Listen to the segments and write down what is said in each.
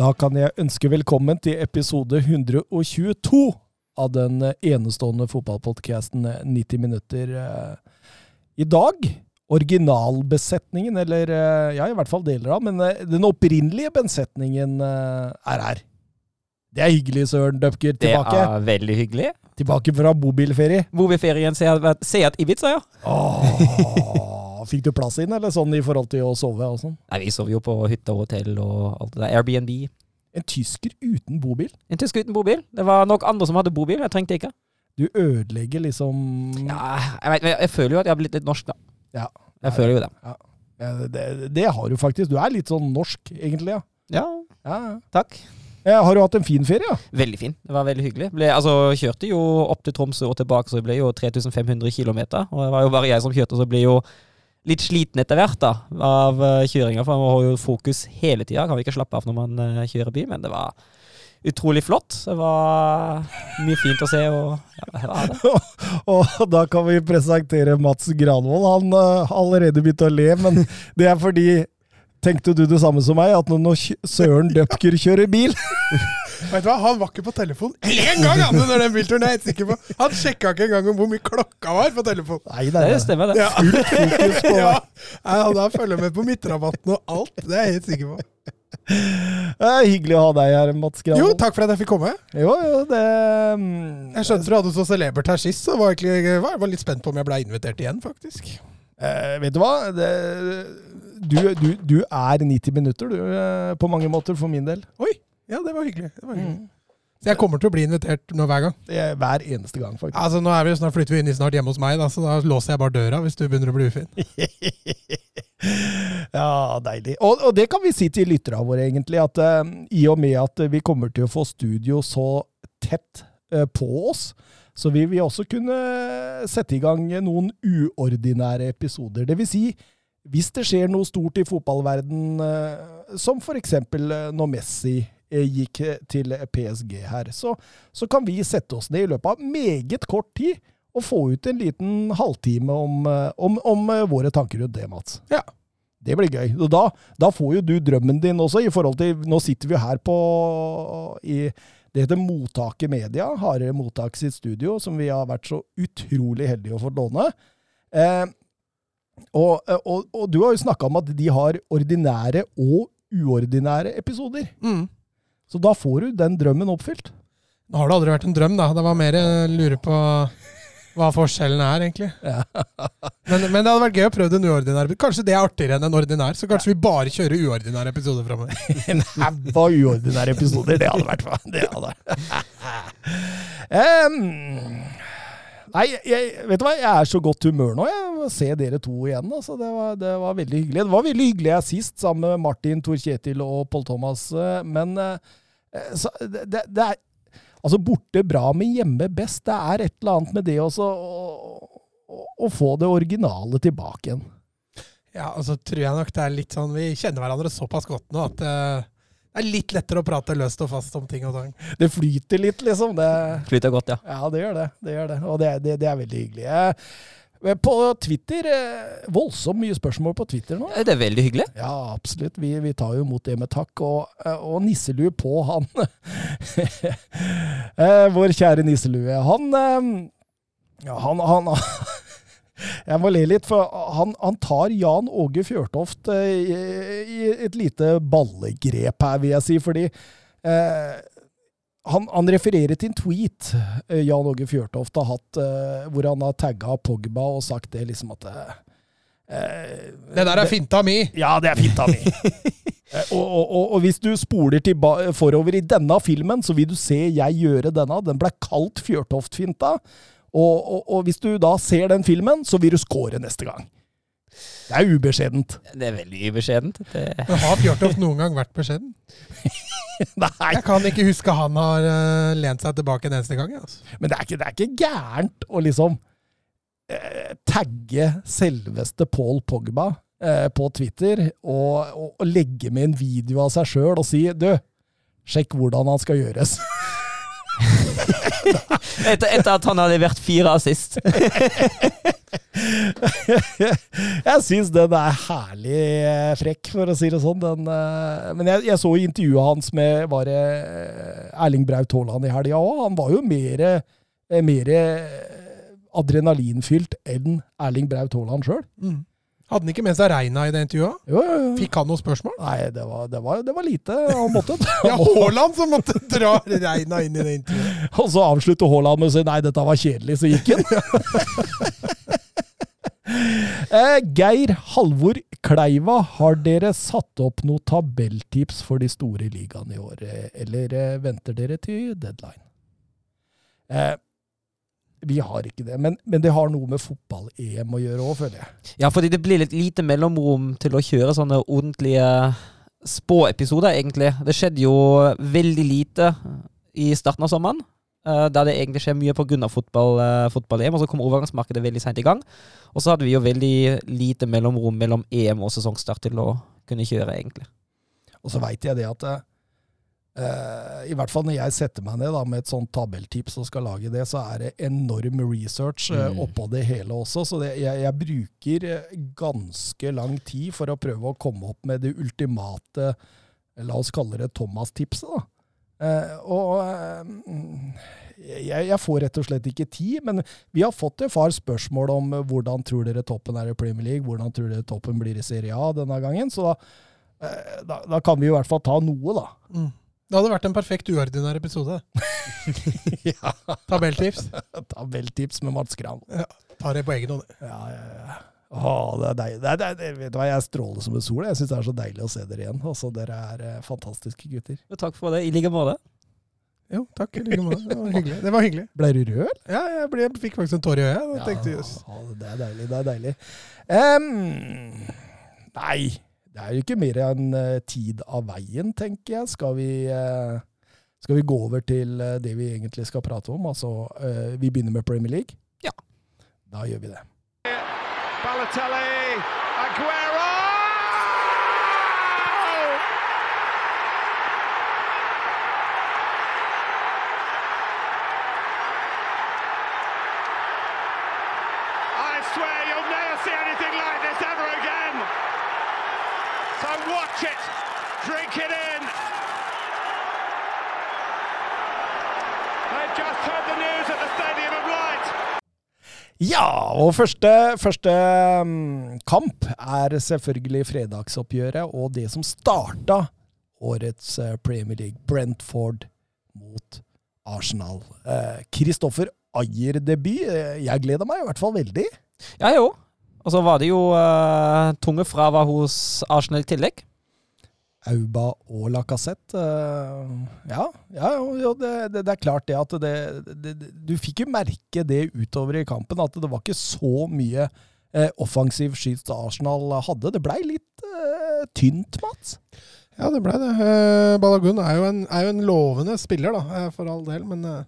Da kan jeg ønske velkommen til episode 122 av den enestående fotballpodcasten 90 minutter. eh, I dag originalbesetningen, eller eh, ja, i hvert fall deler av, men eh, den opprinnelige besetningen eh, er her. Det er hyggelig, Søren Døpker. Det er veldig hyggelig. tilbake fra bobilferie. Bobilferien Seat Ibiza, ja. Åh, fikk du plass inn, eller sånn i forhold til å sove og sånn? Nei, Vi sov jo på hytte og hotell og alt det der. Airbnb. En tysker uten bobil? En tysker uten bobil. Det var nok andre som hadde bobil. Jeg trengte ikke. Du ødelegger liksom Ja, jeg, vet, jeg føler jo at jeg har blitt litt norsk, da. Ja. Jeg føler jo det. Ja, det, det har du faktisk. Du er litt sånn norsk, egentlig. ja. Ja, Ja, takk. Har du hatt en fin ferie? Ja? Veldig fin. Det var veldig hyggelig. Ble, altså, kjørte jo opp til Tromsø og tilbake, så det ble jo 3500 km. Og det var jo bare jeg som kjørte, så det ble jo litt sliten etter hvert da, av uh, kjøringa. For man har jo fokus hele tida. Kan vi ikke slappe av når man eh, kjører bil, men det var utrolig flott. Det var mye fint å se. og ja, det. Og da kan vi presentere Mats Granvold. Han har har allerede begynt å le, men det er fordi Tenkte du det samme som meg, at når Søren Døpker kjører bil Vet du hva, Han var ikke på telefon én gang han, under den bilturen! jeg er sikker på. Han sjekka ikke engang hvor mye klokka var på telefon. Nei, det Det er stemmer, det. Ja. fokus på Ja, Han da følger med på midtrabatten og alt. Det er jeg helt sikker på. Det er Hyggelig å ha deg her, Mats Jo, takk for at jeg fikk komme. Jo, jo, det mm, Jeg skjønte du hadde så celebert her sist, så var jeg var, var litt spent på om jeg ble invitert igjen, faktisk. eh, Vet du hva? Det, du, du, du er 90 minutter, du, eh, på mange måter, for min del. Oi, ja, det var hyggelig. Det var hyggelig. Mm. Så jeg kommer til å bli invitert nå hver gang. Det er hver eneste gang, faktisk. Altså, nå er vi, snart flytter vi inn i snart hjemme hos meg, da, så da låser jeg bare døra hvis du begynner å bli ufin. ja, deilig. Og, og det kan vi si til lytterne våre, egentlig, at uh, i og med at vi kommer til å få studio så tett uh, på oss, så vil vi også kunne sette i gang noen uordinære episoder. Det vil si, hvis det skjer noe stort i fotballverden, uh, som eh, når Messi gikk til PSG her, så, så kan vi sette oss ned i løpet av meget kort tid og få ut en liten halvtime om, eh, om, om eh, våre tanker rundt det, Mats. Ja. Det blir gøy. Og da, da får jo du drømmen din også, i forhold til Nå sitter vi jo her på i, Det heter Mottaket Media, Hardere Mottak sitt studio, som vi har vært så utrolig heldige å få låne. Eh, og, og, og du har jo snakka om at de har ordinære og uordinære episoder. Mm. Så da får du den drømmen oppfylt. Nå har det aldri vært en drøm, da. Det var mer jeg lurer på hva forskjellen er, egentlig. Men, men det hadde vært gøy å prøve en uordinær Kanskje det er artigere enn en ordinær? Så kanskje vi bare kjører uordinære episoder framover. En haug av uordinære episoder. Det hadde vært Det hadde. Em, nei, jeg, vet du hva? Jeg er så godt humør nå. Jeg se dere to igjen. Altså. Det, var, det var veldig hyggelig. Det var veldig hyggelig jeg sist, sammen med Martin, Tor Kjetil og Pål Thomas. eh, Men eh, så, det, det, er Altså, borte bra, men hjemme best. Det er et eller annet med det også, å, å, å få det originale tilbake igjen. Ja, og så tror jeg nok det er litt sånn Vi kjenner hverandre såpass godt nå at eh, det er litt lettere å prate løst og fast om ting og tang. Det flyter litt, liksom. Det, Flyter godt, ja. Ja, det gjør det. det, gjør det. Og det, det, det er veldig hyggelig. På Twitter eh, Voldsomt mye spørsmål på Twitter nå. Det er veldig hyggelig. Ja, absolutt. Vi, vi tar jo imot det med takk. Og, eh, og nisselue på, han Eh, Vår kjære nisselue. Han Ja, han, han Jeg må le litt, for han, han tar Jan Åge Fjørtoft eh, i, i et lite ballegrep her, vil jeg si. Fordi eh, han, han refererer til en tweet eh, Jan Åge Fjørtoft har hatt, eh, hvor han har tagga Pogba og sagt det liksom at eh, eh, Det der er finta mi! ja, det er finta mi. Og, og, og, og hvis du spoler til forover i denne filmen, så vil du se jeg gjøre denne. Den ble kalt Fjørtoft-finta. Og, og, og hvis du da ser den filmen, så vil du score neste gang. Det er ubeskjedent. Det er veldig ubeskjedent. Det, Men har Fjørtoft noen gang vært beskjeden? Nei, Jeg kan ikke huske han har eh, lent seg tilbake en eneste gang. Altså. men det er ikke, det er ikke gærent å liksom eh, tagge selveste Paul Pogba eh, på Twitter og, og, og legge med en video av seg sjøl og si du, sjekk hvordan han skal gjøres. etter, etter at han hadde levert fire assist. jeg syns den er herlig eh, frekk, for å si det sånn. Den, eh, men jeg, jeg så intervjuet hans med var eh, Erling Braut Haaland i helga òg. Han var jo mer, mer adrenalinfylt enn Erling Braut Haaland sjøl. Mm. Hadde han ikke med seg Reina i det intervjuet? Jo, jo, jo. Fikk han noen spørsmål? Nei, det var, det, var, det var lite han måtte. Ja, Haaland som måtte dra Reina inn i det intervjuet. Og så avslutter Haaland med å si nei, dette var kjedelig, så gikk han. eh, Geir Halvor Kleiva, har dere satt opp noen tabelltips for de store ligaene i år, eh, eller eh, venter dere til deadline? Eh, vi har ikke det, men, men det har noe med fotball-EM å gjøre òg, føler jeg. Ja, fordi det blir litt lite mellomrom til å kjøre sånne ordentlige spåepisoder, egentlig. Det skjedde jo veldig lite i starten av sommeren. Uh, Der det egentlig skjer mye pga. fotball, eh, fotball-EM, og så kom overgangsmarkedet veldig seint i gang. Og så hadde vi jo veldig lite mellomrom mellom EM og sesongstart til å kunne kjøre, egentlig. Og så veit jeg det at eh, I hvert fall når jeg setter meg ned da, med et sånt tabelltips og skal lage det, så er det enorm research Mm. oppå det hele også. Så det, jeg, jeg bruker eh, ganske lang tid for å prøve å komme opp med det ultimate, la oss kalle det Thomas-tipset. da. Eh, og eh, jeg, jeg får rett og slett ikke tid, men vi har fått et par spørsmål om hvordan tror dere toppen er i Premier League, hvordan tror dere toppen blir i Serie A denne gangen. Så da, da, da kan vi i hvert fall ta noe, da. Mm. Det hadde vært en perfekt uordinær episode. ja. Tabelltips. Tabelltips med Mats Gran. Tar det på egen hånd. Ja, ja, ja. Å, det er deilig. Det er, det er, vet du hva, Jeg stråler som en sol. Jeg syns det er så deilig å se dere igjen. Altså, Dere er eh, fantastiske gutter. Og takk for det, i like måte. Jo, takk. i like måte. Det var hyggelig. Det var hyggelig. Ble du rød? Ja, jeg, ble, jeg fikk faktisk en tåre i øyet. Ja, tenkte, yes. Ja, det er deilig. Det er deilig. Um, nei, det er jo ikke mer enn eh, tid av veien, tenker jeg. Skal vi, eh, skal vi gå over til eh, det vi egentlig skal prate om? Altså, vi begynner med Premier League? Ja. Da gjør vi det. Balotelli, Ja, og første, første mm, kamp er selvfølgelig fredagsoppgjøret og det som starta årets eh, Premier League. Brentford mot Arsenal. Kristoffer Ayer-debut. Eh, Jeg gleder meg i hvert fall veldig. Ja, òg. Og så var det jo uh, tunge fravær hos Arsenal i tillegg. Auba og Lacassette. eh, ja, ja jo, det, det, det er klart det at det, Du fikk jo merke det utover i kampen, at det var ikke så mye eh, offensiv skyts Arsenal hadde. Det blei litt eh, tynt, Mats. Ja, det ble det. Eh, Balagun er jo, en, er jo en lovende spiller, da, eh, for all del. Men eh,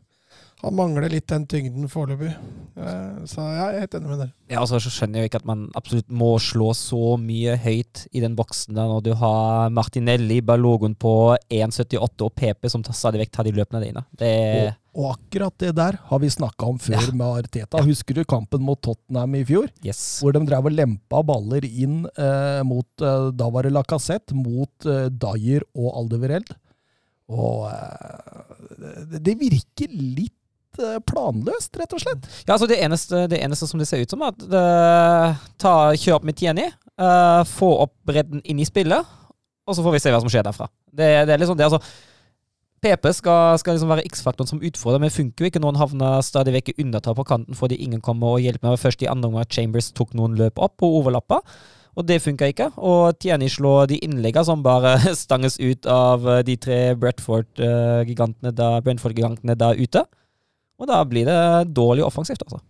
han mangler litt den tyngden foreløpig. Eh, så jeg er helt enig med dere. Ja, altså, så skjønner jeg ikke at man absolutt må slå så mye høyt i den boksen der når du har Martinelli, Balogun på 1,78 og PP som stadig vekk tar de løpene dine. Det Og, og akkurat det der har vi snakka om før Ja. med Arteta. Husker du kampen mot Tottenham i fjor? Yes. Hvor de drev og lempa baller inn eh, mot eh, Da var det Lacassette, mot eh, Dyer og Aldevereld. Og eh, det, det virker litt eh, planløst, rett og slett. Ja, altså det eneste, det eneste som det ser ut som, er at det, ta, kjør opp med Tieni, eh, få opp bredden inn i spillet, og så får vi se hva som skjer derfra. Det, det er liksom det, altså PP skal, skal liksom være X-faktoren som utfordrer, men funker jo ikke Noen havner stadig vekk i undertall på kanten fordi ingen kommer og hjelper meg. Først i andre omgang Chambers tok noen løp opp og overlappa, og det funka ikke. Og Tieni slår de innleggene som bare stanges ut av eh, de tre Bretford-gigantene da, Brentford-gigantene der ute. Og da blir det dårlig offensivt, altså.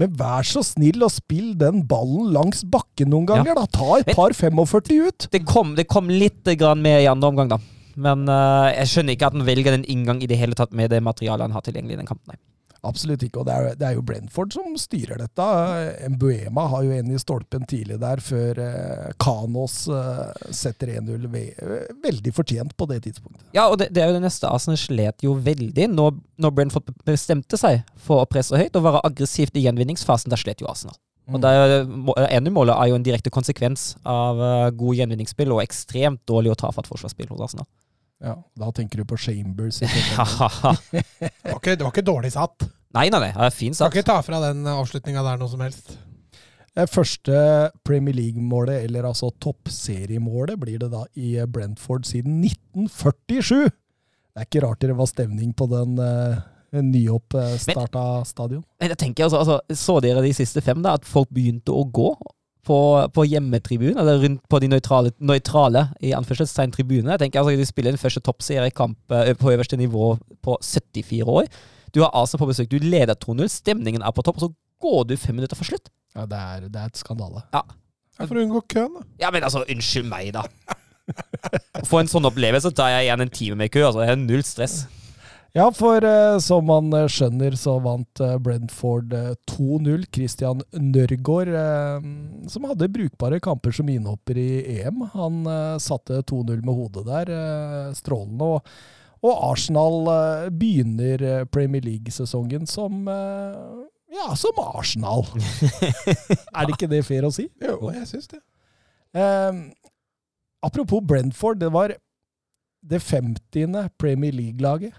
Men vær så snill og spill den ballen langs bakken noen ganger, da. Ta et par 45 ut. Det kom, det kom litt grann med i andre omgang, da. Men uh, jeg skjønner ikke at han velger den inngang i det hele tatt med det materialet han har tilgjengelig i den kampen. Nei. Absolutt ikke, og det er, det er, jo Brentford som styrer dette. Mbuema har jo en i stolpen tidlig der, før eh, Kanos eh, setter 1-0 veldig fortjent på det tidspunktet. Ja, og det, det, er jo det neste. Arsenal slet jo veldig når, når Brentford bestemte seg for å presse høyt og være aggressivt i gjenvinningsfasen. Der slet jo Arsenal. Mm. Og det ene målet er jo en direkte konsekvens av uh, god gjenvinningsspill og ekstremt dårlig og tafatt forsvarsspill hos Arsenal. Ja, Da tenker du på Chambers. det, var ikke, det var ikke dårlig satt. Nei, nei, nei, det er fint satt. Kan ikke ta fra den avslutninga der noe som helst. Første Premier League-målet, eller altså toppseriemålet, blir det da i Brentford siden 1947. Det er ikke rart det var stemning på den uh, nyoppstarta stadion. Men jeg tenker altså, altså, Så dere de siste fem, da, at folk begynte å gå? På, på hjemmetribunen, eller rundt på de nøytrale, nøytrale i anførselstegn tribunene. Jeg tenker altså, De spiller den første toppseriekamp uh, på øverste nivå på 74 år. Du har Arsenal på besøk, du leder 2-0, stemningen er på topp, og så går du fem minutter for slutt. Ja, Det er, det er et skandale. Ja. ja for å unngå køen, da. Ja, men altså, unnskyld meg, da. For en sånn opplevelse tar jeg igjen en time med kø. altså, Jeg har null stress. Ja, for eh, som man uh, skjønner, så vant eh, Brentford 2-0. Christian Nørgaard, som hadde brukbare kamper som innhopper i EM, han satte 2-0 med hodet der. strålende. Og, og, Arsenal begynner Premier League-sesongen som ja, som Arsenal. er det ikke det fair å si? Jo, jeg syns det. apropos Brentford, det var det 50. Premier League-laget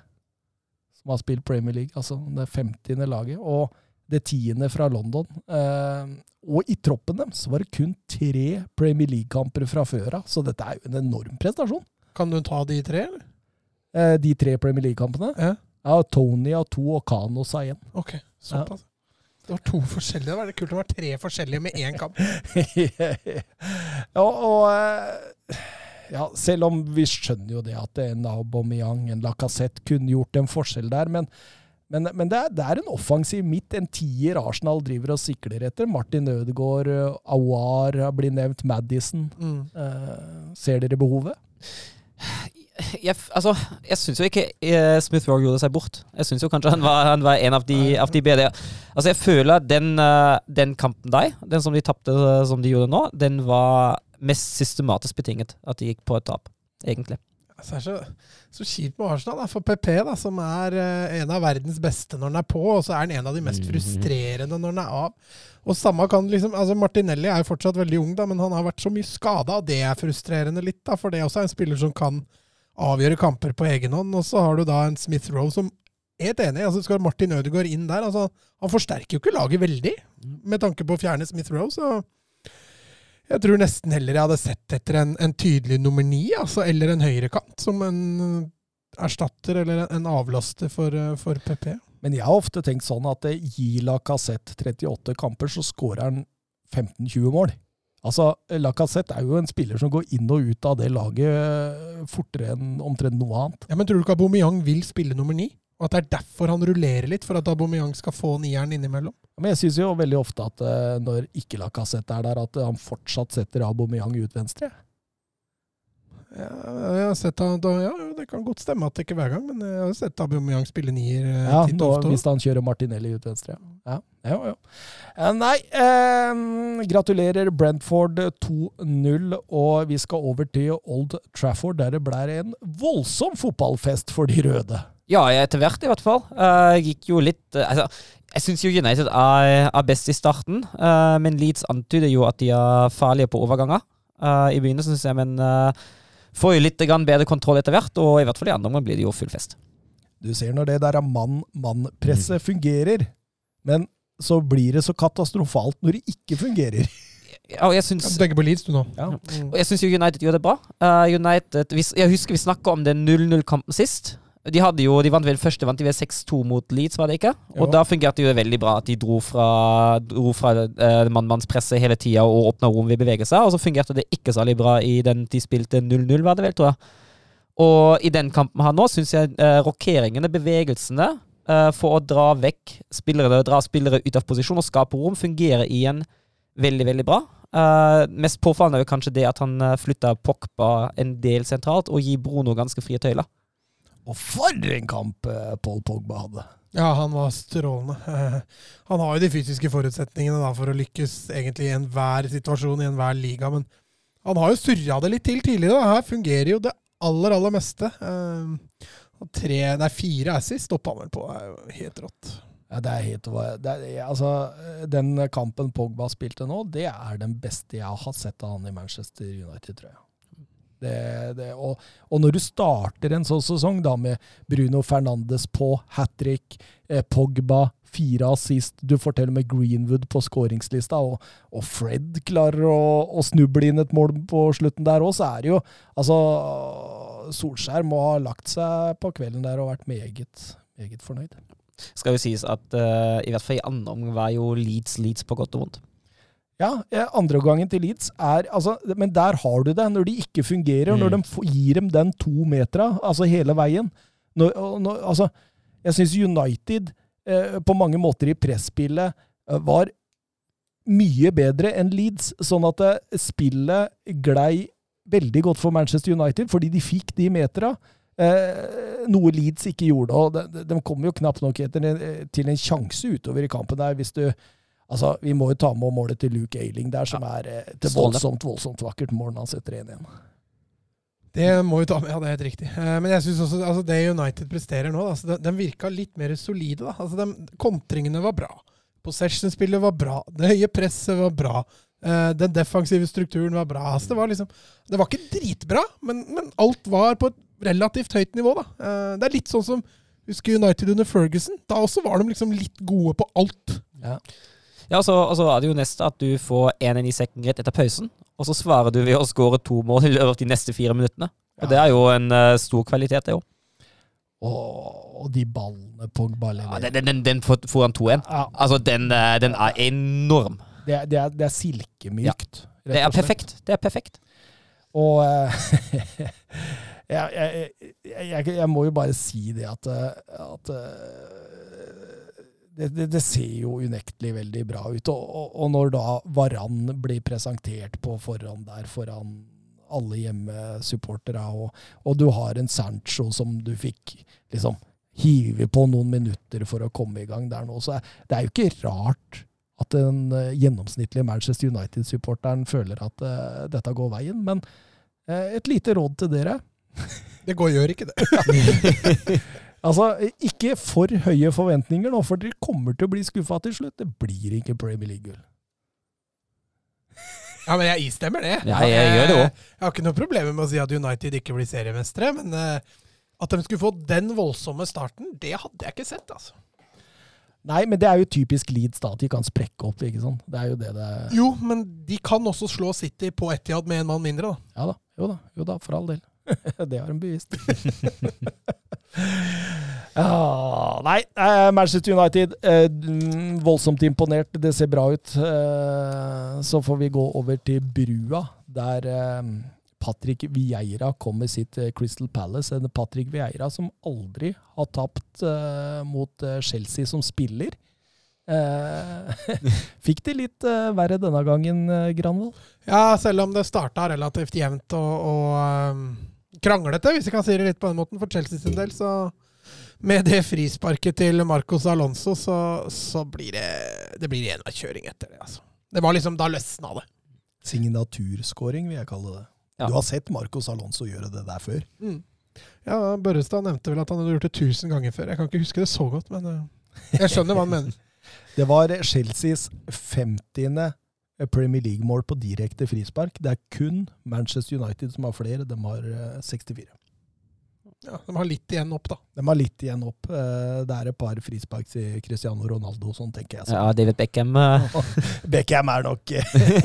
som har spilt Premier League, altså det 50. laget, og det tiende fra London. Eh, og i troppen deres var det kun tre Premier League-kamper fra før av, så dette er jo en enorm prestasjon. Kan du ta de tre, eller? Eh, de tre Premier League-kampene? Ja. ja. Tony har to, og Kanos har én. Ok, såpass. Ja. Det var to forskjellige. Det var det kult å være tre forskjellige med én kamp. ja, og eh, ja, selv om vi skjønner jo det at en Aubameyang, en Lacassette, kunne gjort en forskjell der. Men, men, men det, er, det, er, en offensiv midt, en tier Arsenal driver og sikler etter. Martin Ødegaard, Awar blir nevnt, Madison. Mm. Uh, ser dere behovet? Jeg, altså, jeg syns jo ikke uh, Smith Rowe gjorde seg bort. Jeg syns kanskje han var, han var en av de, av de, bedre. Altså, jeg føler den, uh, den kampen der, den som de tapte som de gjorde nå, den var mest systematisk betinget at de gikk på et tap, egentlig. Altså, det er så, så kjipt med Arsenal, da. for PP, da, som er uh, en av verdens beste når den er på, og så er han en av de mest mhm. frustrerende når den er av. Og samme kan liksom, altså Martinelli er jo fortsatt veldig ung, da, men han har vært så mye skada, og det er frustrerende litt. da, For det er også en spiller som kan avgjøre kamper på egen hånd. Og så har du da en Smith Rowe som Helt enig. altså Skal Martin Ødegaard inn der altså Han forsterker jo ikke laget veldig, med tanke på å fjerne Smith Rowe. så jeg tror nesten heller jeg hadde sett etter en, en tydelig nummer ni, altså, eller en høyrekant, som en uh, erstatter eller en, avlaster for, uh, for, PP. Men jeg har ofte tenkt sånn at uh, gi Lacassette 38 kamper, så skårer han 15-20 mål. Altså, Lacassette er jo en spiller som går inn og ut av det laget fortere enn omtrent noe annet. Ja, Men tror du ikke Aubameyang vil spille nummer ni? Og at det er derfor han rullerer litt, for at Aubameyang skal få nieren innimellom? Men jeg syns jo veldig ofte at uh, når ikke Lacassette er der, at han fortsatt setter Aubameyang ut venstre. Ja, jeg har sett han, ja, Det kan godt stemme at det ikke er hver gang, men jeg har sett Aubameyang spille nier. Uh, ja, nå, hvis han kjører Martinelli ut venstre. Ja, ja, ja. ja. nei, uh, gratulerer Brentford 2-0, og vi skal over til Old Trafford, der det blir en voldsom fotballfest for de røde. Ja, etter hvert i hvert fall. Uh, gikk jo litt uh, altså, Jeg syns United er, er, best i starten, uh, men Leeds antyder jo at de er farlige på overganger. I begynnelsen syns jeg, men får jo litt bedre kontroll etter hvert, og i hvert fall i andre omgang blir det jo full fest. Du ser når det der mann-mann-presset mm. fungerer, men så blir det så katastrofalt når det ikke fungerer. Ja, og jeg syns Tenker på Leeds, du nå. Ja. Mm. Og jeg syns jo United gjør det bra. United, jeg husker vi snakka om den 0-0-kampen sist. De hadde jo, de vant vel første vant de ved 6-2 mot Leeds, var det ikke? Og jo. da fungerte det jo veldig bra at de dro fra, dro fra uh, mannmannspresset hele tida og åpna rom ved bevegelse. Og så fungerte det ikke særlig bra i den de spilte 0-0, var det vel, tror jeg. Og i den kampen her nå syns jeg uh, rokeringene, bevegelsene, uh, for å dra vekk spillere, dra spillere ut av posisjon og skape rom, fungerer igjen veldig, veldig bra. Uh, mest påfallende er jo kanskje det at han flytta Pogba en del sentralt, og gir Bruno ganske frie tøyler. Og for en kamp eh, Paul Pogba hadde! Ja, han var strålende. Eh, han har jo de fysiske forutsetningene for å lykkes egentlig i enhver situasjon i enhver liga, men han har jo surra det litt til tidligere. Her fungerer jo det aller, aller meste. Eh, tre, nei, fire assis stoppa han vel på. Det er jo helt rått. Ja, det er helt det er, altså, Den kampen Pogba spilte nå, det er den beste jeg har sett av han i Manchester United, tror jeg. Det, det, og, og, når du starter en sånn sesong da med Bruno Fernandes på hat trick, eh, Pogba fire assist, du får til og med Greenwood på skåringslista, og, og, Fred klarer å, å, snuble inn et mål på slutten der òg, så er det jo Altså, Solskjær må ha lagt seg på kvelden der og vært meget, meget fornøyd skal jo sies at uh, i hvert fall i andre omgang var jo Leeds Leeds på godt og vondt. Ja, andreomgangen til Leeds er altså, Men der har du det. Når de ikke fungerer, mm. når de gir dem den to metera, altså hele veien når, når, altså, Jeg syns United eh, på mange måter i presspillet eh, var mye bedre enn Leeds, sånn at eh, spillet glei veldig godt for Manchester United, fordi de fikk de metera. Eh, noe Leeds ikke gjorde. og De, de kom jo knapt nok etter, til en sjanse utover i kampen der. hvis du Altså, Vi må jo ta med målet til Luke Ailing der, som ja. er et eh, voldsomt voldsomt vakkert mål når han setter 1-1. Det må vi ta med, ja, det er helt riktig. Eh, men jeg synes også altså, det United presterer nå, altså, de, virka litt mer solide. da. Altså, de, Kontringene var bra. Possession-spillet var bra. Det høye presset var bra. Uh, den defensive strukturen var bra. Altså, det var liksom Det var ikke dritbra, men, men alt var på et relativt høyt nivå. da. Det er litt sånn som Husker United under Ferguson. Da også var de liksom litt gode på alt. Ja, ja og så er det jo neste at du får 1-1 i second rett etter pausen, og så svarer du ved å skåre to mål i løpet av de neste fire minuttene. Og ja. Det er jo en uh, stor kvalitet, det òg. Og, de ballene Pogba leverer. Ja, den, den, den får han 2-1. Ja. Altså, den, den, er enorm. Det er, det er, det er silkemykt. Ja. Det er perfekt. Det er perfekt. Og jeg, jeg, jeg, må jo bare si det at, at det, det, det, ser jo unektelig veldig bra ut. Og, og, og, når da Varan blir presentert på forhånd der foran alle hjemmesupportere, og, og du har en Sancho som du fikk liksom hive på noen minutter for å komme i gang der nå, så det er jo ikke rart at den uh, gjennomsnittlige Manchester United-supporteren føler at uh, dette går veien. Men uh, et lite råd til dere. Det går, gjør ikke det. altså, ikke for høye forventninger nå, for dere kommer til å bli skuffa til slutt. Det blir ikke Premier League-gull. Ja, men jeg istemmer det. Ja, jeg, gjør det også. Jeg har ikke noe problemer med å si at United ikke blir seriemestere, men uh, at de skulle få den voldsomme starten, det hadde jeg ikke sett, altså. Nei, men det er jo typisk Leeds, da, at de kan sprekke opp. ikke sant? Det er jo det det Jo, men de kan også slå City på Etiad med en mann mindre, da. Ja da. Jo da, jo da for all del. det har de bevist. ah, nei, eh, Manchester United, eh, voldsomt imponert. Det ser bra ut. Eh, så får vi gå over til brua, der eh, Patrick Vieira kom med sitt eh, Crystal Palace. En Patrick Vieira som aldri har tapt eh, mot Chelsea som spiller. fikk det litt verre denne gangen, Granvoll? Ja, selv om det starta relativt jevnt og, og kranglete, hvis jeg kan si det litt på den måten, for Chelsea sin del. Så med det frisparket til Marcos Alonso, så, så blir det det blir enveiskjøring etter det. altså. Det var liksom, Da løsna det. Signaturskåring, vil jeg kalle det. Ja. Du har sett Marcos Alonso gjøre det der før? Mm. Ja, Børrestad nevnte vel at han hadde gjort det tusen ganger før. Jeg kan ikke huske det så godt, men uh, jeg skjønner hva han mener. Det var Chelseas 50. Premier League-mål på direkte frispark. Det er kun Manchester United som har flere. De har 64. Eh, ja, De har litt igjen opp, da. De har litt igjen opp. Eh, det er et par frispark til Cristiano Ronaldo, sånn tenker jeg. Så. Ja, David Beckham eh. Beckham er nok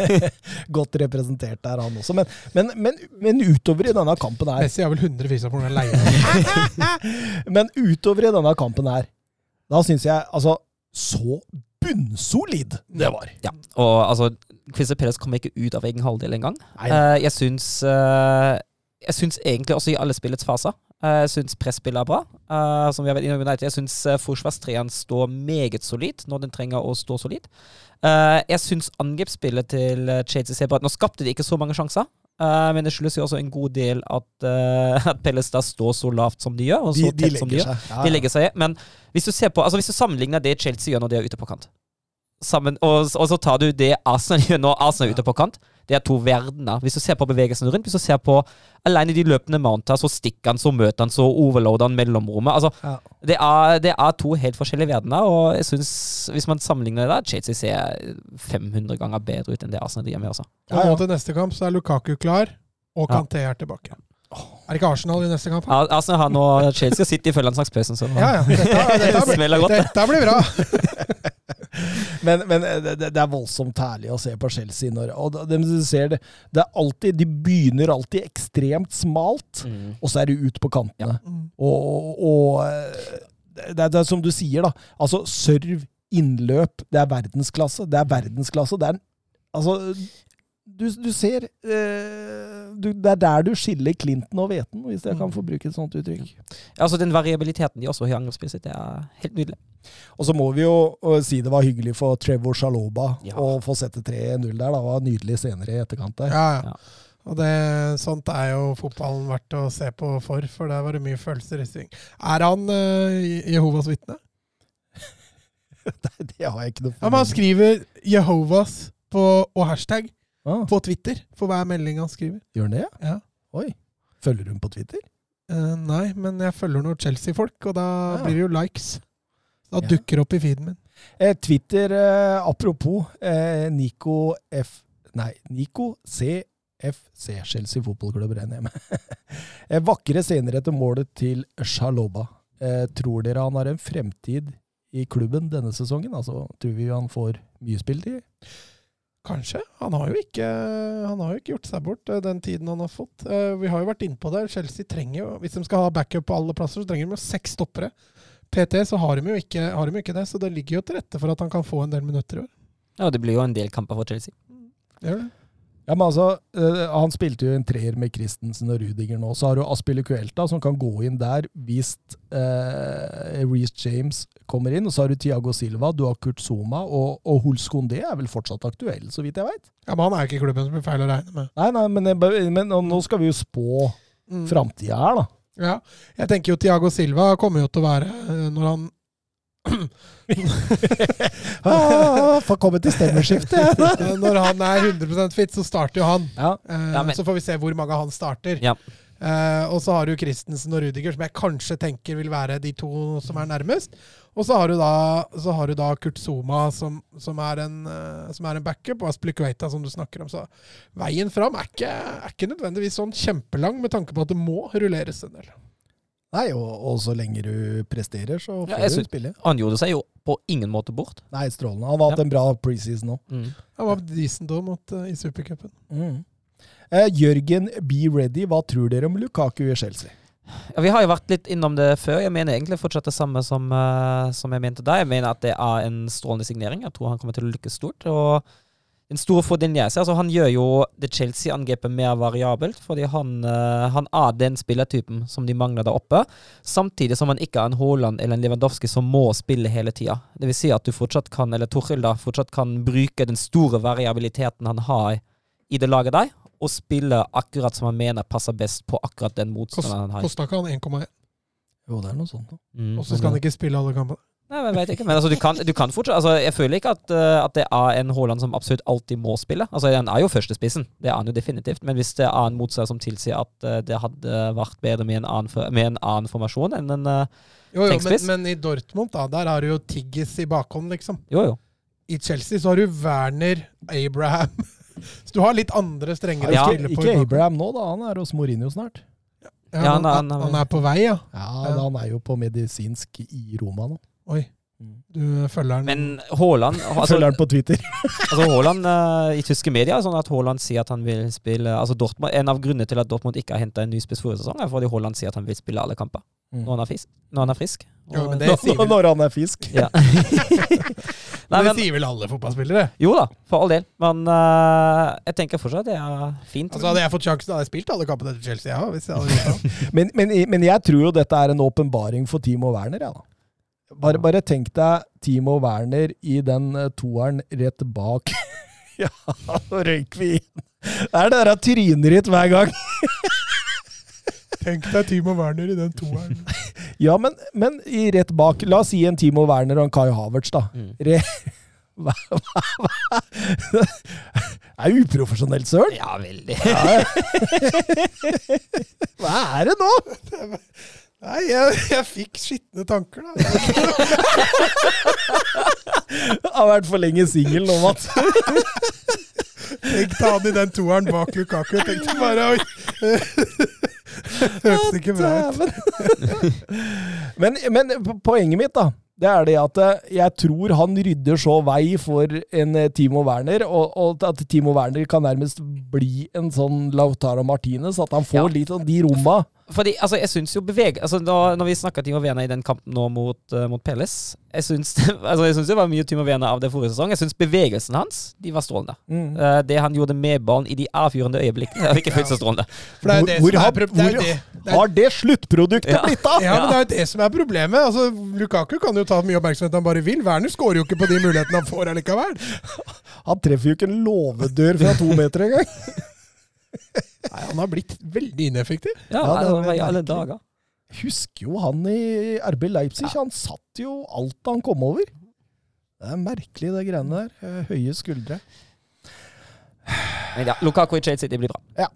godt representert der, han også. Men, men, men, men, utover i denne kampen her Messi har vel 100 frispark pga. leie. men utover i denne kampen her, da syns jeg altså Så bunnsolid det var! Ja, og altså Crystal Perez kom ikke ut av egen halvdel engang. Uh, jeg syns uh, jeg syns egentlig også i alle spillets faser Eh, Jeg syns presspillet er bra. Som vi har vært innom United. Jeg syns forsvarstreeren står meget solid når den trenger å stå solid. Jeg syns angrepsspillet til Chelsea ser bra ut. Nå skapte de ikke så mange sjanser. Eh, men det skyldes jo også en god del at, uh, at Pellestad står så lavt som de gjør. Og så De, de som de gjør. seg. Ja, De legger seg. Men hvis du, ser på, altså hvis du sammenligner det Chelsea gjør når de er ute på kant, sammen, og, og så tar du det Arsenal gjør når Arsenal er ute på kant, det er to verdener. Hvis du ser på bevegelsen rundt, hvis du ser på alene de løpende mounter, så stikker han, så møter han, så overloader han mellomrommet. Altså, Ja. det, er, det er to helt forskjellige verdener, og jeg synes, hvis man sammenligner det der, Chelsea ser 500 ganger bedre ut enn det Arsenal gjør med også. Ja, ja. til neste kamp så er Lukaku klar, og Ja. Kanté er tilbake. Er det ikke Arsenal i neste kamp? Ja, Arsenal har nå Chelsea og City i følgelandslagspausen, Sånn, Ja, ja. Dette, dette, det godt. dette blir bra. Men, men eh, det, det er voldsomt herlig å se på Chelsea. Når, og de, det, ser det, det er alltid, de begynner alltid ekstremt smalt, Mm. og så er de ut på kantene. Ja. Og, og, og eh, det, det er som du sier, da. Altså, serv, innløp, det er verdensklasse. Det er verdensklasse. Det er Altså, du, du ser eh, du, Det er der du skiller Clinton og hveten, hvis jeg kan få bruke et sånt uttrykk. Altså Den variabiliteten de også har i angrepsspillet sitt, det er helt nydelig. Og så må vi jo si det var hyggelig for Trevor Shaloba Ja. å få sette 3-0 der. Det var nydelig senere i etterkant der. Ja, Ja. ja. Og det, sånt er jo fotballen verdt å se på for, for der var det mye følelser i sving. Er han uh, Jehovas vitne? Nei, det har jeg ikke noe for. Ja, men han skriver Jehovas på, og hashtag ah, på Twitter for hver melding han skriver. Gjør han det? Ja. Oi. Følger hun på Twitter? Uh, nei, men jeg følger noen Chelsea-folk, og da Ja. blir det jo likes. Da Ja. dukker opp i feeden min. Eh, Twitter, eh, apropos eh, Nico F... Nei, Nico CFC, Chelsea fotballklubb, regner jeg med. eh, vakre scener etter målet til Shaloba. Eh, tror dere han har en fremtid i klubben denne sesongen? Altså, tror vi han får mye spilletid? Kanskje. Han har jo ikke, han har jo ikke gjort seg bort eh, den tiden han har fått. Eh, Vi har jo vært innpå det. Chelsea trenger jo, hvis de skal ha backup på alle plasser, så trenger de jo seks stoppere. PT så har de, jo ikke, har de ikke det, så det ligger jo til rette for at han kan få en del minutter i år. Ja, Det blir jo en del kamper for Chelsea. Det gjør det. Ja, men altså, uh, Han spilte jo en treer med Christensen og Rudiger nå. Så har du Aspilicuelta, som kan gå inn der hvis uh, Reece James kommer inn. Og så har du Tiago Silva, du har Kurt Zuma, og, og Huls Kondé er vel fortsatt aktuell, så vidt jeg veit. Ja, Men han er ikke i klubben, som er blir feil å regne med. Nei, nei, men, men nå skal vi jo spå Mm. framtida her, da. Ja, jeg tenker jo Tiago Silva kommer jo til å være eh, Når han Ah, Får komme til stemmeskiftet. Når han er 100% fit, så starter jo han. ja. Eh, Ja, men- Så får vi se hvor mange han starter. Ja. Uh, og så har du Christensen og Rudiger, som jeg kanskje tenker vil være de to som er nærmest. Og så har du da, så har du da Kurt Zuma, som, som, er en, uh, som er en backup, og Aspilicueta, som du snakker om. Så veien fram er ikke, er ikke nødvendigvis sånn kjempelang, med tanke på at det må rulleres en del. Nei, og, og så lenge du presterer, så får ja, du spille. Han gjorde seg jo på ingen måte bort. Nei, strålende. Han har hatt Ja. en bra preseason nå. Mm. Han var decent òg mot, eh, i supercupen. Mm. Eh, Jørgen Be Ready, hva tror dere om Lukaku i Chelsea? Ja, vi har jo vært litt innom det før. Jeg mener egentlig fortsatt det samme som, uh, som jeg mente da. Jeg mener at det er en strålende signering. Jeg tror han kommer til å lykkes stort. Og den store fordelen jeg ser, altså han gjør jo det Chelsea-angrepet mer variabelt, fordi han, eh, han er den spillertypen som de mangler der oppe. Samtidig som han ikke er en Haaland eller en Lewandowski som må spille hele tida. Det vil si at du fortsatt kan, eller Torhild da, fortsatt kan bruke den store variabiliteten han har i det laget der, og spille akkurat som han mener passer best på akkurat den motstanderen han har. Kosta ikke han 1,1, Jo, det er noe sånt. Mm. og så skal han ikke spille alle kampene. Nei, jeg vet ikke. Men altså, du, kan, du kan fortsatt altså, Jeg føler ikke at, uh, at det er en Haaland som absolutt alltid må spille. Altså, Han er jo førstespissen, det er han jo definitivt. Men hvis det er en motstander som tilsier at uh, det hadde vært bedre med en annen, med en annen formasjon enn en uh, Jo, jo, men, men i Dortmund, da, der har du jo Tiggis i bakhånd, liksom. Jo, jo. I Chelsea så har du Werner, Abraham Så du har litt andre strengere Ja, å ikke spille på. ikke. Abraham nå, da. Han er hos Mourinho snart. Ja, Ja, han- han, han- han er på vei, ja. Ja, Ja. Han er jo på medisinsk i Roma nå. Oi, Mm. du følger han Men Haaland altså, Følger han på Twitter. altså Haaland uh, I tyske medier er sånn at Haaland sier at han vil spille altså Dortmund, En av grunnene til at Dortmund ikke har henta en ny spiss forrige sesong, er fordi Haaland sier at han vil spille alle kamper. når han er frisk. Når han er frisk. Jo, Og- det Når, vel, når han er frisk ja. Nei, det men, sier vel alle fotballspillere. jo da, for all del. Men uh, jeg tenker fortsatt det er fint. Altså Hadde jeg fått sjansen, hadde jeg spilt alle kampene til Chelsea. Ja, hvis jeg hadde. Men, men, men jeg tror jo dette er en åpenbaring for Timo Werner. Ja, da. Bare, bare tenk deg Timo Werner i den eh, toeren rett bak. ja, nå røyk vi inn. Det er det der trynet ditt hver gang. Tenk deg Timo Werner i den toeren. Ja, men, men i rett bak La oss si en Timo Werner og en Kai Havertz, da. Mm. Re, hva, hva, hva? Det er uprofesjonelt, søren! Ja, veldig. Hva er det nå? Nei, jeg, jeg fikk skitne tanker, da. Har vært for lenge singel nå, Mats. Tenk ta han i den toeren bak Lukaku. Tenkte bare oi. Hørtes ikke bra ut. Men, men poenget mitt, da. Det er det at eh, jeg tror han rydder så vei for en eh, Timo Werner, og, og at Timo Werner kan nærmest bli en sånn Lautaro Martinez. At han får Ja. litt av de romma. Fordi, altså, jeg syns jo beveg... Altså, da, når vi snakka Timo Vena i den kampen nå mot, uh, mot Peles Jeg syns det, altså, det var mye Timo Vena av det forrige sesong. Jeg syns bevegelsen hans de var strålende. Mm. Uh, det han gjorde med ballen i de avgjørende øyeblikkene, var ikke fullt så strålende. For det er det Hvor- er, er, det er, Har det sluttproduktet Ja. blitt av? ja, men det er jo det som er problemet. Altså, Lukaku kan jo ta mye oppmerksomhet han bare vil. Werner skårer jo ikke på de mulighetene han får allikevel. Han treffer jo ikke en låvedør fra to meter engang. Nei, Han har blitt veldig ineffektiv. Ja, Ja, det var i alle dager. Husker jo han i RB Leipzig. Han satt jo alt han kom over. Det er merkelig, det greiene der. Eh, Høye skuldre. Men ja, Lukaku i Chelsea, City blir bra.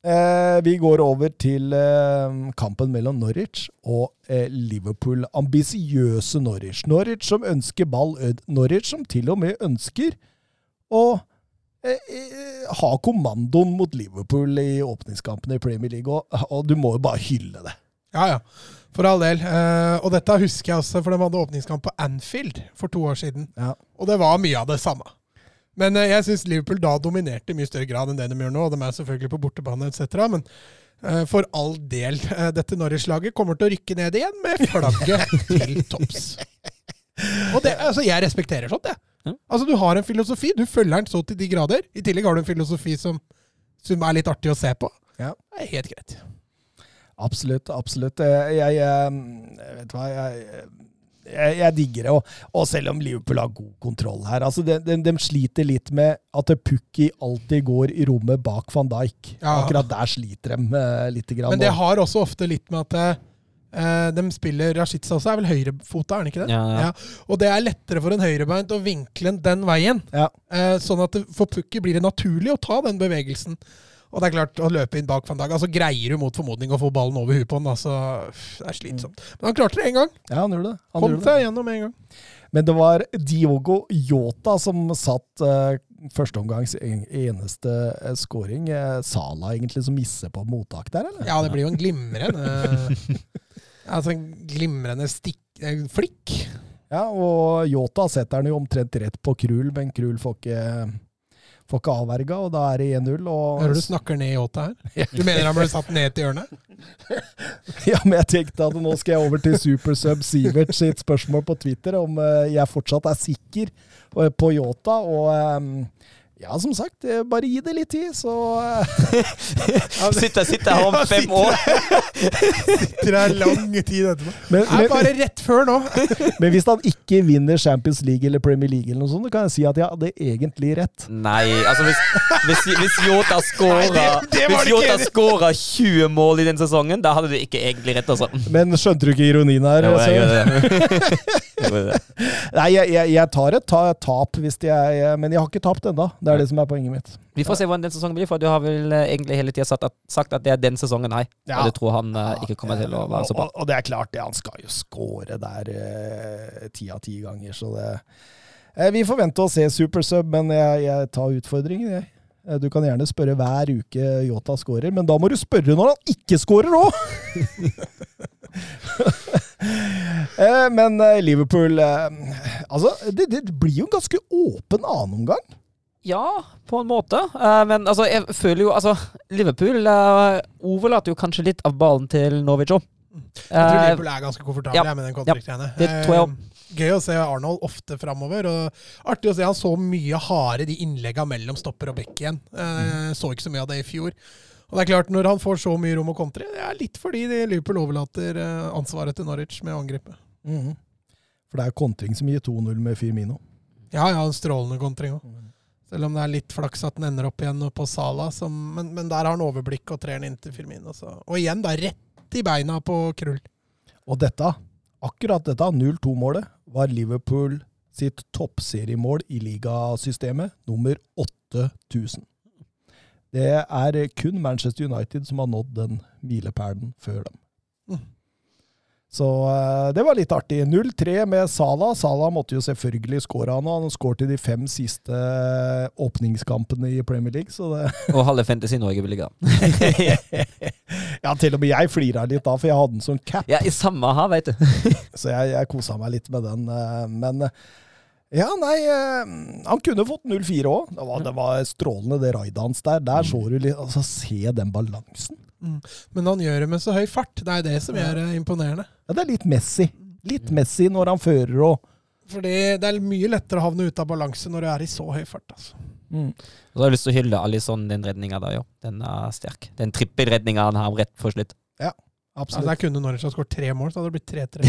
Eh, vi går over til eh, kampen mellom Norwich og eh, Liverpool. Ambisiøse Norwich. Norwich som ønsker ball. Norwich som til og med ønsker å eh, eh, ha kommandoen mot Liverpool i åpningskampene i Premier League. Og, og du må jo bare hylle det. Ja, ja. For all del. Eh, og dette husker jeg også, for de hadde åpningskamp på Anfield for to år siden. Ja. Og det var mye av det samme. Men eh, jeg syns Liverpool da dominerte i mye større grad enn det de gjør nå. og De er selvfølgelig på bortebane etc. Men eh, for all del, dette Norwich-laget kommer til å rykke ned igjen med flagget til topps. Og det, altså, jeg respekterer sånt, jeg. Ja. Altså, du har en filosofi, du følger den så til de grader. I tillegg har du en filosofi som, som er litt artig å se på. Ja. Det er helt greit. Absolutt, absolutt. Eh, Jeg, jeg, vet du hva, jeg, jeg, jeg digger det. Og, og selv om Liverpool har god kontroll her altså de, de, de sliter litt med at Pukki alltid går i rommet bak van Dijk. Ja. Akkurat der sliter de uh, litt. Grann, Men det og- har også ofte litt med at eh, de spiller Rashica også, er vel høyrefota, er han ikke det? Ja, ja. Og det er lettere for en høyrebeint å vinkle den den veien. Ja. Eh, sånn at det, for Pukki blir det naturlig å ta den bevegelsen. Og det er klart, å løpe inn bak van Dag Altså Greier du mot formodning å få ballen over huet på han, altså det er slitsomt. Men han klarte det én gang. Ja, han gjorde det. Han Kom seg gjennom en gang. Men det var Diogo Yota som satt uh, førsteomgangs en, eneste uh, scoring. Uh, Sala egentlig som misser på mottak der, eller? Ja, det blir jo en glimrende Altså en glimrende stikk, eh, flikk. Ja, og Yota setter den jo omtrent rett på Krul, men Krul får ikke, får ikke avverga, og da er det 1-0. og- Hører du snakker ned Yota her? Du mener han ble satt ned til hjørnet? Ja, men jeg tenkte at nå skal jeg over til Supersub Sivert sitt spørsmål på Twitter om eh, jeg fortsatt er sikker eh, på Yota. Og eh, ja, som sagt, eh, bare gi det litt tid, så eh, Sitter, jeg her om fem år. Sitter her lang tid etterpå. men, er men, bare rett før nå. men hvis han ikke vinner Champions League eller Premier League, eller noe sånt, kan jeg si at jeg hadde egentlig rett. Nei, altså hvis, hvis, hvis Jota skåra 20 mål i den sesongen, da hadde du ikke egentlig rett, altså. Men skjønte du ikke ironien her? Jo, jeg. Jeg gjør det. Nei, jeg, jeg, jeg tar et ta, tap, hvis jeg, men jeg har ikke tapt ennå. Det er det som er poenget mitt. Vi får se hvordan den sesongen blir, for du har vel eh, egentlig hele tida sagt, at- sagt at det er den sesongen, her. Ja. Og det tror han ja, ikke kommer til å være så bra. Og, og det er klart, det, han skal jo score der eh, ti av ti ganger, så det eh, Vi får vente og se Supersub, men jeg, jeg tar utfordringen, jeg. Eh, Du kan gjerne spørre hver uke Yota scorer, men da må du spørre når han ikke scorer òg! Eh, men eh, Liverpool eh, Altså, det, det blir jo en ganske åpen annenomgang. Ja, på en måte. Eh, men altså, jeg føler jo Altså, Liverpool overlater jo kanskje litt av ballen til Norwich òg. Jeg tror Eh, Liverpool er ganske komfortable ja. med den jeg Eh, Gøy å se Arnold ofte framover. Og artig å se han så mye harde de innlegga mellom stopper og bekk igjen. Eh, så ikke så mye av det i fjor. Og det er klart, når han får så mye rom å kontre, det er litt fordi Liverpool overlater eh, ansvaret til Norwich med å angripe. Mhm. For det er kontring som gir 2-0 med Firmino. Ja, ja, en strålende kontring òg. Selv om det er litt flaks at den ender opp igjen på Sala, som, men, men der har han overblikk og trer den inn til Firmino. Så. Og igjen, da rett i beina på Krull. Og dette, akkurat dette, 0-2-målet, var Liverpool sitt toppseriemål i ligasystemet, nummer 8000. Det er kun Manchester United som har nådd den milepælen før dem. Mm. Så eh, det var litt artig. 0-3 med Salah. Salah måtte jo selvfølgelig skåre han, og han skåret i de fem siste eh, åpningskampene i Premier League, så det Og halve Fantasy Norge vil ligge Ja, til og med jeg flira litt da, for jeg hadde den som cap. Ja, i samme her, veit du. Så jeg, jeg kosa meg litt med den. eh, Men ja, nei eh, Han kunne fått 0-4 òg. Det, var- det var strålende, det raidet hans der. Der så du litt Altså, se den balansen. Men han gjør det med så høy fart. Det er det som gjør det imponerende. Ja, det er litt Messi. Litt Messi når han fører og Fordi det er mye lettere å havne ute av balanse når du er i så høy fart. Altså. Og så har jeg lyst til å hylle Alison, den redninga der, jo. Den er sterk. Den trippelredninga han har rett for slutt. Altså, Absolutt. der kunne Norwich ha skåret tre mål, så hadde det blitt 3-3.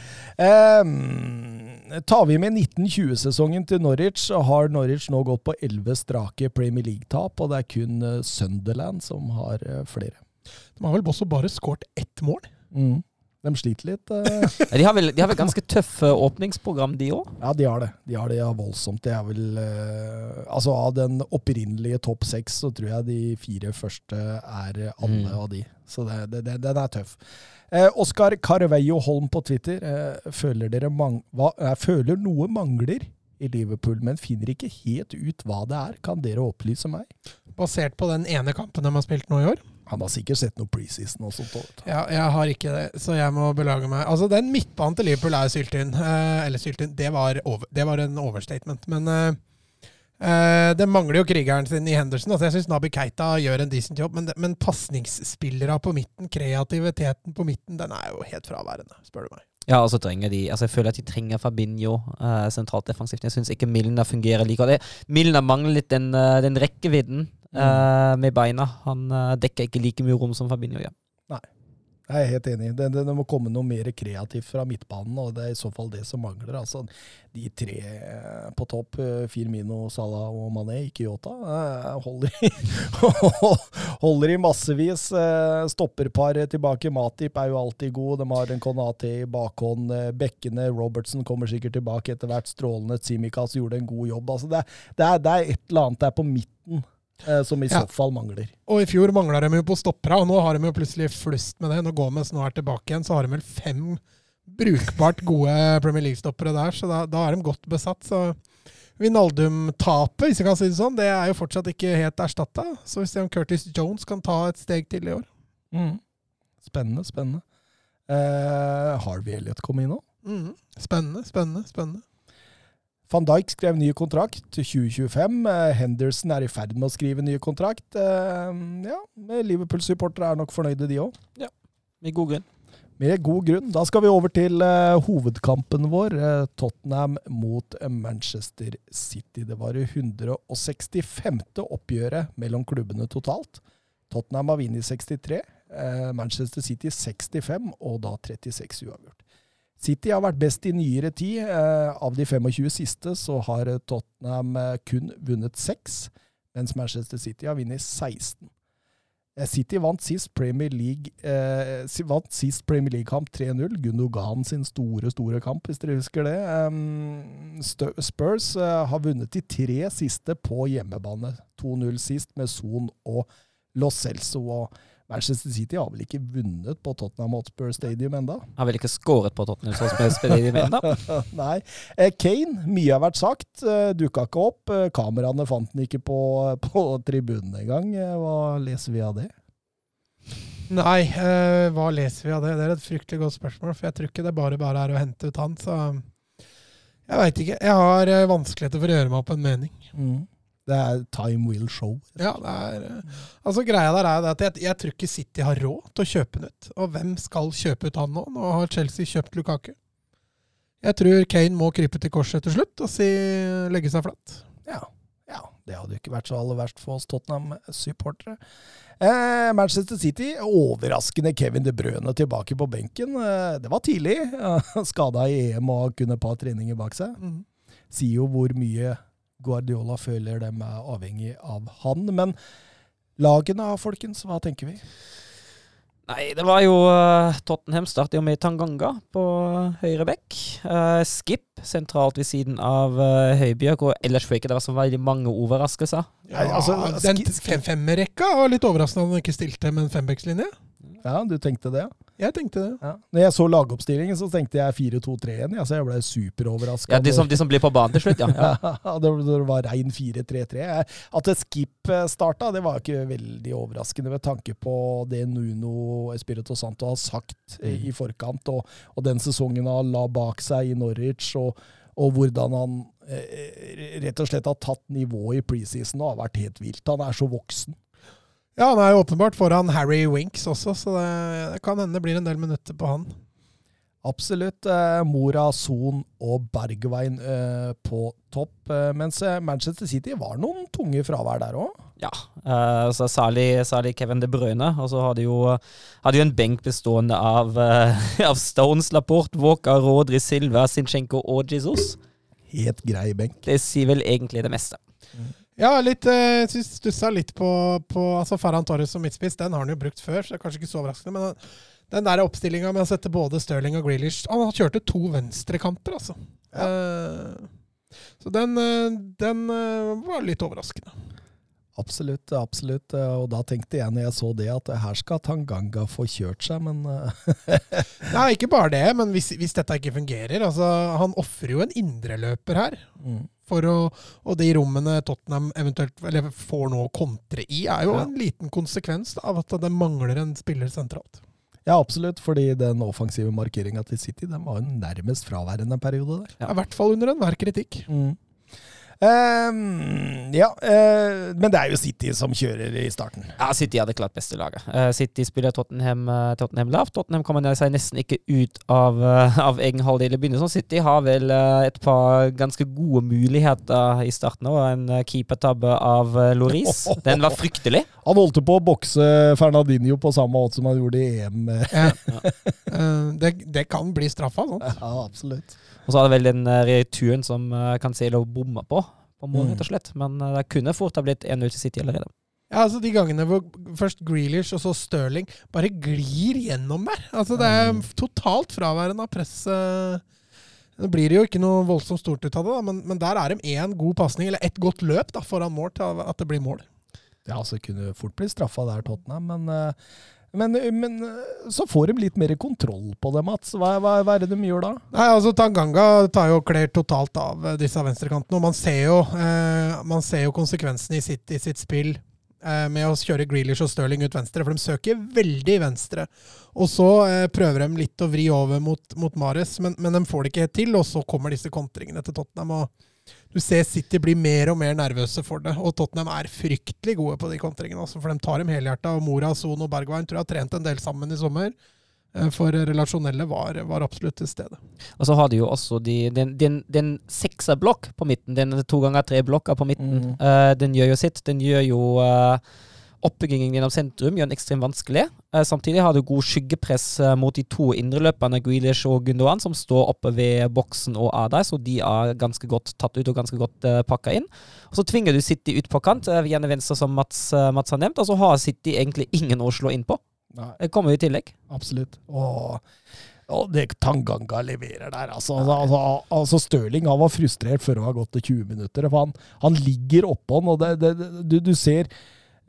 Ehm, tar vi med 1920-sesongen til Norwich, så har Norwich nå gått på elleve strake Premier League-tap, og det er kun eh, Sunderland som har eh, flere. De har vel også bare skåret ett mål. Mm. De sliter litt. eh. De, har vel, de har vel ganske tøffe åpningsprogram, de òg? Ja, de har det. De har det ja, voldsomt. Det er vel eh, Altså, av den opprinnelige topp seks, så tror jeg de fire første er eh, alle Mm. av de. Så det, det, det, den er tøff. Eh, Oskar Carveio Holm på Twitter. Eh, føler hva, jeg føler noe mangler i Liverpool, men finner ikke helt ut hva det er. Kan dere opplyse meg? Basert på den ene kampen de har spilt nå i år. Han har sikkert sett noe preseason og sånt. også. Ja, jeg har ikke det, så jeg må belage meg. Altså, Den midtbanen til Liverpool er syltynn. Eh, eller syltynn, det, det var en overstatement. Men eh, det mangler jo krigeren sin i Henderson. Altså, jeg syns Nabi Keita gjør en decent jobb, men, men pasningsspillere på midten, kreativiteten på midten, den er jo helt fraværende, spør du meg. Ja, og så trenger de Altså Jeg føler at de trenger Fabinho uh, sentralt defensivt. Jeg syns ikke Milner fungerer like godt. Milner mangler litt den, uh, den rekkevidden eh, med beina. Han dekker ikke like mye rom som Fabinho gjør. Jeg er helt enig. Det, det, det må komme noe mer kreativt fra midtbanen, og det er i så fall det som mangler. Altså, de tre eh, på topp, eh, Firmino, Salah og Mané, ikke Yota, eh, holder holder i massevis. Stopperpar tilbake. Matip er jo alltid god. De har en Konate i bakhånd. Bekkene, Robertson kommer sikkert tilbake etter hvert. Strålende. Tsimikas gjorde en god jobb. Altså, det, det, er, det er et eller annet der på midten som i så fall mangler. Og i fjor mangla de jo på stoppera, og nå har de jo plutselig flust med det. Når Gomez nå er tilbake igjen, så har de vel fem brukbart gode Premier League-stoppere der, så da, da er de godt besatt. Så Vinaldum-tapet, hvis jeg kan si det sånn, det er jo fortsatt ikke helt erstatta. Så vi ser om Curtis Jones kan ta et steg til i år. Spennende, spennende. Eh, Harvey Elliot kom inn nå. Mm. Spennende, spennende, spennende. Van Dijk skrev ny kontrakt til 2025. Eh, Henderson er i ferd med å skrive ny kontrakt. Eh, ja, Liverpool-supportere er nok fornøyde, de òg. Med god grunn. Med god grunn. Da skal vi over til eh, hovedkampen vår. Tottenham mot Manchester City. Det var det 165. oppgjøret mellom klubbene totalt. Tottenham har vunnet 63, eh, Manchester City 65, og da 36 uavgjort. City har vært best i nyere tid. Eh, av de 25 siste så har eh, Tottenham eh, kun vunnet seks, mens Manchester City har vunnet 16. Eh, City vant sist Premier League eh, League-kamp 3-0. Gundogan sin store, store kamp, hvis dere husker det. Um, Spurs uh, har vunnet de tre siste på hjemmebane. 2-0 sist med Son og Lo Celso. Og Manchester City har vel ikke vunnet på Tottenham Hotspur Stadium enda? Har vel ikke skåret på Tottenham Hotspur Stadium enda? Nei. Eh, Kane, mye har vært sagt. Eh, Dukka ikke opp. Eh, Kameraene fant den ikke på, på tribunen engang. Hva leser vi av det? Nei, eh, hva leser vi av det? Det er et fryktelig godt spørsmål, for jeg tror ikke det bare bare er å hente ut han, så jeg veit ikke. Jeg har vanskeligheter for å gjøre meg opp en mening. Mm. Det er time will show. Ja, det er, eh, altså Greia der er at jeg, jeg tror ikke City har råd til å kjøpe den ut. Og hvem skal kjøpe ut han nå? Nå har Chelsea kjøpt Lukaku. Jeg tror Kane må krype til korset til slutt og si legge seg flatt. Ja, ja, det hadde jo ikke vært så aller verst for oss Tottenham-supportere. Eh, Manchester City, overraskende Kevin De Brøne tilbake på benken. Eh, det var tidlig. Skada i EM og kun et par treninger bak seg. Mm. Sier jo hvor mye Guardiola føler dem er avhengig av han. Men lagene, folkens, hva tenker vi? Nei, det var jo uh, Tottenham startet jo med Tanganga på høyre bekk. Uh, Skip sentralt ved siden av uh, Høibjørg, og ellers var ikke det var så veldig mange overraskelser. Ja, altså, den sk- sk- fem-femmerrekka var litt overraskende at han ikke stilte med en fembekslinje. Ja, du tenkte det? Jeg tenkte det. Ja. Når jeg så lagoppstillingen, så tenkte jeg 4-2-3-1. Ja, så jeg ble superoverraska. Ja, de som, de som blir på banen til slutt, ja. ja. Ja, det var- rein 4-3-3. At skip eh, starta, det var ikke veldig overraskende med tanke på det Nuno Espirito Santo har sagt eh, Mm. i forkant, og, og den sesongen han la bak seg i Norwich, og, og hvordan han eh, rett og slett har tatt nivået i preseason og har vært helt vilt. Han er så voksen. Ja, han er jo åpenbart foran Harry Winks også, så det, det kan hende det blir en del minutter på han. Absolutt. Eh, Mora, Son og Bergwijn eh, på topp. Eh, mens eh, Manchester City var noen tunge fravær der òg. ja. Eh, så særlig, særlig Kevin De Bruyne. Og så hadde jo, hadde jo en benk bestående av, eh, av Stones, Laporte, Walker, Rodri, Silva, Sinchenko og Jesus. Helt grei benk. Det sier vel egentlig det meste. Ja, litt, eh, synes stussa litt på, på altså Ferran Torres som midtspiss. Den har han jo brukt før, så det er kanskje ikke så overraskende. Men den- den der oppstillinga med å sette både Stirling og Grealish Han kjørte to venstrekanter, altså. Eh, så den, eh, den var litt overraskende. Absolutt, absolutt. Og da tenkte jeg når jeg så det, at her skal Tanganga få kjørt seg, men Nei, ikke bare det, men hvis, hvis dette ikke fungerer altså Han ofrer jo en indreløper her. mm. For å, og de rommene Tottenham eventuelt eller får nå å kontre i, er jo Ja. en liten konsekvens av at det mangler en spiller sentralt. Ja, absolutt. Fordi den offensive markeringa til City den var jo nærmest fraværende en periode der. Ja. I hvert fall under enhver kritikk. Mm. Ehm, ja, uh, men det er jo City som kjører i starten. Ja, City hadde klart beste laget. Uh, City spiller Tottenham, uh, Tottenham lavt. Tottenham kommer seg nesten ikke ut av, av egen halvdel i begynnelsen. City har vel et par ganske gode muligheter i starten òg. En keepertabbe av uh, Loris. Den var fryktelig. Han holdt på å bokse Fernandinho på samme måte som han gjorde i EM. Ja. Eh, det, det kan bli straffa, sånn. Ja, absolutt. Og så hadde vel den uh, returen som uh, Cancelo bomma på, på mål, Mm. rett og slett. Men eh, det kunne fort ha blitt 1-0 til City allerede. Ja, altså De gangene hvor først Grealish og så Stirling bare glir gjennom der. Altså Det er Mm. totalt fraværende av press. eh. Nå blir det jo ikke noe voldsomt stort ut av det, da, men, men der er de én god pasning, eller ett godt løp da, foran mål til at det blir mål. Ja, altså kunne fort bli straffa der, Tottenham, men, eh, men, men så får de litt mer kontroll på det, Mats. Hva, hva, hva er det de gjør da? Nei, altså Tanganga tar jo kler totalt av eh, disse venstrekantene, og man ser jo, eh, jo konsekvensene i sitt, i sitt spill eh, med å kjøre Grealish og Stirling ut venstre, for de søker veldig venstre. Og så eh, prøver de litt å vri over mot, mot Mares, men, men de får det ikke helt til, og så kommer disse kontringene til Tottenham. og du ser City blir mer og mer nervøse for det, og Tottenham er fryktelig gode på de kontringene. Altså, for de tar dem helhjerta. og Mora, Son og Bergwijn tror jeg har trent en del sammen i sommer. eh, For relasjonelle var, var absolutt til stede. Og så har de jo også de, den, den, den sekserblokk på midten, den to ganger tre-blokka på midten, Mm. Uh, den gjør jo sitt. Den gjør jo uh, oppbyggingen gjennom sentrum gjør den ekstremt vanskelig. Eh, samtidig har du god skyggepress eh, mot de to indreløperne, Grealish og Gundogan, som står oppe ved boksen og Adai, så de er ganske godt tatt ut og ganske godt uh, pakka inn. Og Så tvinger du City ut på kant, uh, gjerne venstre, som Mats, eh, Mats har nevnt, og så har City egentlig ingen å slå inn på. Nei, Det kommer i tillegg. absolutt. Åh. og det Tanganga leverer der, altså. altså, altså Stirling han var frustrert før det var gått til 20 minutter. For han, han ligger oppå han, og det, det, du, du ser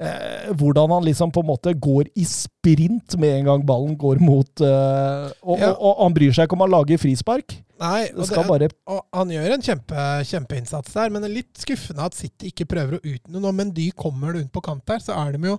eh, hvordan han liksom på en måte går i sprint med en gang ballen går mot eh, og, Ja. og, og han bryr seg ikke om han lager frispark. Nei, og, det, bare og han gjør en kjempe, kjempeinnsats der, men det er litt skuffende at City ikke prøver å utnytte men de kommer rundt på kant der, så er de jo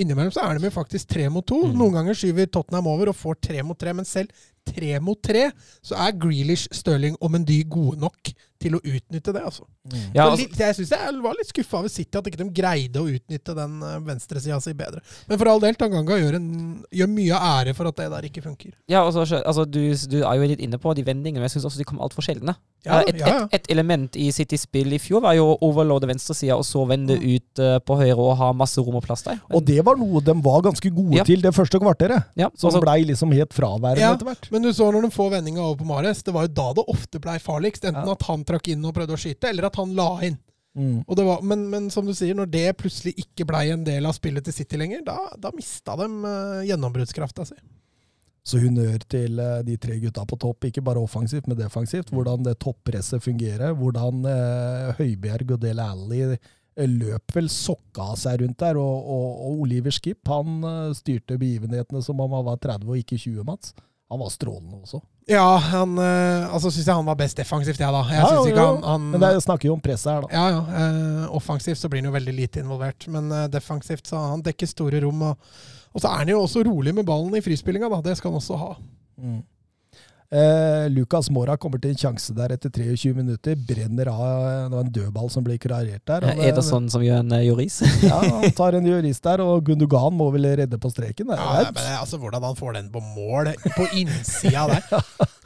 innimellom så er de jo faktisk tre mot to. Mm. Noen ganger skyver Tottenham over og får tre mot tre, men selv tre mot tre, så er Grealish, Stirling og Mendy gode nok til å utnytte det. altså. Ja, altså, litt, jeg synes jeg var litt skuffa over City, at ikke de greide å utnytte den uh, venstresida si bedre. Men for all del, Tanganga gjør, en, gjør mye av ære for at det der ikke funker. ja, altså, altså du, du er jo litt inne på de vendingene, men jeg syns også de kom altfor sjeldne. Ja, Eh, et, ja, ja. Et, et element i Citys spill i fjor var jo å overloade venstresida og så vende ut uh, på høyre og ha masse rom og plass der. Men- Og det var noe de var ganske gode Ja. til det første kvarteret. ja, Som altså, blei liksom helt fraværende Ja. etter hvert. Men du så når de får vendinga over på Mares, det var jo da det ofte blei farligst. Enten Ja. at han trakk inn og prøvde å skyte, eller at han la inn. Mm. Og det var, men, men som du sier, når det plutselig ikke blei en del av spillet til City lenger, da, da mista de uh, gjennombruddskrafta si. Så honnør til uh, de tre gutta på topp, ikke bare offensivt, men defensivt. Hvordan det toppresset fungerer. Hvordan uh, Høibjerg og Del Alli eh, løp vel sokka seg rundt der. Og, og, og Oliver Skip han eh, styrte begivenhetene som om han var 30 og ikke 20, Mats. Han var strålende også. Ja, han uh, Altså syns jeg han var best defensivt, jeg, da. Jeg Ja, jo, jo. han, han Men det snakker jo om presset her, da. Ja, ja. eh, offensivt så blir han jo veldig lite involvert, men eh, defensivt så han dekker store rom. Og, og så er han jo også rolig med ballen i frispillinga, da. Det skal han også ha. Mm. Eh, Lucas Mora kommer til en sjanse der etter 23 minutter. Brenner av Det var en dødball som ble klarert der. og det- Ederson som gjør en juris? Ja, han tar en jurist der, og Gundogan må vel redde på streken. Der. Ja, er men altså Hvordan han får den på mål på innsida der.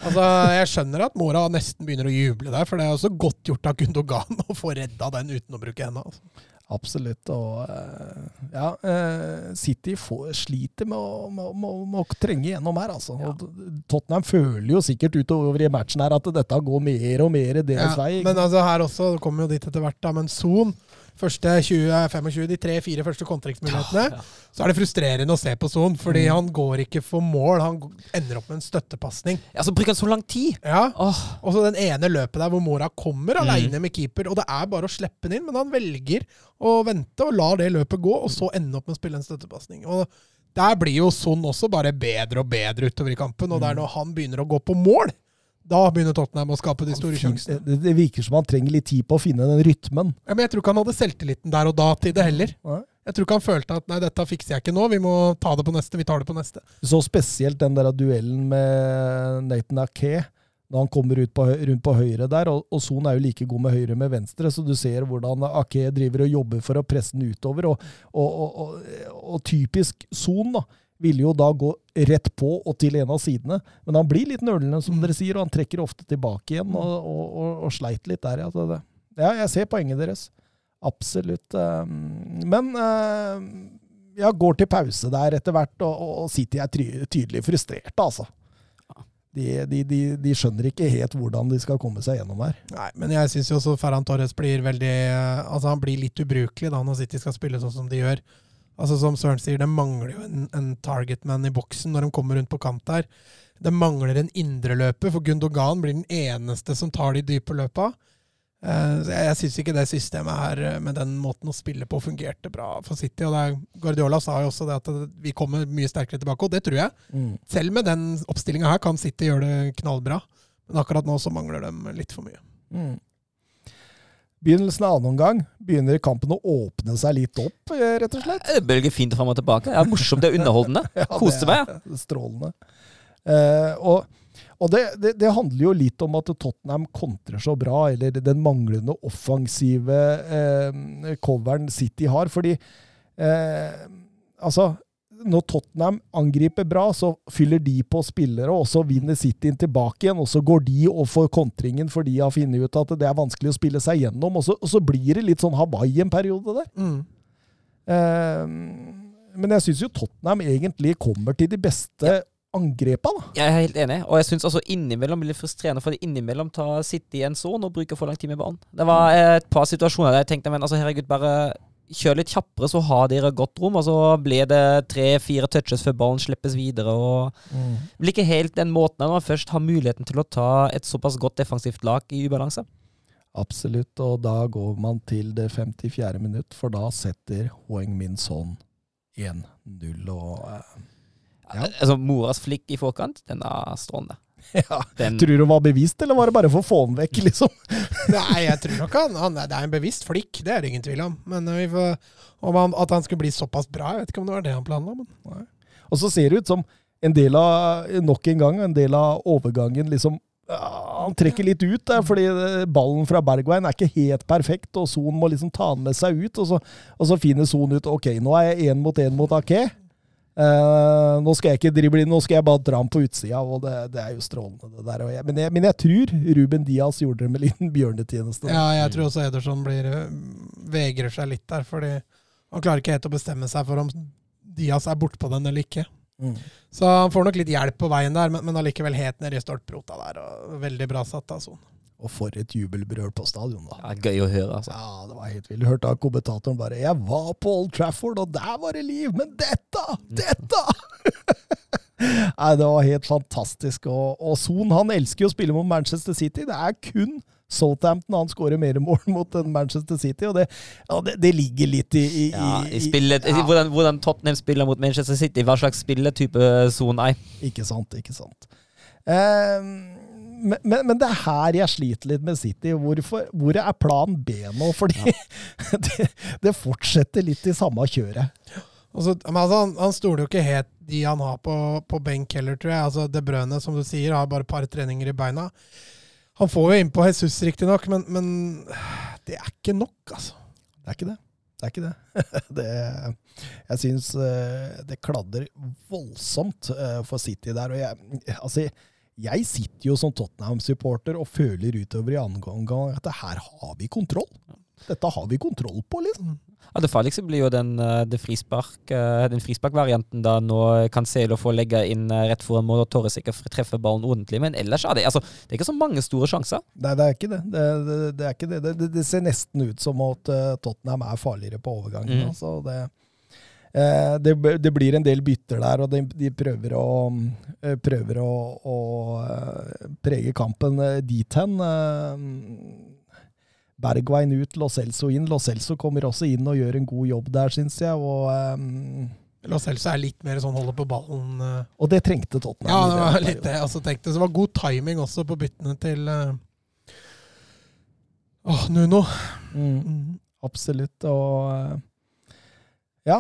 Altså, Jeg skjønner at Mora nesten begynner å juble der, for det er også godt gjort av Gundogan å få redda den uten å bruke henda. Altså. Absolutt. Og eh, ja, eh, City får, sliter med å, med, å- med, å- trenge gjennom her, altså. Og Tottenham føler jo sikkert utover i matchen her at dette går mer og mer deres Ja, vei. men altså her også, det kommer jo dit etter hvert, da, men Son Første 20-25, de tre-fire første kontringsmulighetene, så er det frustrerende å se på Son, fordi Mm. han går ikke for mål. Han ender opp med en støttepasning. så bruker han så lang tid? Ja, Oh. Og så den ene løpet der hvor Mora kommer Mm. med keeper, og det er bare å slippe den inn, men han velger å vente og la det løpet gå, og så ende opp med å spille en støttepasning. Og der blir jo Son også bare bedre og bedre utover i kampen, og det er når han begynner å gå på mål, da begynner Tottenham å skape de store sjansene. det, det virker som han trenger litt tid på å finne den rytmen. Ja, men jeg tror ikke han hadde selvtilliten der og da til det heller. Nei. Jeg tror ikke han følte at nei, dette fikser jeg ikke nå, vi må ta det på neste, vi tar det på neste. Så spesielt den der duellen med Nathan Ake, når han kommer ut på, rundt på høyre der, og, og Son er jo like god med høyre med venstre, så du ser hvordan Ake driver og jobber for å presse den utover, og, og, og typisk Son da, ville jo da gå rett på og til en av sidene, men han blir litt nølende, som dere sier, og han trekker ofte tilbake igjen, og, og, og, og sleit litt der, ja. Det, ja, jeg ser poenget deres. Absolutt. eh, Men eh, jeg går til pause der etter hvert, og, City er tydelig frustrerte, altså. De, de, de, de skjønner ikke helt hvordan de skal komme seg gjennom her. Nei, men jeg syns jo også Ferran Torres blir veldig eh, Altså Han blir litt ubrukelig da når City skal spille sånn som de gjør. Altså Som Søren sier, det mangler jo en, en targetman i boksen når de kommer rundt på kant der. Det mangler en indreløper, for Gundogan blir den eneste som tar de dype løpa. Uh, jeg jeg syns ikke det systemet her eh, med den måten å spille på fungerte bra for City. og er, Guardiola sa jo også det at vi kommer mye sterkere tilbake, og det tror jeg. Selv med den oppstillinga her kan City gjøre det knallbra. Men akkurat nå så mangler de litt for mye. Mm. Begynnelsen av annen omgang begynner kampen å åpne seg litt opp, eh, rett og slett. det bølger fint fram og tilbake. Det er morsomt, det er underholdende. Ja, Koste meg. er Strålende. Eh, og og det, det, det handler jo litt om at Tottenham kontrer så bra, eller den manglende offensive eh, coveren City har. Fordi eh, altså når Tottenham angriper bra, så fyller de på spillere, og så vinner City tilbake igjen. Og så går de og får kontringen, for de har funnet ut at det er vanskelig å spille seg gjennom. Og så, og så blir det litt sånn Hawaii en periode der. Eh, men jeg syns jo Tottenham egentlig kommer til de beste angrepa, da. Jeg er helt enig, og jeg syns også innimellom blir det frustrerende, for innimellom tar City en sånn og bruker for lang tid med banen. Det var et par situasjoner der jeg tenkte men altså herregud, bare kjør litt kjappere, så har dere godt rom. Og så blir det tre-fire touches før ballen slippes videre. og Det blir ikke helt den måten når man først har muligheten til å ta et såpass godt defensivt lag i ubalanse. Absolutt, og da går man til det 54. minutt, for da setter Hoeng Min Son 1-0. og... eh, Ja. Altså, Moras flikk i forkant, den er strålende. Ja. Den, Tror du det var bevisst, eller var det bare for å få den vekk, liksom? Nei, jeg tror nok han, han Det er en bevisst flikk, det er det ingen tvil om. Men vi får, om han, at han skulle bli såpass bra, jeg vet ikke om det var det han planla. Men Og så ser det ut som en del av, nok en gang, en del av overgangen liksom ja, Han trekker litt ut der, fordi eh, ballen fra Bergveien er ikke helt perfekt, og Son må liksom ta den med seg ut. Og så, og så finner Son ut ok, nå er jeg én mot én mot Ake. Eh, nå skal jeg ikke drible inn, nå skal jeg bare dra den på utsida, og det, det er jo strålende, det der. Jeg, men, jeg, men, jeg, tror Ruben Diaz gjorde det med liten bjørnetjeneste. Ja, jeg tror også Ederson blir, eh, vegrer seg litt der, fordi han klarer ikke helt å bestemme seg for om Diaz er bortpå den eller ikke. Mm. Så han får nok litt hjelp på veien der, men, men allikevel helt nede i stolprota der. og Veldig bra satt av Son. Og for et jubelbrøl på stadion, da. Ja, gøy å høre, altså. Ja, det var helt vilt. Hørte av kommentatoren bare 'Jeg var på Old Trafford, og der var det liv! Men dette! Dette!' Nei, det var helt fantastisk. Og, og Son han elsker jo å spille mot Manchester City. Det er kun Southampton han skårer mer mål mot Manchester City, og det, ja, det, det ligger litt i, i, ja, i spillet, ja. hvordan, hvordan, Tottenham spiller mot Manchester City. Hva slags spilletype Son er. Ikke sant, ikke sant. Um, men, men, men, det er her jeg sliter litt med City. Hvorfor, hvor er plan B nå? Fordi ja. det, det, fortsetter litt i samme kjøret. Altså, altså, han, han stoler jo ikke helt de han har på, på benk heller, tror jeg. Altså, det Brønne, som du sier, har bare et par treninger i beina. Han får jo innpå Jesus, riktignok, men, men det er ikke nok, altså. Det er ikke det. Det er ikke det. det jeg syns eh, det kladder voldsomt eh, for City der. Og jeg, altså, jeg sitter jo som Tottenham-supporter og føler utover i andre gang at her har vi kontroll. Dette har vi kontroll på, liksom. Ja, Det farligste blir jo den, eh, frispark, eh, den frisparkvarianten da nå Cancelo får legge inn eh, rett foran mål og Torres ikke treffer ballen ordentlig. Men ellers er det, altså, det er ikke så mange store sjanser. Nei, det er ikke det. Det, det, det er ikke det. det. ser nesten ut som at Tottenham er farligere på overgangen. Mm. Altså, det, det, blir en del bytter der, og de, de prøver å, prøver å, å prege kampen dit hen. Bergveien ut, Lo Celso inn. Lo Celso kommer også inn og gjør en god jobb der, syns jeg. og... Um, Lo Celso er litt mer sånn holder på ballen. Og det trengte Tottenham. Ja, det var litt det. Altså, tenkte, så det var god timing også på byttene til uh, oh, Nuno. Mm, mm. Absolutt. Og ja,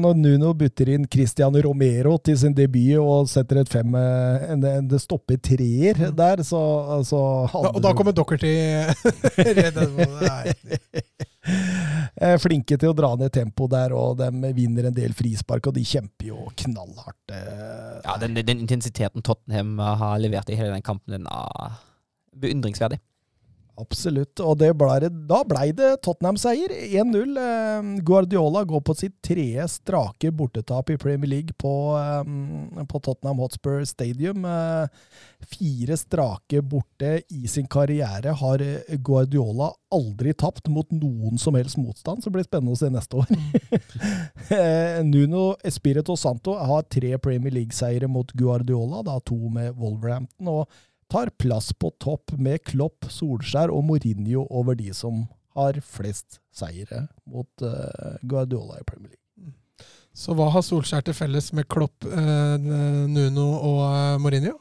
når Nuno bytter inn Cristiano Romero til sin debut og setter et fem eh, en, en, Det stopper treer mm. der, så, så da, Og da kommer Dockerty Flinke til å dra ned tempoet der, og de vinner en del frispark, og de kjemper jo knallhardt. Eh. Ja, den, den intensiteten Tottenham har levert i hele den kampen, den er beundringsverdig. Absolutt. Og ble, da ble det Tottenham-seier. 1-0. Eh, Guardiola går på sitt tredje strake bortetap i Premier League på, eh, på Tottenham Hotspur Stadium. Eh, fire strake borte i sin karriere har Guardiola aldri tapt mot noen som helst motstand, så det blir spennende å se neste år. Nuno Espirito Santo har tre Premier League-seiere mot Guardiola, da to med Wolverhampton. og tar plass på topp med Klopp, Solskjær og Mourinho over de som har flest seire mot uh, Guardiola i Premier League. Mm. Så hva har Solskjær til felles med Klopp, uh, Nuno og uh, Mourinho?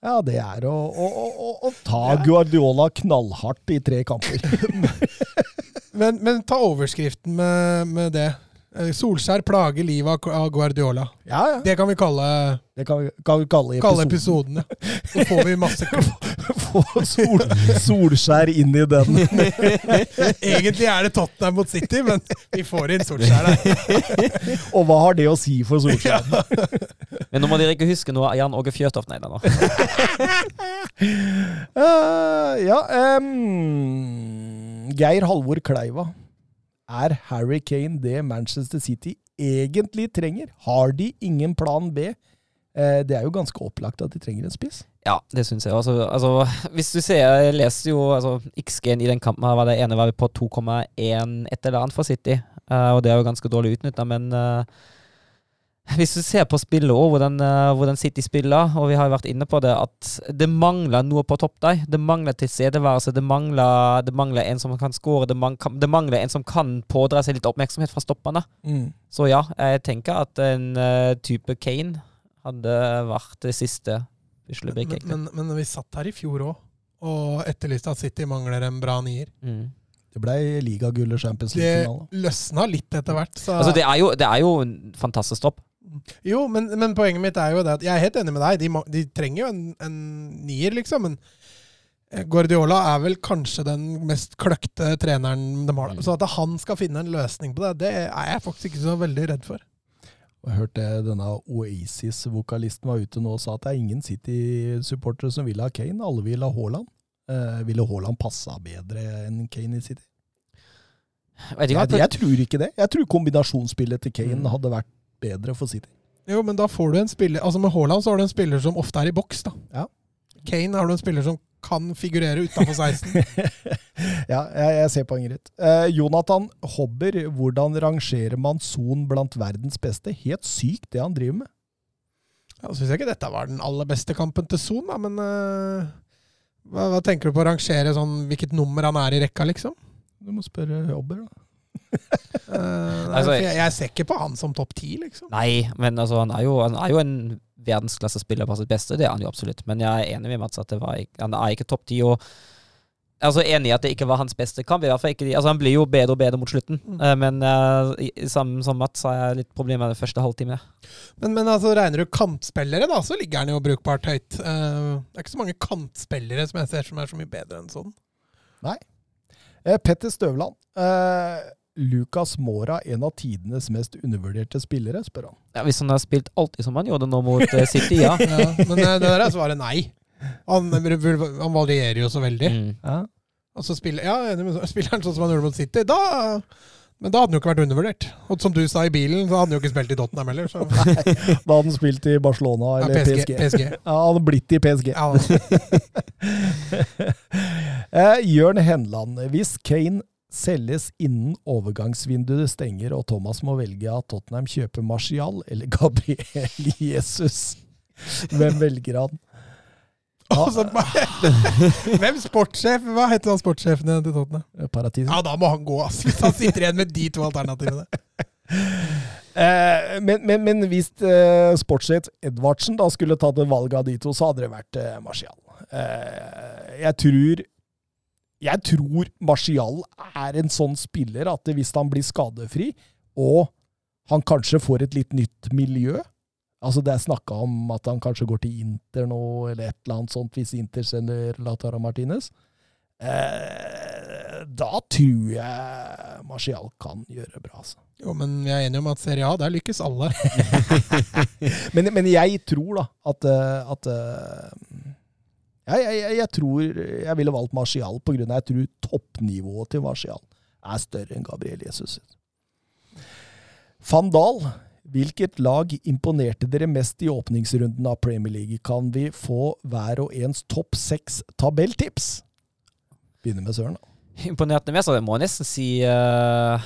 Ja, det er å, å, å, å ta Guardiola knallhardt i tre kamper. men, men, ta overskriften med, med det. Eh, Solskjær plager livet av Guardiola. Ja, ja. Det kan vi kalle Det kan vi, kan vi kalle episoden. Kalle episoden, ja. Så får vi masse Få sol, Solskjær inn i den. Egentlig er det Tottenham mot City, men vi får inn Solskjær der. Og hva har det å si for Solskjær? men nå må dere ikke huske noe Jan Åge Fjørtoft, nei da uh, ja um, Geir Halvor Kleiva. Er Harry Kane det Manchester City egentlig trenger? Har de ingen plan B? Eh, det er jo ganske opplagt at de trenger en spiss. Ja, det syns jeg. Altså, altså, hvis du ser, jeg leser jo altså, X-Gen i den kampen var det ene var på 2,1 et eller annet for City. Uh, og det er jo ganske dårlig utnytta, men uh, hvis du ser på spillet og hvordan, uh, hvordan, City spiller, og vi har jo vært inne på det, at det mangler noe på topp der. Det mangler tilstedeværelse, det mangler, det mangler en som kan skåre, det, man, det, mangler en som kan pådra seg litt oppmerksomhet fra stoppene. Mm. Så ja, jeg tenker at en uh, type Kane hadde vært det siste pusleblikket. Men, men, men, vi satt her i fjor òg og etterlyste at City mangler en bra nier. Mm. Det ble ligagull og Champions League-finale. Det løsna litt etter hvert. Altså, det, er jo, det er jo en fantastisk stopp. Jo, men, men poenget mitt er jo det at jeg er helt enig med deg. De, må, de trenger jo en, en nier, liksom. Men eh, Guardiola er vel kanskje den mest kløkte treneren de har. Så at han skal finne en løsning på det, det er jeg faktisk ikke så veldig redd for. Jeg hørte denne Oasis-vokalisten var ute nå og sa at det er ingen City-supportere som vil ha Kane. Alle vil ha Haaland. Eh, ville Haaland passa bedre enn Kane i City? Jeg, ikke, Jeg, jeg tror ikke det. Jeg tror kombinasjonsspillet til Kane Mm. hadde vært bedre for City. Jo, men da får du en spiller Altså Med Haaland så har du en spiller som ofte er i boks. da. Ja. Kane har du en spiller som kan figurere utafor 16. ja, jeg, jeg ser poenget ditt. Eh, Jonathan Hobber, hvordan rangerer man Son blant verdens beste? Helt sykt, det han driver med. Ja, Syns jeg ikke dette var den aller beste kampen til Son, da, men eh, hva, hva tenker du på å rangere sånn hvilket nummer han er i rekka, liksom? Du må spørre Hobber, da. Eh, nei, Altså, jeg, jeg ser ikke på han som topp ti, liksom. Nei, men altså, han er jo, han er jo en verdensklassespiller på sitt beste, det er han jo absolutt. Men jeg er enig med Mats at det var, ikke- han er ikke topp ti. Og altså, enig i at det ikke var hans beste kamp. i hvert fall ikke de, altså Han blir jo bedre og bedre mot slutten, Mm. Eh, men uh, sammen som Mats har jeg litt problemer med den første halvtimen. Men, men altså, regner du kantspillere, da, så ligger han jo brukbart høyt. Uh, det er ikke så mange kantspillere som jeg ser som er så mye bedre enn sånn. Nei. Petter Støvland. Eh, Lucas Mora, en av tidenes mest undervurderte spillere, spør han. Ja, hvis han har spilt alltid som han gjorde nå mot eh, City, ja. Ja, men eh, det der er svaret nei. Han, han varierer jo så veldig. Mm. Ja. Og så spiller, ja, er spiller han sånn som han gjorde mot City, da Men da hadde han jo ikke vært undervurdert. Og som du sa i bilen, så hadde han jo ikke spilt i Tottenham heller. Så. Da hadde han spilt i Barcelona eller PSG. PSG. PSG. Ja, han hadde blitt i PSG. Ja, eh, Jørn Henland. Hvis Kane selges innen overgangsvinduet stenger og Thomas må velge at Tottenham kjøper Martial eller Gabriel Jesus, hvem velger han? Og Hvem sportssjef? Hva heter han sportssjefen til Tottenham? Paratisen. Ja, da må han gå, ass. Hvis han sitter igjen med de to alternativene. Eh, men, men, men hvis eh, sportssjef Edvardsen da skulle tatt valget valg av de to, så hadde det vært eh, Martial. Eh, jeg tror Jeg tror Martial er en sånn spiller at hvis han blir skadefri, og han kanskje får et litt nytt miljø Altså Det er snakka om at han kanskje går til Inter nå, eller et eller annet sånt, hvis Inter sender Latara Martinez. Eh, da tror jeg Martial kan gjøre bra, altså. Jo, men vi er enige om at Serie A, der lykkes alle. Men, men jeg tror da at, eh, at eh, jeg, jeg, jeg, tror jeg ville valgt Martial av jeg tror toppnivået til Martial er større enn Gabriel Jesus. Van Dahl, hvilket lag imponerte dere mest i åpningsrunden av Premier League? Kan vi få hver og ens topp seks tabelltips? Begynner med Søren. da. Imponerte meg, så jeg må nesten si uh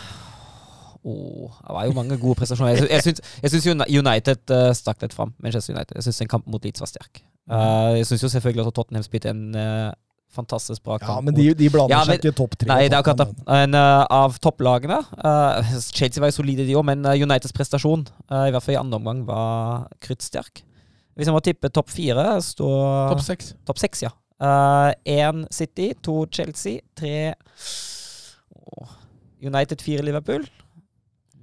oh, Det var jo mange gode prestasjoner. Jeg, syns, United uh, stakk litt fram. Manchester United. Jeg syns en kamp mot Leeds var sterk. Eh, jeg syns jo selvfølgelig at Tottenham spilte en uh, fantastisk bra kamp. Ja, men de, de blander Ja, seg ikke i topp tre. Nei, det er akkurat det. En, uh, av topplagene eh, Chelsea var jo solide, de òg, men eh, Uniteds prestasjon, eh, i hvert fall i andre omgang, var kryttsterk. Hvis jeg må tippe topp fire, står Topp seks. Topp seks, ja. Én City, to Chelsea, tre Åh, United, fire Liverpool.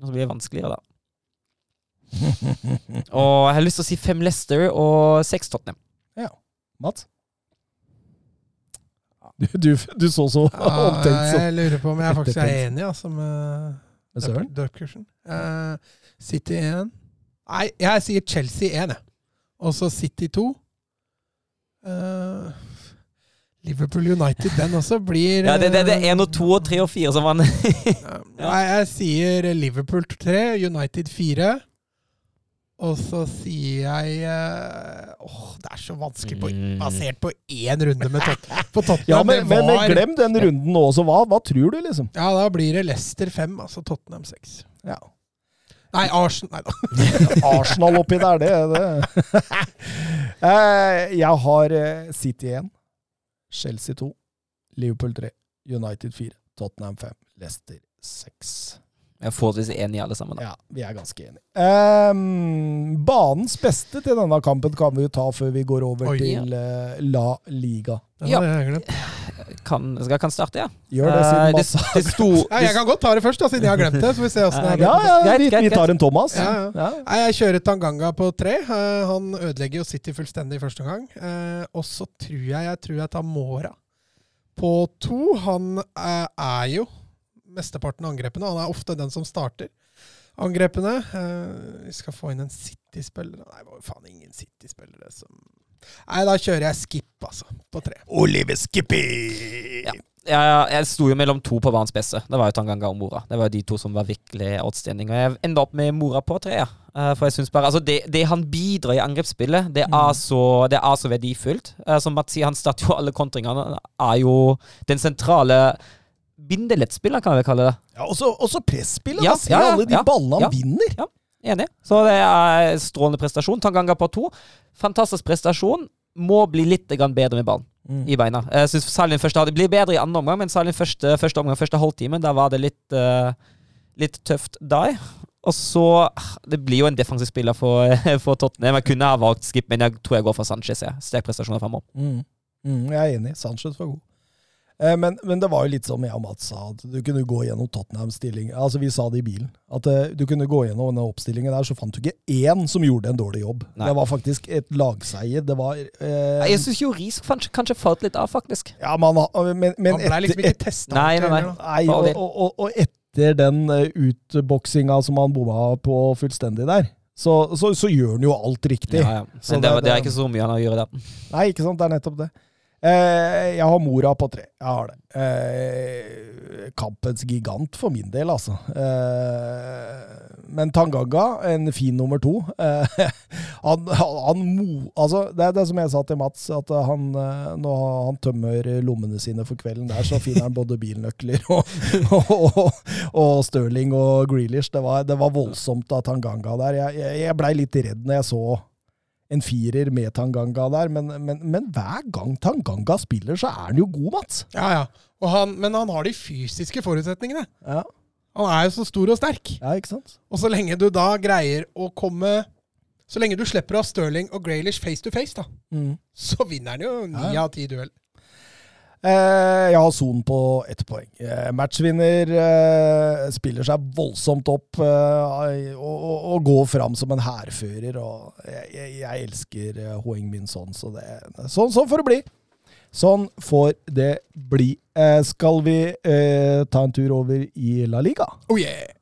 Og så blir det vanskeligere, da. Og jeg har lyst til å si fem Leicester og seks Tottenham. Mats? Du, du, du så så Ja, jeg lurer på om jeg faktisk er enig, altså, med med Søren. Duckersen. Uh, City 1 Nei, jeg sier Chelsea 1, jeg. Og så City 2. Uh, Liverpool United, den også blir Ja, det, det, det eh, er én og to og tre og fire som vant. ja, Nei, jeg sier Liverpool 3, United 4. Og så sier jeg åh, Åh, det er så vanskelig på, Mm. basert på én runde med Tot på Tottenham. Ja, men, men, men glem den runden nå også. Hva, hva tror du, liksom? Ja, da blir det Leicester 5, altså Tottenham 6. Ja. Nei, Arsenal Nei da. Arsenal oppi der, det, det. Eh, Jeg har eh, City 1, Chelsea 2, Liverpool 3, United 4, Tottenham 5, Leicester 6. Jeg er forholdsvis enig i alle sammen. da. Ja, vi er ganske enige. Um, banens beste til denne kampen kan vi jo ta før vi går over Oi, til ja. La Liga. Den Ja. kan, jeg kan starte, ja. Gjør det Eh, siden det, Mats det sto Ja, jeg kan godt ta det først, da, siden jeg har glemt det. Så vi ser åssen det er. ja, ja, vi, vi tar en Thomas. Ja, ja. Ja. Nei, jeg kjører Tanganga på tre. Eh, han ødelegger jo City fullstendig i første omgang. Eh, og så tror jeg jeg tror jeg tar Mora på to. Han eh, er jo mesteparten av angrepene. Han er ofte den som starter angrepene. Uh, vi skal få inn en City-spiller Nei, det var jo faen ingen City-spillere som Nei, da kjører jeg skip, altså. På tre. Oliver Skippy! Ja. Ja, ja, jeg sto jo mellom to på banens beste. Det var jo Tanganga og Mora. Det var jo de to som var virkelig outstanding. Og jeg enda opp med Mora på tre. Ja. Eh, For jeg synes bare, altså det, det han bidrar i angrepsspillet, det er, så, det er så verdifullt. Eh, Som Mats sier, han starter jo alle kontringene. Er jo den sentrale bindelettspilleren, kan vi kalle det. Ja, også, også presspillet. Ja, da. ser ja, ja, alle de ja, ballene han ja. vinner. Enig. Så det er strålende prestasjon. Tanganga på to. Fantastisk prestasjon. Må bli litt bedre med ballen Mm. i beina. Jeg synes særlig den første Det blir bedre i andre omgang, men den første, første omgang, første halvtime, da var det litt, uh, litt tøft der. Og så Det blir jo en defensiv spiller for, for Tottenham. Jeg kunne ha valgt Skip, men jeg tror jeg går for Sanchez. Jeg. Sterk prestasjon framover. Mm. Mm, jeg er enig. Sanchez var god. Eh, men, men det var jo litt som jeg og Mats sa, at du kunne gå gjennom Tottenhams stilling. Altså, vi sa det i bilen. At eh, du kunne gå gjennom denne oppstillingen der, så fant du ikke én som gjorde en dårlig jobb. Nei. Det var faktisk et lagseier. Det var eh, Jeg syns jo Riis kanskje, kanskje falt litt av, faktisk. Ja, man, men, men Han ble liksom ikke testa. Nei, nei, nei. Nei, og, og, og, og etter den eh, utboksinga som han bomma på fullstendig der, så, så, så gjør han jo alt riktig. Ja, ja. Så Men det, det- det er ikke så mye han har å gjøre der. Nei, ikke sant? Det er nettopp det. Eh, jeg har Mora på tre. Jeg har det. Eh, kampens gigant for min del, altså. Eh, men Tanganga, en fin nummer to. Han, han mo... Altså, det er som jeg sa til Mats, at han, når han tømmer lommene sine for kvelden der, så finner han både bilnøkler og, og, og, og Stirling og Grealish. Det var, det var voldsomt av Tanganga der. Jeg, jeg, jeg blei litt redd når jeg så en firer med Tanganga der, men, men, men hver gang Tanganga spiller, så er han jo god, Mats. Ja, ja. Han, men han har de fysiske forutsetningene. Ja, Han er jo så stor og sterk. ja ikke sant? Og så lenge du da greier å komme Så lenge du slipper av Sterling og Graylish face to face, da, Mm. så vinner han jo ni av ti duell. Eh, jeg har Son på ett poeng. Eh, matchvinner eh, spiller seg voldsomt opp og, går fram som en hærfører. Jeg, jeg, elsker Hoeng Min Son, så det, sånn, sånn får det bli. Sånn får det bli. Skal vi ta en tur over i La Liga? Oh yeah!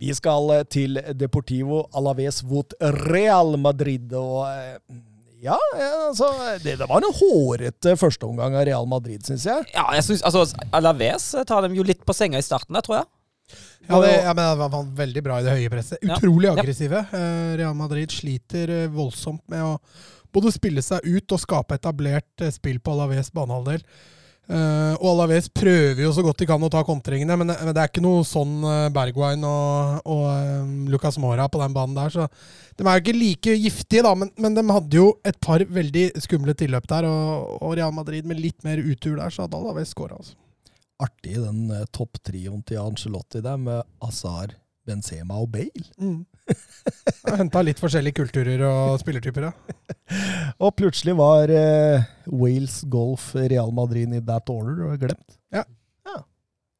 Vi skal eh, til Deportivo Alaves mot Real Madrid. Og eh, ja, eh, altså Det, det var en hårete førsteomgang av Real Madrid, syns jeg. Ja, jeg synes, altså, Alaves tar dem jo litt på senga i starten der, tror jeg. Ja, det, ja, men det var veldig bra i det høye presset. Utrolig Ja. aggressive. Eh, Real Madrid sliter eh, voldsomt med å både spille seg ut og skape etablert eh, spill på Alaves banehalvdel. Eh, og Alaves prøver jo så godt de kan å ta kontringene, men, men det er ikke noe sånn uh, Bergwijn og, og um, Lucas Mora på den banen der. Så de er jo ikke like giftige, da, men, men de hadde jo et par veldig skumle tilløp der. Og, og Real Madrid med litt mer utur der, så hadde Alaves skåra. Altså. Artig den uh, topptrioen til Angelotti der, med Azar, Benzema og Bale. Mm. Henta litt forskjellige kulturer og spillertyper, ja. Og plutselig var eh, Wales Golf Real Madrid i that order og glemt. Ja.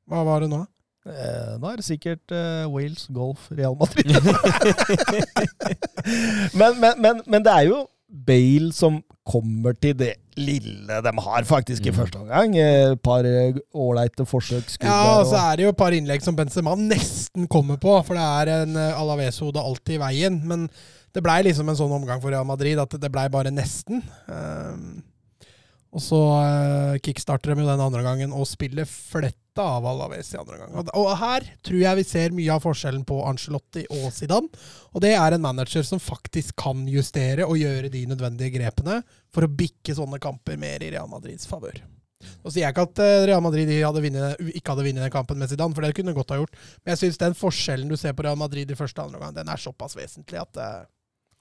Hva var det nå? Eh, nå er det sikkert eh, Wales Golf Real Madrid. men, men, men, men det er jo Bale som kommer til det lille de har faktisk i Mm. første omgang. Eh, Et par eh, ålreite forsøk. Ja, og så er det jo et par innlegg som Benzema nesten kommer på, for det er en eh, Alaves-hode alltid i veien. Men det blei liksom en sånn omgang for Real Madrid at det blei bare nesten. Um, og så uh, kickstarter de jo den andre gangen og spiller fletta av Alaves i andre gang. Og, og her tror jeg vi ser mye av forskjellen på Angelotti og Zidane. Og det er en manager som faktisk kan justere og gjøre de nødvendige grepene for å bikke sånne kamper mer i Real Madrids favør. Nå sier jeg ikke at eh, Real Madrid hadde vinnet, ikke hadde vunnet den kampen med Zidane, for det kunne godt ha gjort. Men jeg syns den forskjellen du ser på Real Madrid i første og andre omgang, den er såpass vesentlig at eh,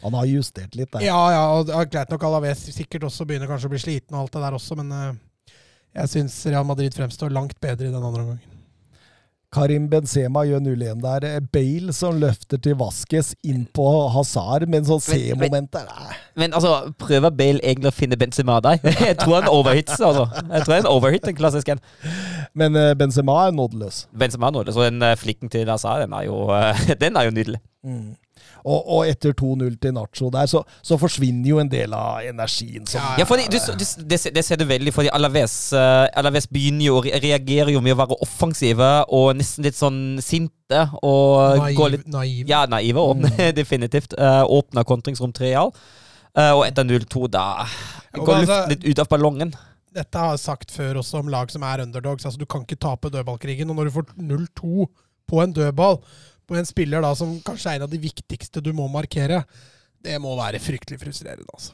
Han har justert litt der. Ja, ja, og det er greit nok Alaves sikkert også begynner kanskje å bli sliten og alt det der også, men eh, jeg syns Real Madrid fremstår langt bedre i den andre omgangen. Karim Benzema gjør 0-1 der. Bale som løfter til Vasques inn på Hazard med en sånn C-moment der. Men altså, prøver Bale egentlig å finne Benzema der? Jeg tror han overhits, altså. Jeg tror han overhits en overhit, en klassisk en. Men eh, Benzema er nådeløs. Benzema er nådeløs, og den eh, flikken til Hazard, den er jo, eh, den er jo nydelig. Mm. Og, og etter 2-0 til Nacho der, så, så forsvinner jo en del av energien. Som, Ja, fordi du, du, det, det ser du veldig, fordi Alaves, uh, Alaves begynner jo å re- reagerer jo med å være offensive og nesten litt sånn sinte. Og Naiv, litt naiv. Ja, naive, og, definitivt. Uh, åpner kontringsrom til Real. Uh, og etter 0-2, da går altså- luften litt ut av ballongen. Dette har jeg sagt før også om lag som er underdogs. Altså, du kan ikke tape dødballkrigen. Og når du får 0-2 på en dødball, på en spiller da som kanskje er en av de viktigste du må markere, det må være fryktelig frustrerende. altså.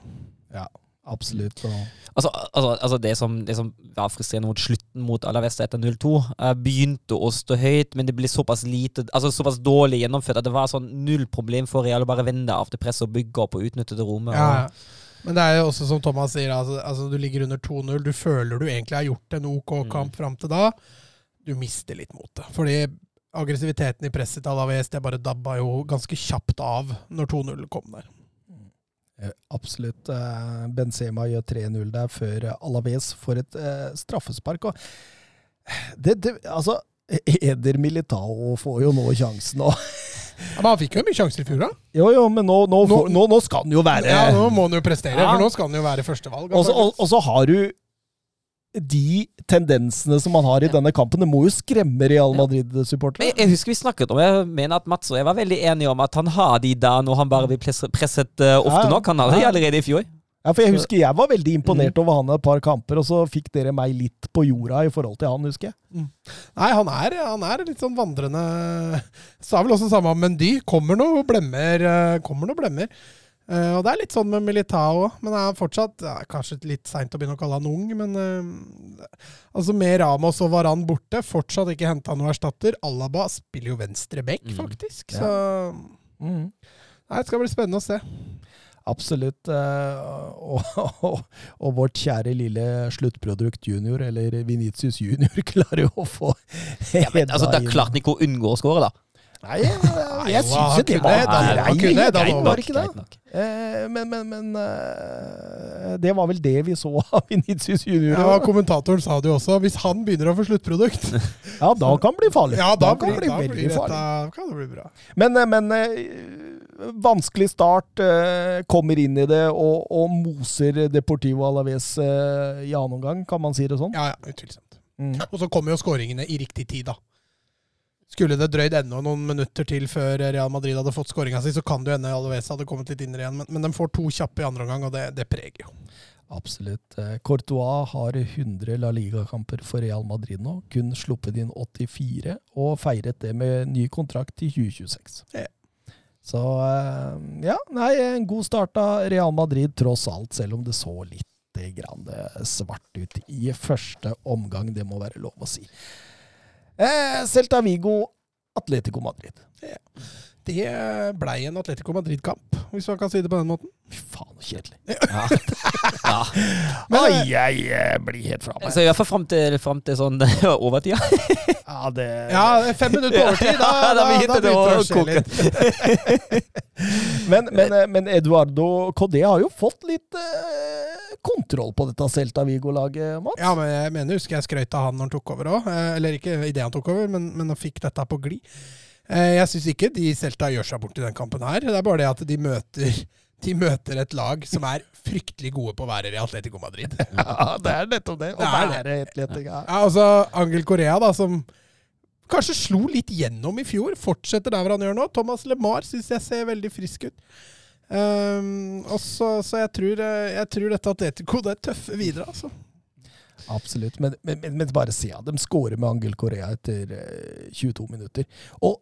Ja, absolutt. Og, Altså, altså, altså det, som, det som var frustrerende mot slutten mot Alavesta etter 0-2, eh, begynte å stå høyt, men det ble såpass lite Altså såpass dårlig gjennomført at det var sånn null problem for Real å bare vende av til presset og bygge opp og utnytte det rommet. Ja, og- ja. Men det er jo også som Thomas sier, altså, altså du ligger under 2-0. Du føler du egentlig har gjort en OK kamp fram til da. Du mister litt motet. Fordi aggressiviteten i presset til Alaves det bare dabba jo ganske kjapt av når 2-0 kom der. absolutt. eh, Benzema gjør 3-0 der før Alaves får et eh, straffespark. Og det, det, altså, Eder Militao får jo nå sjansen. Og, Ja, men han fikk jo mye sjanser i fjor, da. jo, jo, men nå, nå, Nå- nå, skal han jo være Ja, nå må han jo prestere, Ja. for nå skal han jo være førstevalg. Og så har du de tendensene som man har i denne kampen. Det må jo skremme Real Madrid-supportere. jeg, jeg husker vi snakket om Jeg mener at Mats og jeg var veldig enige om at han har de da når han bare blir presset, presset eh, ofte Ja, ja. nok. Han hadde de allerede i fjor. Ja, for jeg husker jeg var veldig imponert Mm. over han et par kamper, og så fikk dere meg litt på jorda i forhold til han, husker jeg. Nei, han er, han er litt sånn vandrende Sa vel også samme om Mendy. Kommer noe blemmer. eh, Kommer noe blemmer. Eh, og det er litt sånn med Militao òg, men er fortsatt ja, Kanskje litt seint å begynne å kalle han ung, men uh, altså med Ramos og Varan borte, fortsatt ikke henta noen erstatter. Alaba spiller jo venstre back, Mm. faktisk. Ja. Så Mm. nei, det skal bli spennende å se. Absolutt. eh, Og, og, og vårt kjære lille sluttprodukt junior, eller Venitius junior, klarer jo å få Ja, men, altså, Det Da klart han ikke unngår unngå å skåre, da. Nei, jeg, syns jo det var da. Greit, det, da. var ikke det? Nok. Eh, Men, men, men eh, det var vel det vi så av Vinicius junior. Ja, Kommentatoren sa det jo også. Hvis han begynner å få sluttprodukt, ja, da kan det bli farlig. ja, da, kan blir, det bli da veldig farlig. kan det bli bra. Men, eh, men vanskelig start. Kommer inn i det og, og moser Deportivo Alaves i annen omgang, kan man si det sånn? Ja, ja, utvilsomt. Mm. Og så kommer jo skåringene i riktig tid, da. Skulle det drøyd enda noen minutter til før Real Madrid hadde fått skåringa si, så kan det hende Alves hadde kommet litt inn igjen. Men, men de får to kjappe i andre omgang, og det, det preger jo. Absolutt. Eh, Courtois har 100 La Liga-kamper for Real Madrid nå. Kun sluppet inn 84, og feiret det med ny kontrakt til 2026. Ja. Så eh, ja, nei, en god start av Real Madrid tross alt, selv om det så litt eh, svart ut i første omgang. Det må være lov å si. Eh, Celta Vigo, Atletico Madrid. Det blei en Atletico Madrid-kamp, hvis man kan si det på den måten. Fy faen, så kjedelig. Ja. ja. Oi, jeg jeg blir helt fra meg. Så i hvert fall fram til, frem til sånn overtida. Ja, det Ja, fem minutter på overtid, da, Ja, da da, da, begynte det å å skje litt. Men, men, eh, men Eduardo Codé har jo fått litt eh, kontroll på dette Celta Vigo-laget, Mats. Ja, men jeg mener, husker jeg skrøt av han når han tok over òg. Eller ikke idet han tok over, men, men han fikk dette på glid. Eh, Jeg syns ikke de Celta gjør seg bort i den kampen her. Det er bare det at de møter, de møter et lag som er fryktelig gode på å være i Atletico Madrid. Ja, det er nettopp det. Er er det ja. Ja, altså Angel Korea, da, som kanskje slo litt gjennom i fjor, fortsetter der hvor han gjør nå. Thomas LeMar syns jeg ser veldig frisk ut. Um, også, så, jeg, tror, eh, jeg tror dette Atletico det er tøffe videre, altså. Absolutt. Men, men, men, bare se, at de skårer med Angel Korea etter eh, 22 minutter. Og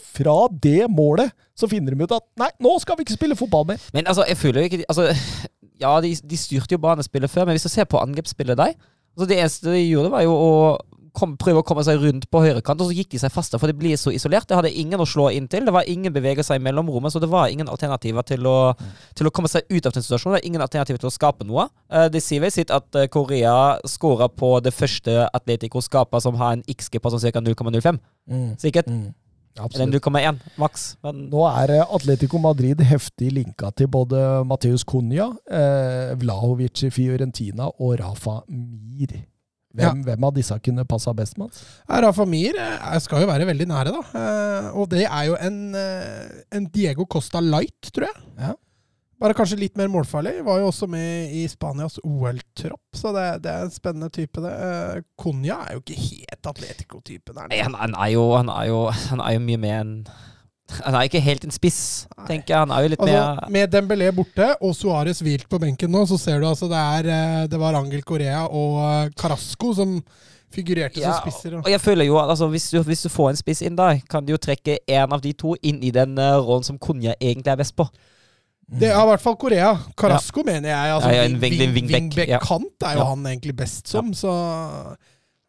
fra det målet så finner de ut at nei, nå skal vi ikke spille fotball mer. Men altså, jeg føler jo ikke Altså, ja, de, de styrte jo banespillet før, men hvis du ser på angrepsspillet der Så det eneste de gjorde, var jo å kom, prøve å komme seg rundt på høyrekant, og så gikk de seg faste, for det blir så isolert. Det hadde ingen å slå inn til. Det var ingen bevegelser i mellomrommet, så det var ingen alternativer til å, til å komme seg ut av den situasjonen. Det var ingen alternativer til å skape noe. Eh, det sier vel sitt at eh, Korea skåra på det første Atletico skapa som har en XG på sånn ca. 0,05. Mm. Sikkert. Mm. Eller Absolutt. 0,1 maks. Men Nå er eh, Atletico Madrid heftig linka til både Mateus Cunha, eh, Vlahovic i Fiorentina og Rafa Mir. Hvem, hvem av disse kunne passa best, Mats? Ja, Rafa Mir eh, skal jo være veldig nære, da. Eh, Og det er jo en, en Diego Costa Light, tror jeg. Ja. Bare kanskje litt mer målfarlig. Var jo også med i Spanias OL-tropp, så det, det er en spennende type, det. Eh, Cunha er jo ikke helt Atletico-typen. han? han, han, er jo, han, er jo, han er jo mye mer enn Han er ikke helt en spiss, tenker jeg. Han er jo litt Altså, mer med Dembélé borte og Suárez hvilt på benken nå, så ser du altså det er eh, Det var Angel Correa og eh, Carasco som figurerte Ja, som spisser. Og jeg føler jo at altså, hvis, du, hvis du får en spiss inn da, kan du jo trekke en av de to inn i den rollen som Kunja egentlig er best på. Det er i hvert fall Korea. Carasco mener jeg. Altså, Ja, ja, en wing- wing- ja. Er jo Ja. han egentlig best som, så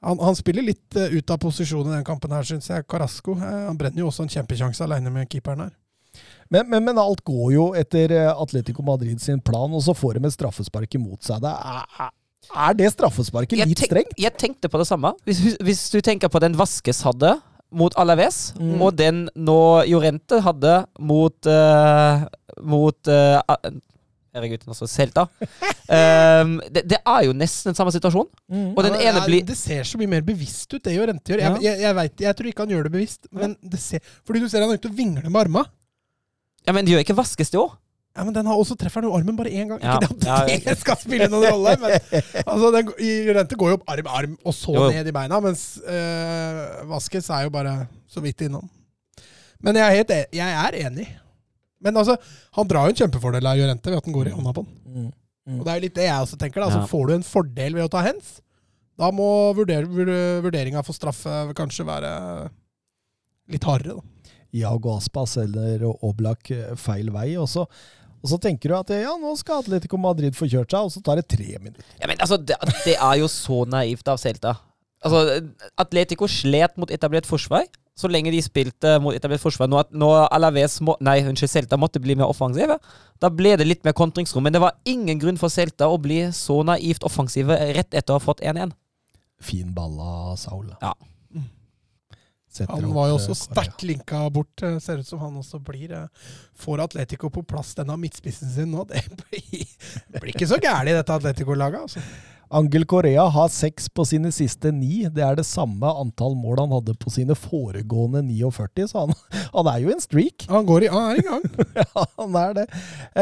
han, han spiller litt uh, ut av posisjon i den kampen her, syns jeg. Carasco. uh, han brenner jo også en kjempesjanse aleine med keeperen her. Men, men, men alt går jo etter eh, Atletico Madrid sin plan, og så får de et straffespark imot seg. Det er- er det straffesparket litt strengt? Jeg tenkte på det samme. Hvis, hvis du tenker på den Vaskes hadde mot Alaves, Mm. og den nå Jorente hadde mot uh, Mot uh, Herregud, altså Celta. Um, det, det er jo nesten den samme situasjon. Mm. Og den Ja, ene ja, blir Det ser så mye mer bevisst ut, det Jorente gjør. Jeg, Ja. jeg, jeg, vet, jeg tror ikke han gjør det bevisst, men det ser, fordi du ser han er ute og vingler med arma. Ja, men det gjør ikke Vaskes det òg? Ja, men den har også treffer den jo armen bare én gang. Ja, Ikke det ja, at ja. det skal spille noen rolle, men altså, den, i Rente går jo opp arm, arm, og så Jo, ned i beina, mens øh, Vaskes er jo bare så vidt innom. Men jeg er, helt, e- jeg er enig. Men altså, han drar jo en kjempefordel av Jurente ved at den går i hånda på den. Mm. Mm. Og det er jo litt det jeg også tenker. da. Altså, Ja. Får du en fordel ved å ta hens, da må vurder, vurder, vurderinga for straffe kanskje være litt hardere. da. Iago Aspas eller Oblak feil vei. Og så, og så tenker du at ja, nå skal Atletico Madrid få kjørt seg, og så tar det tre minutter. Ja, men altså, det, det er jo så naivt av Celta. Altså, Atletico slet mot etablert forsvar så lenge de spilte mot etablert forsvar. Når, når Alaves må, nei, unnskyld, Celta måtte bli mer offensive, da ble det litt mer kontringsrom. Men det var ingen grunn for Celta å bli så naivt offensive rett etter å ha fått 1-1. Fin ball av Saul. Ja. Han var jo eh, også sterkt linka bort. eh, Ser ut som han også blir eh, Får Atletico på plass denne midtspissen sin nå. Det blir, det blir ikke så gærent i dette Atletico-laget. Altså. Angel Korea har seks på sine siste ni. Det er det samme antall mål han hadde på sine foregående 49, så han, han er jo en streak. Han, går i, han er i gang. Ja, han er det.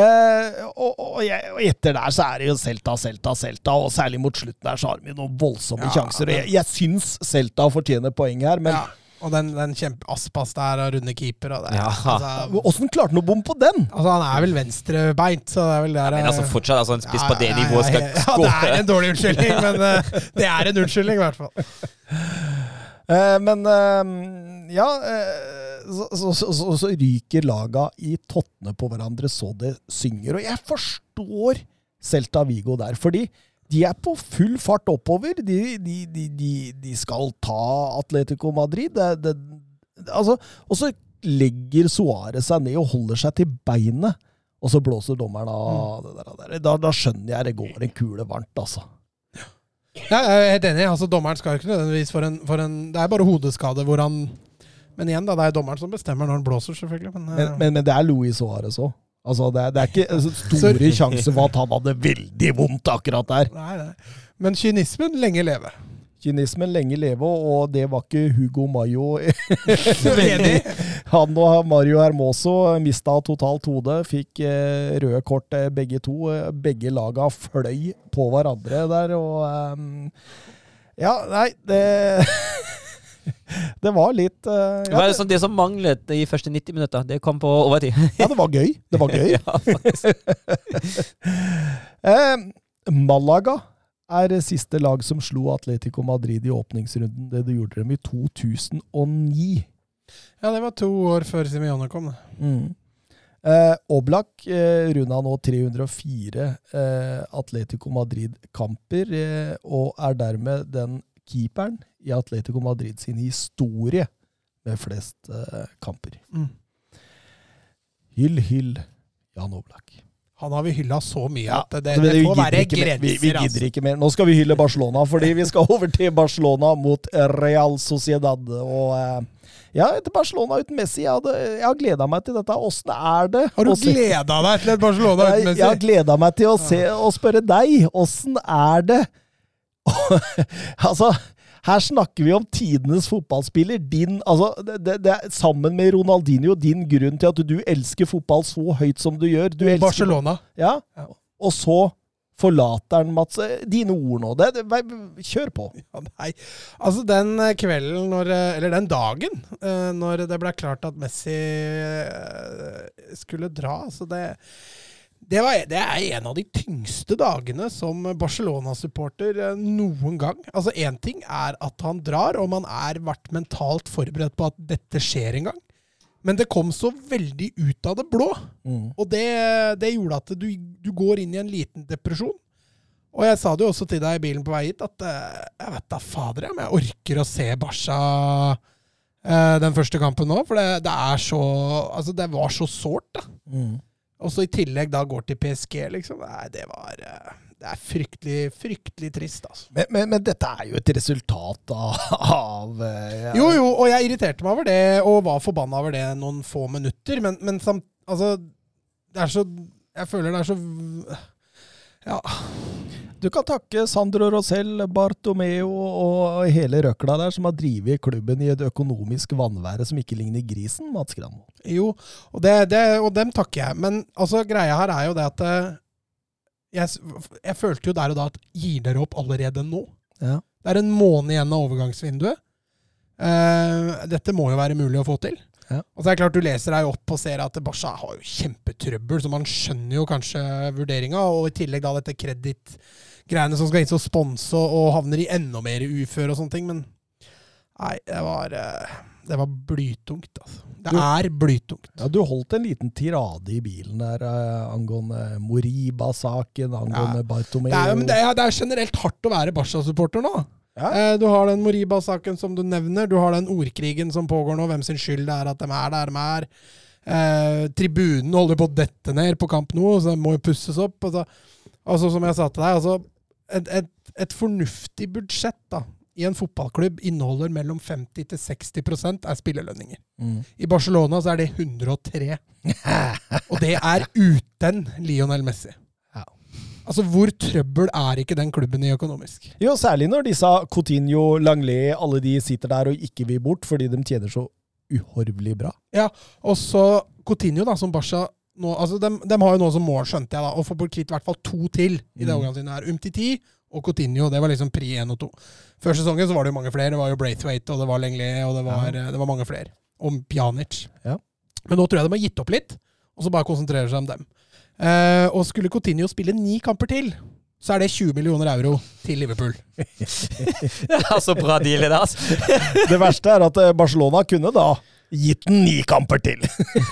Eh, og, og, og etter der så er det jo Celta, Celta, Celta, og særlig mot slutten der så har vi noen voldsomme Ja, sjanser. Og jeg, jeg syns Celta fortjener poeng her, men Ja. Og den, den kjempe Aspas der og runde keeper. Og det, Ja. altså, åssen klarte han å bomme på den? altså, han er vel venstrebeint, så det er vel der Men altså, eh, fortsatt altså, en spiss på det ja, ja, nivået skal ja, ja, det er en dårlig unnskyldning, men uh, det er en unnskyldning, i hvert fall. Uh, men uh, ja så, så, så, så, så ryker laga i tottene på hverandre så det synger. Og jeg forstår Celta Vigo der, fordi de er på full fart oppover. De, de, de, de, de skal ta Atletico Madrid. Det, det, altså, og så legger Suárez seg ned og holder seg til beinet. Og så blåser dommeren av det der. der. Da, da skjønner jeg det går en kule varmt, altså. Ja, jeg er helt enig. altså Dommeren skal ikke nødvendigvis for en, for en Det er bare hodeskade hvor han Men igjen, da, det er dommeren som bestemmer når han blåser, selvfølgelig. Men, Men, eh, men, men det er Louis Suárez òg. Altså, det, er, det er ikke altså, store sjanse for at han hadde veldig vondt akkurat der. nei, nei. Men kynismen lenge leve. Kynismen lenge leve, og det var ikke Hugo Mayo Enig. Han og Mario Hermoso mista totalt hodet, fikk eh, røde kort eh, begge to. Eh, Begge laga fløy på hverandre der, og um, Ja, nei, det Det var litt Det ja, var det, liksom det som manglet de første 90 minutter. Det kom på overtid. ja, det var gøy. Det var gøy. ja. Eh, Malaga er siste lag som slo Atletico Madrid i åpningsrunden. Det de gjorde dem i 2009. Ja, det var to år før Simione kom. det. Mm. Eh, Oblak eh, runda nå 304 eh, Atletico Madrid-kamper, eh, og er dermed den keeperen i Atletico Madrid sin historie med flest eh, kamper. Mm. Hyll, hyll Jan Oblak. Han har vi hylla så mye at det, Så det, det får være grenser. Vi, vi gidder altså. ikke mer. Nå skal vi hylle Barcelona, fordi vi skal over til Barcelona mot Real Sociedad. Og eh, ja, etter Barcelona uten Messi, jeg, hadde, jeg har gleda meg til dette. Åssen er det? Har du å gleda deg til et Barcelona uten jeg, jeg har Messi? gleda meg til å se og spørre deg, åssen er det? altså, her snakker vi om tidenes fotballspiller. Din, altså, det, det, er sammen med Ronaldinho din grunn til at du elsker fotball så høyt som du gjør. Du elsker, Barcelona. Ja, Ja. og så forlater han Mats. Dine ord nå. Det, det, kjør på. Ja, nei. Altså, den eh, kvelden, når, eh, eller den dagen, eh, når det ble klart at Messi eh, skulle dra altså det, det, var, det er en av de tyngste dagene som Barcelona-supporter eh, noen gang. Altså, Én ting er at han drar, og man er vært mentalt forberedt på at dette skjer en gang. Men det kom så veldig ut av det blå. Mm. Og det, det gjorde at du, du går inn i en liten depresjon. Og jeg sa det jo også til deg i bilen på vei hit, at eh, jeg vet da fader om jeg orker å se Barca eh, den første kampen nå. For det, det er så Altså, det var så sårt, da. Mm. Og så i tillegg da går til PSG, liksom. Nei, det var eh, Det er fryktelig, fryktelig trist, altså. Men, men, men dette er jo et resultat av, av ja. Jo, jo, og jeg irriterte meg over det, og var forbanna over det noen få minutter, men, men samt Altså, det er så Jeg føler det er så Ja. Du kan takke Sandro Rosell, Bartomeo og hele røkla der, som har drevet klubben i et økonomisk vannvære som ikke ligner grisen, Mats Granmo. Jo, og, det, det, og dem takker jeg. Men altså, greia her er jo det at eh, jeg, jeg følte jo der og da at gir dere opp allerede nå? Ja. Det er en måned igjen av overgangsvinduet. Uh, dette må jo være mulig å få til. Ja. Og så er det klart Du leser deg opp og ser at Barca har jo kjempetrøbbel, så man skjønner jo kanskje vurderinga. Og i tillegg da dette kredittgreiene som skal inn som sponse og, havner i enda mer uføre og sånne ting. Men nei, det var, eh, det var blytungt, altså. Det Du- er blytungt. Ja, Du holdt en liten tirade i bilen der eh, angående Moriba-saken, angående Bartomeo. Det er, men det er, det er generelt hardt å være Barca-supporter nå. Ja. Eh, du har den Moriba-saken som du nevner. Du har den ordkrigen som pågår nå. Hvem sin skyld det er at de er der de er. Eh, tribunen holder på å dette ned på kamp nå, så den må jo pusses opp. Altså, altså som jeg sa til deg, altså, et, et, et fornuftig budsjett da, i en fotballklubb inneholder mellom 50 til 60 er spillelønninger. Mm. I Barcelona så er det 103. Og det er uten Lionel Messi. Ja. Altså, hvor trøbbel er ikke den klubben i økonomisk? Jo, særlig når disse Coutinho, Langley, alle de sitter der og ikke vil bort fordi de tjener så uhorvelig bra. Ja, og så Coutinho, da, som Barca nå, altså de, har jo nå som mål, skjønte jeg, da, å få bort kvitt i hvert fall to til i det Mm. overgangsvinduet her. Umtiti og Coutinho, det var liksom pri 1 og 2. Før sesongen så var det jo mange flere. Det var jo Braithwaite, og det var Lenglet, og det var, ja. det var mange flere. Og Pjanic. Ja. Men nå tror jeg de har gitt opp litt, og så bare konsentrerer seg om dem. Eh, og skulle Coutinho spille ni kamper til, så er det 20 millioner euro til Liverpool. så bra deal i det, altså. Det verste er at eh, Barcelona kunne da gitt den ni kamper til.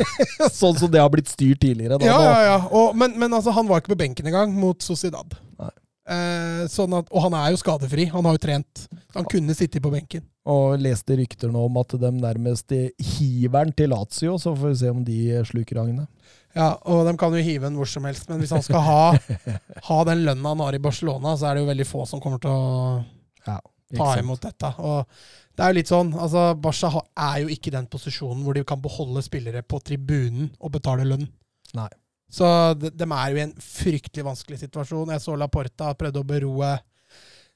sånn som det har blitt styrt tidligere. Da, Ja, ja, ja. Og, men, men altså, han var ikke på benken engang mot Sociedad. Nei. Eh, sånn at, og han er jo skadefri. Han har jo trent. Han kunne sittet på benken. Og leste rykter nå om at de nærmest hiver den til Lazio, så får vi se om de sluker agnet. Ja, Og de kan jo hive en hvor som helst, men hvis han skal ha, ha den lønna han har i Barcelona, så er det jo veldig få som kommer til å Ja, ta sant? imot dette. Og det er jo litt sånn, altså Barca er jo ikke i den posisjonen hvor de kan beholde spillere på tribunen og betale lønn. Nei. Så de, de er jo i en fryktelig vanskelig situasjon. Jeg så Laporta prøvde å beroe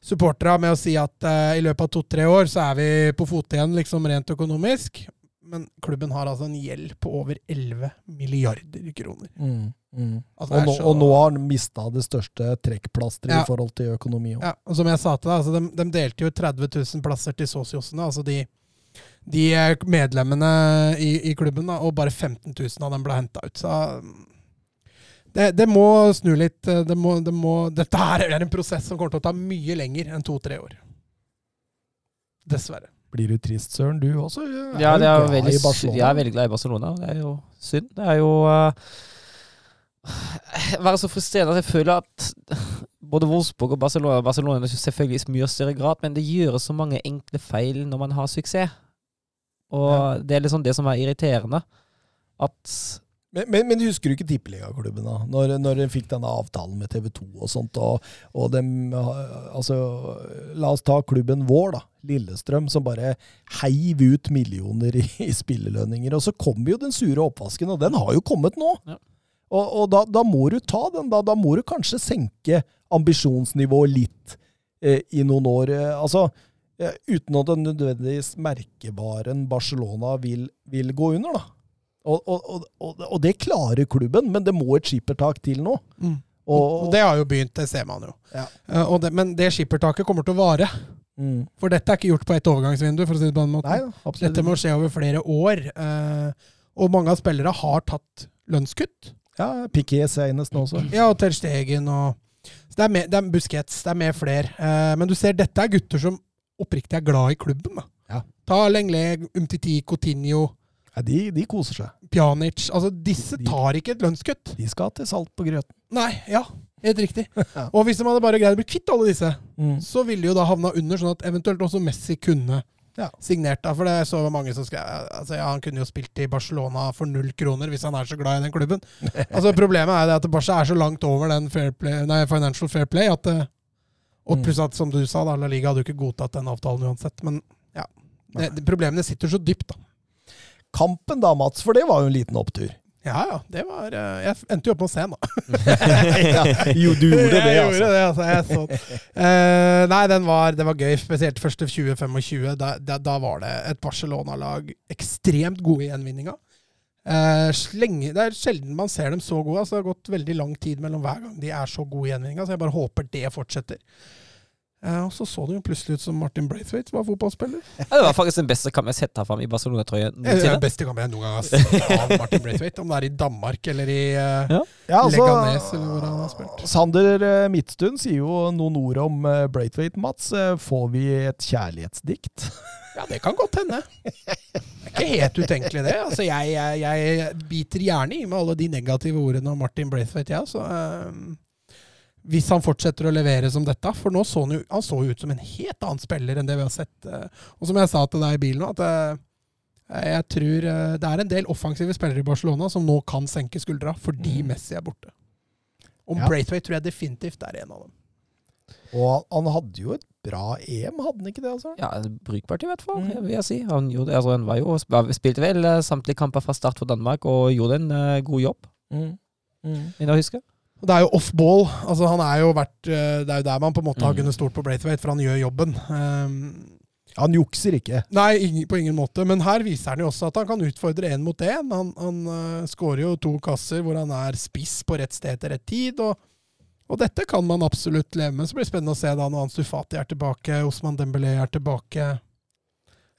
supporterne med å si at uh, i løpet av to-tre år så er vi på fote igjen, liksom rent økonomisk. Men klubben har altså en gjeld på over 11 milliarder kroner. Mm, mm. Altså, Og, er nå, så- og nå har han mista det største trekkplasteret Ja. i forhold til økonomi. også. Ja, og som jeg sa til deg, altså de, de delte jo 30 000 plasser til Sosiosene, altså de, de eh, medlemmene i, i klubben, da, og bare 15 000 av dem ble henta ut. Så mm, det, det må snu litt. eh, Det må, det må, dette her er en prosess som kommer til å ta mye lenger enn to-tre år. Dessverre. Blir du trist, Søren, du også? Ja, det er jo glad veldig, i sy- Barcelona. jeg er veldig glad i Barcelona. Det er jo synd. Det er jo uh, Være så frustrerende at jeg føler at både Wolfsburg og Barcelona Barcelona er selvfølgelig i mye større grad, men det gjøres så mange enkle feil når man har suksess. Og det er liksom det som er irriterende. At Men, men, men husker du ikke tippeligaklubben, da? Når, når de fikk denne avtalen med TV 2 og sånt, og, og dem Altså, la oss ta klubben vår, da. Lillestrøm, som bare heiv ut millioner i, i spillelønninger. Og så kom jo den sure oppvasken, og den har jo kommet nå. Ja. Og, og da, da må du ta den, da. Da må du kanskje senke ambisjonsnivået litt eh, i noen år. Eh, altså, eh, uten at den nødvendigvis merkevaren Barcelona vil, vil gå under, da. Og, og, og, det klarer klubben, men det må et skippertak til nå. Mm. Og, det har jo begynt, det ser man jo. Ja. Uh, det, men det skippertaket kommer til å vare. mm. For dette er ikke gjort på ett overgangsvindu, for å si det på den måten. Nei. Dette må skje over flere år. Uh, og mange av spillere har tatt lønnskutt. Ja, Piqué senest nå også. Ja, og Ter Stegen og så det, er med, det er Busquets, det er med flere. Eh, men du ser, dette er gutter som oppriktig er glad i klubben. da. Ja. Ta Lengle, Umtiti, Coutinho, Ja, de, de koser seg. Pjanic. Altså, disse De- tar ikke et lønnskutt. De skal til salt på grøten. Nei, ja. Helt riktig. Ja. Og hvis de hadde bare greid å bli kvitt alle disse, Mm. så ville de jo da havna under, sånn at eventuelt også Messi kunne Ja. signert. da, For det så mange som skrev altså ja, Han kunne jo spilt i Barcelona for null kroner hvis han er så glad i den klubben. altså Problemet er det at Barca er så langt over den fair play, nei, financial fair play at eh, Og Mm. pluss at, som du sa, da, La Liga hadde jo ikke godtatt den avtalen uansett. Men ja. Det, problemene sitter så dypt, da. Kampen da, Mats, for det var jo en liten opptur. Ja ja. Det var eh, Jeg endte jo opp med å se den, da. ja, jo, du gjorde det, jeg altså. Det, altså. Jeg uh. Nei, den var, det var gøy. Spesielt første 20-25. Da, da, da var det et Barcelona-lag ekstremt gode i gjenvinninga. Uh, slenge, det er sjelden man ser dem så gode. Altså, det har gått veldig lang tid mellom hver gang de er så gode i gjenvinninga, så jeg bare håper det fortsetter. Eh, og så så det jo plutselig ut som Martin Braithwaite var fotballspiller. Ja, Det var faktisk den beste kampen jeg har sett ham i Barcelona-trøye er den beste kampen jeg noen gang har sett av Martin Braithwaite. Om det er i Danmark eller i eh, Ja. Ja, altså, Leganes, eller hvor han har spilt. Sander eh, Midtstuen sier jo noen ord om Braithwaite, Mats. Får vi et kjærlighetsdikt? Ja, det kan godt hende. Det er ikke helt utenkelig, det. Altså, jeg, jeg, jeg biter gjerne i med alle de negative ordene om Martin Braithwaite, ja, så eh, Hvis han fortsetter å levere som dette. For nå så han jo han så jo ut som en helt annen spiller enn det vi har sett. eh, og som jeg sa til deg i bilen at eh, jeg tror eh, det er en del offensive spillere i Barcelona som nå kan senke skuldra fordi Mm. Messi er borte. Om Ja. Braithwaite tror jeg definitivt er en av dem. Og han, hadde jo et bra EM, hadde han ikke det? altså? Ja, brukbart i hvert fall, Mm. vil jeg si. Han, gjorde, altså, han var jo, spilte vel samtlige kamper fra start for Danmark og gjorde en uh, god jobb, Mm. Mm. jeg husker. Det er jo off-ball. altså han er jo vært, eh, Det er jo der man på en måte har Mm. kunnet stort på Braithwaite, for han gjør jobben. Um, Han jukser ikke. nei, på ingen måte. Men her viser han jo også at han kan utfordre én mot én. Han, han uh, skårer jo to kasser hvor han er spiss på rett sted til rett tid. Og, og dette kan man absolutt leve med. Så blir det spennende å se da når Ansu Fati er tilbake, Osman Dembélé er tilbake.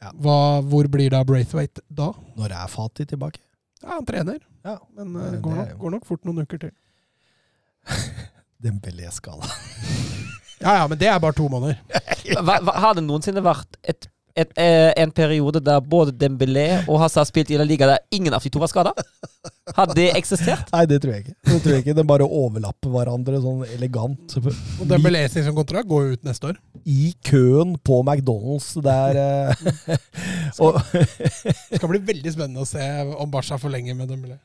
Ja. Hva, hvor blir da Braithwaite da? Når er Fati tilbake? Ja, Han trener, Ja, men uh, det går, nok, går nok fort noen uker til. Dembélé-skala. Ja ja, men det er bare to måneder. Hva, hva, har det noensinne vært et, et, eh, en periode der både Dembélé og Hazard spilte i La Liga der ingen av de to var skada? Hadde det eksistert? Nei, det tror jeg ikke. Det tror jeg ikke. De bare overlapper hverandre sånn elegant. Og Dembélé sin som kontrakt går jo ut neste år. I køen på McDonald's der eh, Og Det skal bli veldig spennende å se om Barca forlenger med Dembélé.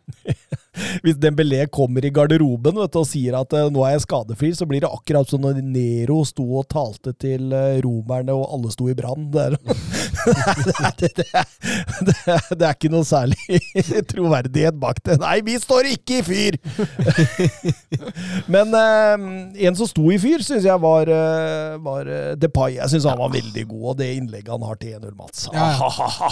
hvis Dembélé kommer i garderoben vet du, og sier at eh, nå er jeg skadefri, så blir det akkurat som når Nero sto og talte til eh, romerne, og alle sto i brann. Det, er- det, det, det, det er ikke noe særlig troverdighet bak det. Nei, vi står ikke i fyr! Men eh, en som sto i fyr, syns jeg var, eh, var eh, Depay. Jeg syns han var veldig god, og det innlegget han har til 1-0, Mats. Ja.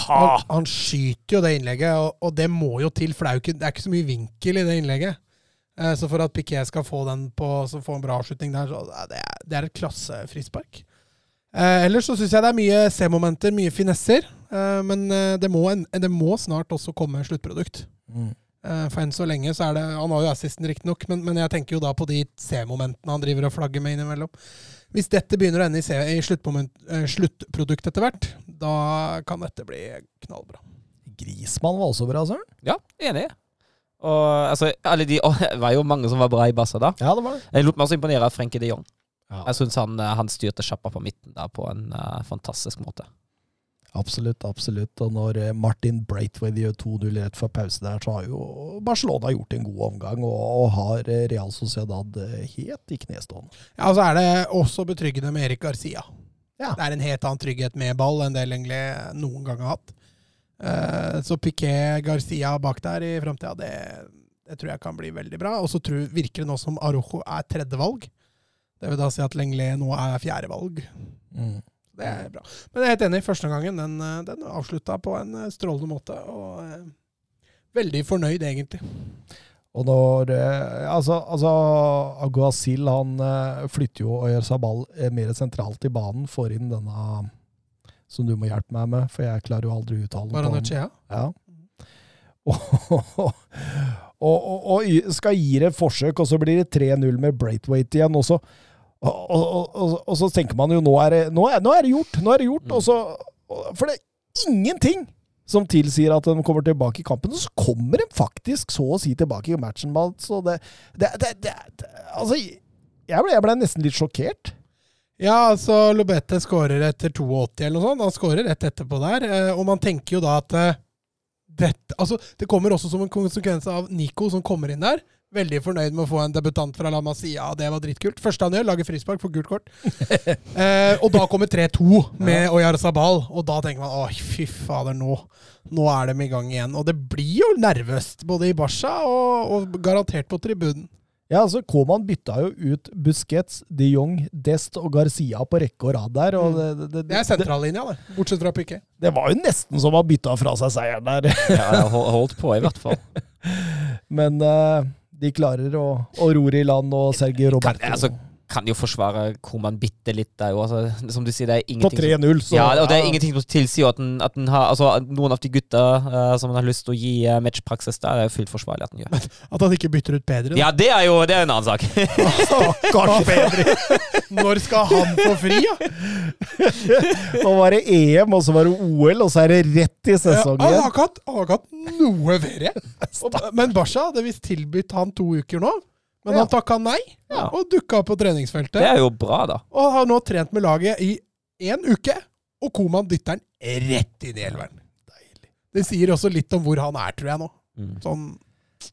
Han, han skyter jo det innlegget, og, og det må jo til, for det er ikke, det er ikke så mye vinkel i det innlegget. Eh, Så for at Piquet skal få den på, så få en bra avslutning der, så det er, det er et klassefrispark. Eh, ellers så syns jeg det er mye C-momenter, mye finesser. Eh, men eh, det må, en, det må snart også komme sluttprodukt. Mm. Eh, for enn så lenge så er det Han har jo assisten, riktignok, men, men jeg tenker jo da på de C-momentene han driver og flagger med innimellom. Hvis dette begynner å ende i, C- i sluttmoment- eh, sluttprodukt etter hvert, da kan dette bli knallbra. Grismann var også bra, Søren. Ja, enig. Og altså, alle de, og, det var jo mange som var bra i bassa da. Ja, det var det. Jeg lot meg også imponere av Frenkie de Jong. Ja. Jeg syns han, eh, han styrte sjappa på midten der på en uh, fantastisk måte. Absolutt, absolutt. Og når eh, Martin Braithwaite gjør 2-0 rett før pause der, så har jo Barcelona gjort en god omgang, og, og har Real Sociedad helt i knestående. Ja, og så er det også betryggende med Erik Garcia. Ja. Det er en helt annen trygghet med ball enn det egentlig noen gang har hatt. Uh, så Piquet Garcia bak der i framtida, det, det tror jeg kan bli veldig bra. Og så virker det nå som Arojo er tredjevalg. Det vil da si at Lenglet nå er fjerdevalg. Mm. Det er bra. Men jeg er helt enig. Første gangen den, eh, den avslutta på en eh, strålende måte. Og eh, veldig fornøyd, egentlig. Og når eh, Altså, altså Aguasil han eh, flytter jo og gjør Sabal mer sentralt i banen, får inn denne som du må hjelpe meg med, for jeg klarer jo aldri å uttale den. på den. Baranechea. Ja. Og, og, og, og skal gi det et forsøk, og så blir det 3-0 med Braithwaite igjen. Og så, og, og, og, og så tenker man jo nå er det, nå er, nå er det gjort! Nå er det gjort, og så, For det er ingenting som tilsier at de kommer tilbake i kampen. Og så kommer de faktisk så å si tilbake i matchen. Så det, det, det, det, det Altså, jeg ble, jeg ble nesten litt sjokkert. Ja, altså Lobete skårer etter 82 eller noe sånt. Han skårer rett etterpå der. eh, Og man tenker jo da at eh, dette Altså, det kommer også som en konsekvens av Nico som kommer inn der. Veldig fornøyd med å få en debutant fra La Masia. Det var dritkult. Første han gjør, lager frispark for gult kort. eh, og da kommer 3-2 med Oyar Sabal. Og da tenker man oi, fy fader, nå, nå er de i gang igjen. Og det blir jo nervøst, både i Barca og, og garantert på tribunen. Ja, altså Koman bytta jo ut Busquets, de Jong, Dest og Garcia på rekke og rad der. Og det, det, det, Det er sentrallinja, det. Bortsett fra Piquet. det var jo nesten som å ha bytta fra seg seieren der. Ja, jeg holdt på, i hvert fall. Men eh, de klarer å, å rore i land, og Sergio Roberto. altså, kan jo forsvare Koman bitte litt der jo. Altså, som du sier, det er ingenting På 3-0. så- ja, og det er ingenting som tilsier at den, at den har Altså, noen av de gutta uh, som han har lyst til å gi uh, matchpraksis der, det er fullt forsvarlig at den gjør. At han ikke bytter ut Pedri. da. Ja, det er jo det er en annen sak. Stakkars Pedri! Når skal han få fri, da? Nå var det EM, og så var det OL, og så er det rett i Ja, han, har ikke hatt, han har ikke hatt noe verre. Men Basha hadde visst tilbudt han to uker nå. Men Ja. han takka nei, Ja. og dukka opp på Det er jo bra, da. Og har nå trent med laget i én uke. Og Koman dytter han rett inn i elveren. Det sier også litt om hvor han er, tror jeg nå. Mm. Sånn,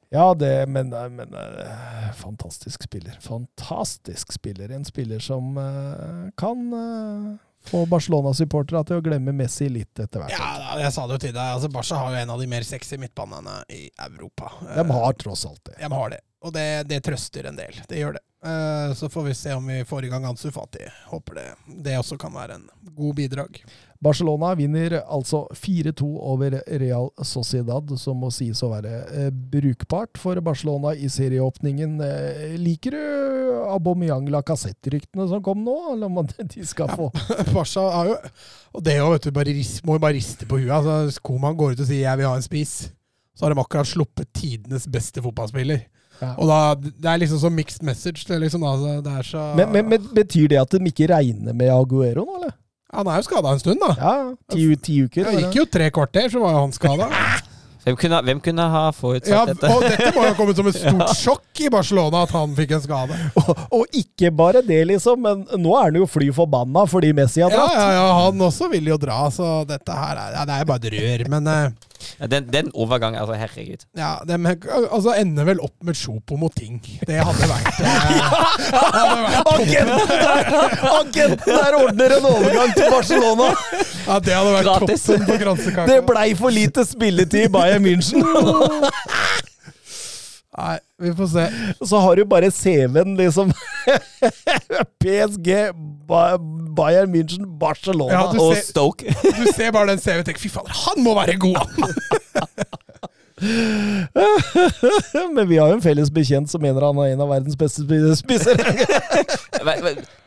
Ja, det, men, men eh, fantastisk spiller. Fantastisk spiller. En spiller som uh, kan uh, få Barcelona-supporterne til å glemme Messi litt etter hvert. ja, jeg sa det jo til deg. Altså, Barca har jo en av de mer sexy midtbanene i Europa. De har tross alt det. De har det. Og det, det trøster en del. Det gjør det. Eh, så får vi se om vi får i gang Ansu Fati. Håper det, det også kan være en god bidrag. Barcelona vinner altså 4-2 over Real Sociedad, som må sies å være eh, brukbart for Barcelona i serieåpningen. Eh, liker du Aubameyang Lacassette-ryktene som kom nå, eller om de skal få Barca har jo Og det jo, vet du, bare må jo bare riste på huet. Altså, Koman går ut og sier 'jeg vil ha en spis'. Så har de akkurat sluppet tidenes beste fotballspiller. Ja. Og da, Det er liksom så mixed message. Det liksom, altså, det er så men, men, men Betyr det at de ikke regner med Aguero nå, eller? Han er jo skada en stund, da. Ja, ti, ti uker. Det gikk jo tre kvarter, så var jo han skada. Hvem kunne, hvem kunne ha forutsatt Ja, dette? og dette må jo ha kommet som et stort sjokk i Barcelona, at han fikk en skade. Og, og ikke bare det, liksom, men nå er han jo fly forbanna fordi Messi har Ja, dratt. ja, ja, han også vil jo dra, så dette her er, ja, det er bare et rør. Men eh, Ja, den, den overgangen, altså, herregud. ja, de altså, ender vel opp med Chopo mot ting. Det hadde vært eh, Agenten der, agenten der ordner en overgang til Barcelona! Ja, det hadde vært Gratis. toppen på kransekaka. Det blei for lite spilletid i Bayern München. Nei, vi får se. Så har du bare CV-en, liksom. PSG, Ba- Bayern München, Barcelona. Ja, Og ser- Stoke. Du ser bare den CV og tenker 'fy fader, han må være god', Men vi har jo en felles bekjent som mener han er en av verdens beste spiser spisser.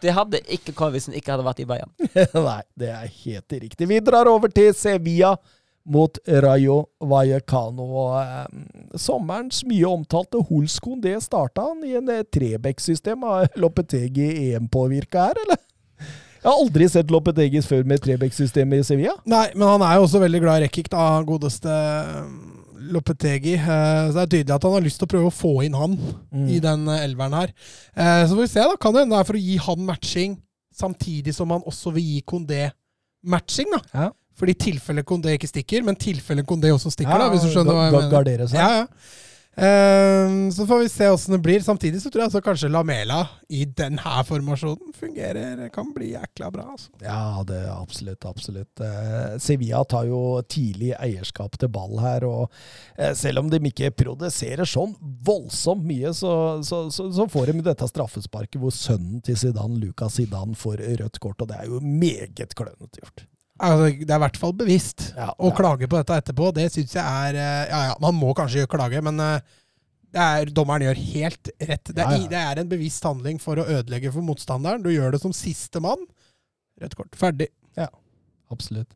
Det hadde ikke kommet hvis han ikke hadde vært i Bayern. Nei, det er helt riktig. Vi drar over til Sevilla mot Rayo Vallecano. Og, eh, sommerens mye omtalte Holskon, det starta han i en eh, Trebekk-system. Har Lopetegi EM-påvirka her, eller? Jeg har aldri sett Lopetegis før med Trebekk-systemet i Sevilla. Nei, men han er jo også veldig glad i Rekik, da, godeste um, Lopetegi. Eh, Så det er tydelig at han har lyst til å prøve å få inn han Mm. i den eh, elveren her. Eh, Så får vi se, da. Kan det hende det er for å gi han matching, samtidig som han også vil gi Kondé matching, da. Ja. Fordi tilfelle Kondé ikke stikker, men tilfelle Kondé også stikker, Ja, da, hvis du skjønner hva jeg mener. Gardere seg. Ja, ja. Um, så får vi se åssen det blir. Samtidig så tror jeg altså kanskje Lamela i denne formasjonen fungerer Kan bli jækla bra. altså. Ja, det er absolutt, absolutt. Uh, Sevilla tar jo tidlig eierskap til ball her, og uh, selv om de ikke produserer sånn voldsomt mye, så, så, så, så får de dette straffesparket hvor sønnen til Zidane, Lucas Zidane, får rødt kort, og det er jo meget klønete gjort. Altså, det er i hvert fall bevisst. Ja, Å ja. klage på dette etterpå, det syns jeg er eh, Ja ja, man må kanskje klage, men eh, det er, dommeren gjør helt rett. Det er, Ja, ja. det er en bevisst handling for å ødelegge for motstanderen. Du gjør det som siste mann. Rødt kort. Ferdig. Absolutt.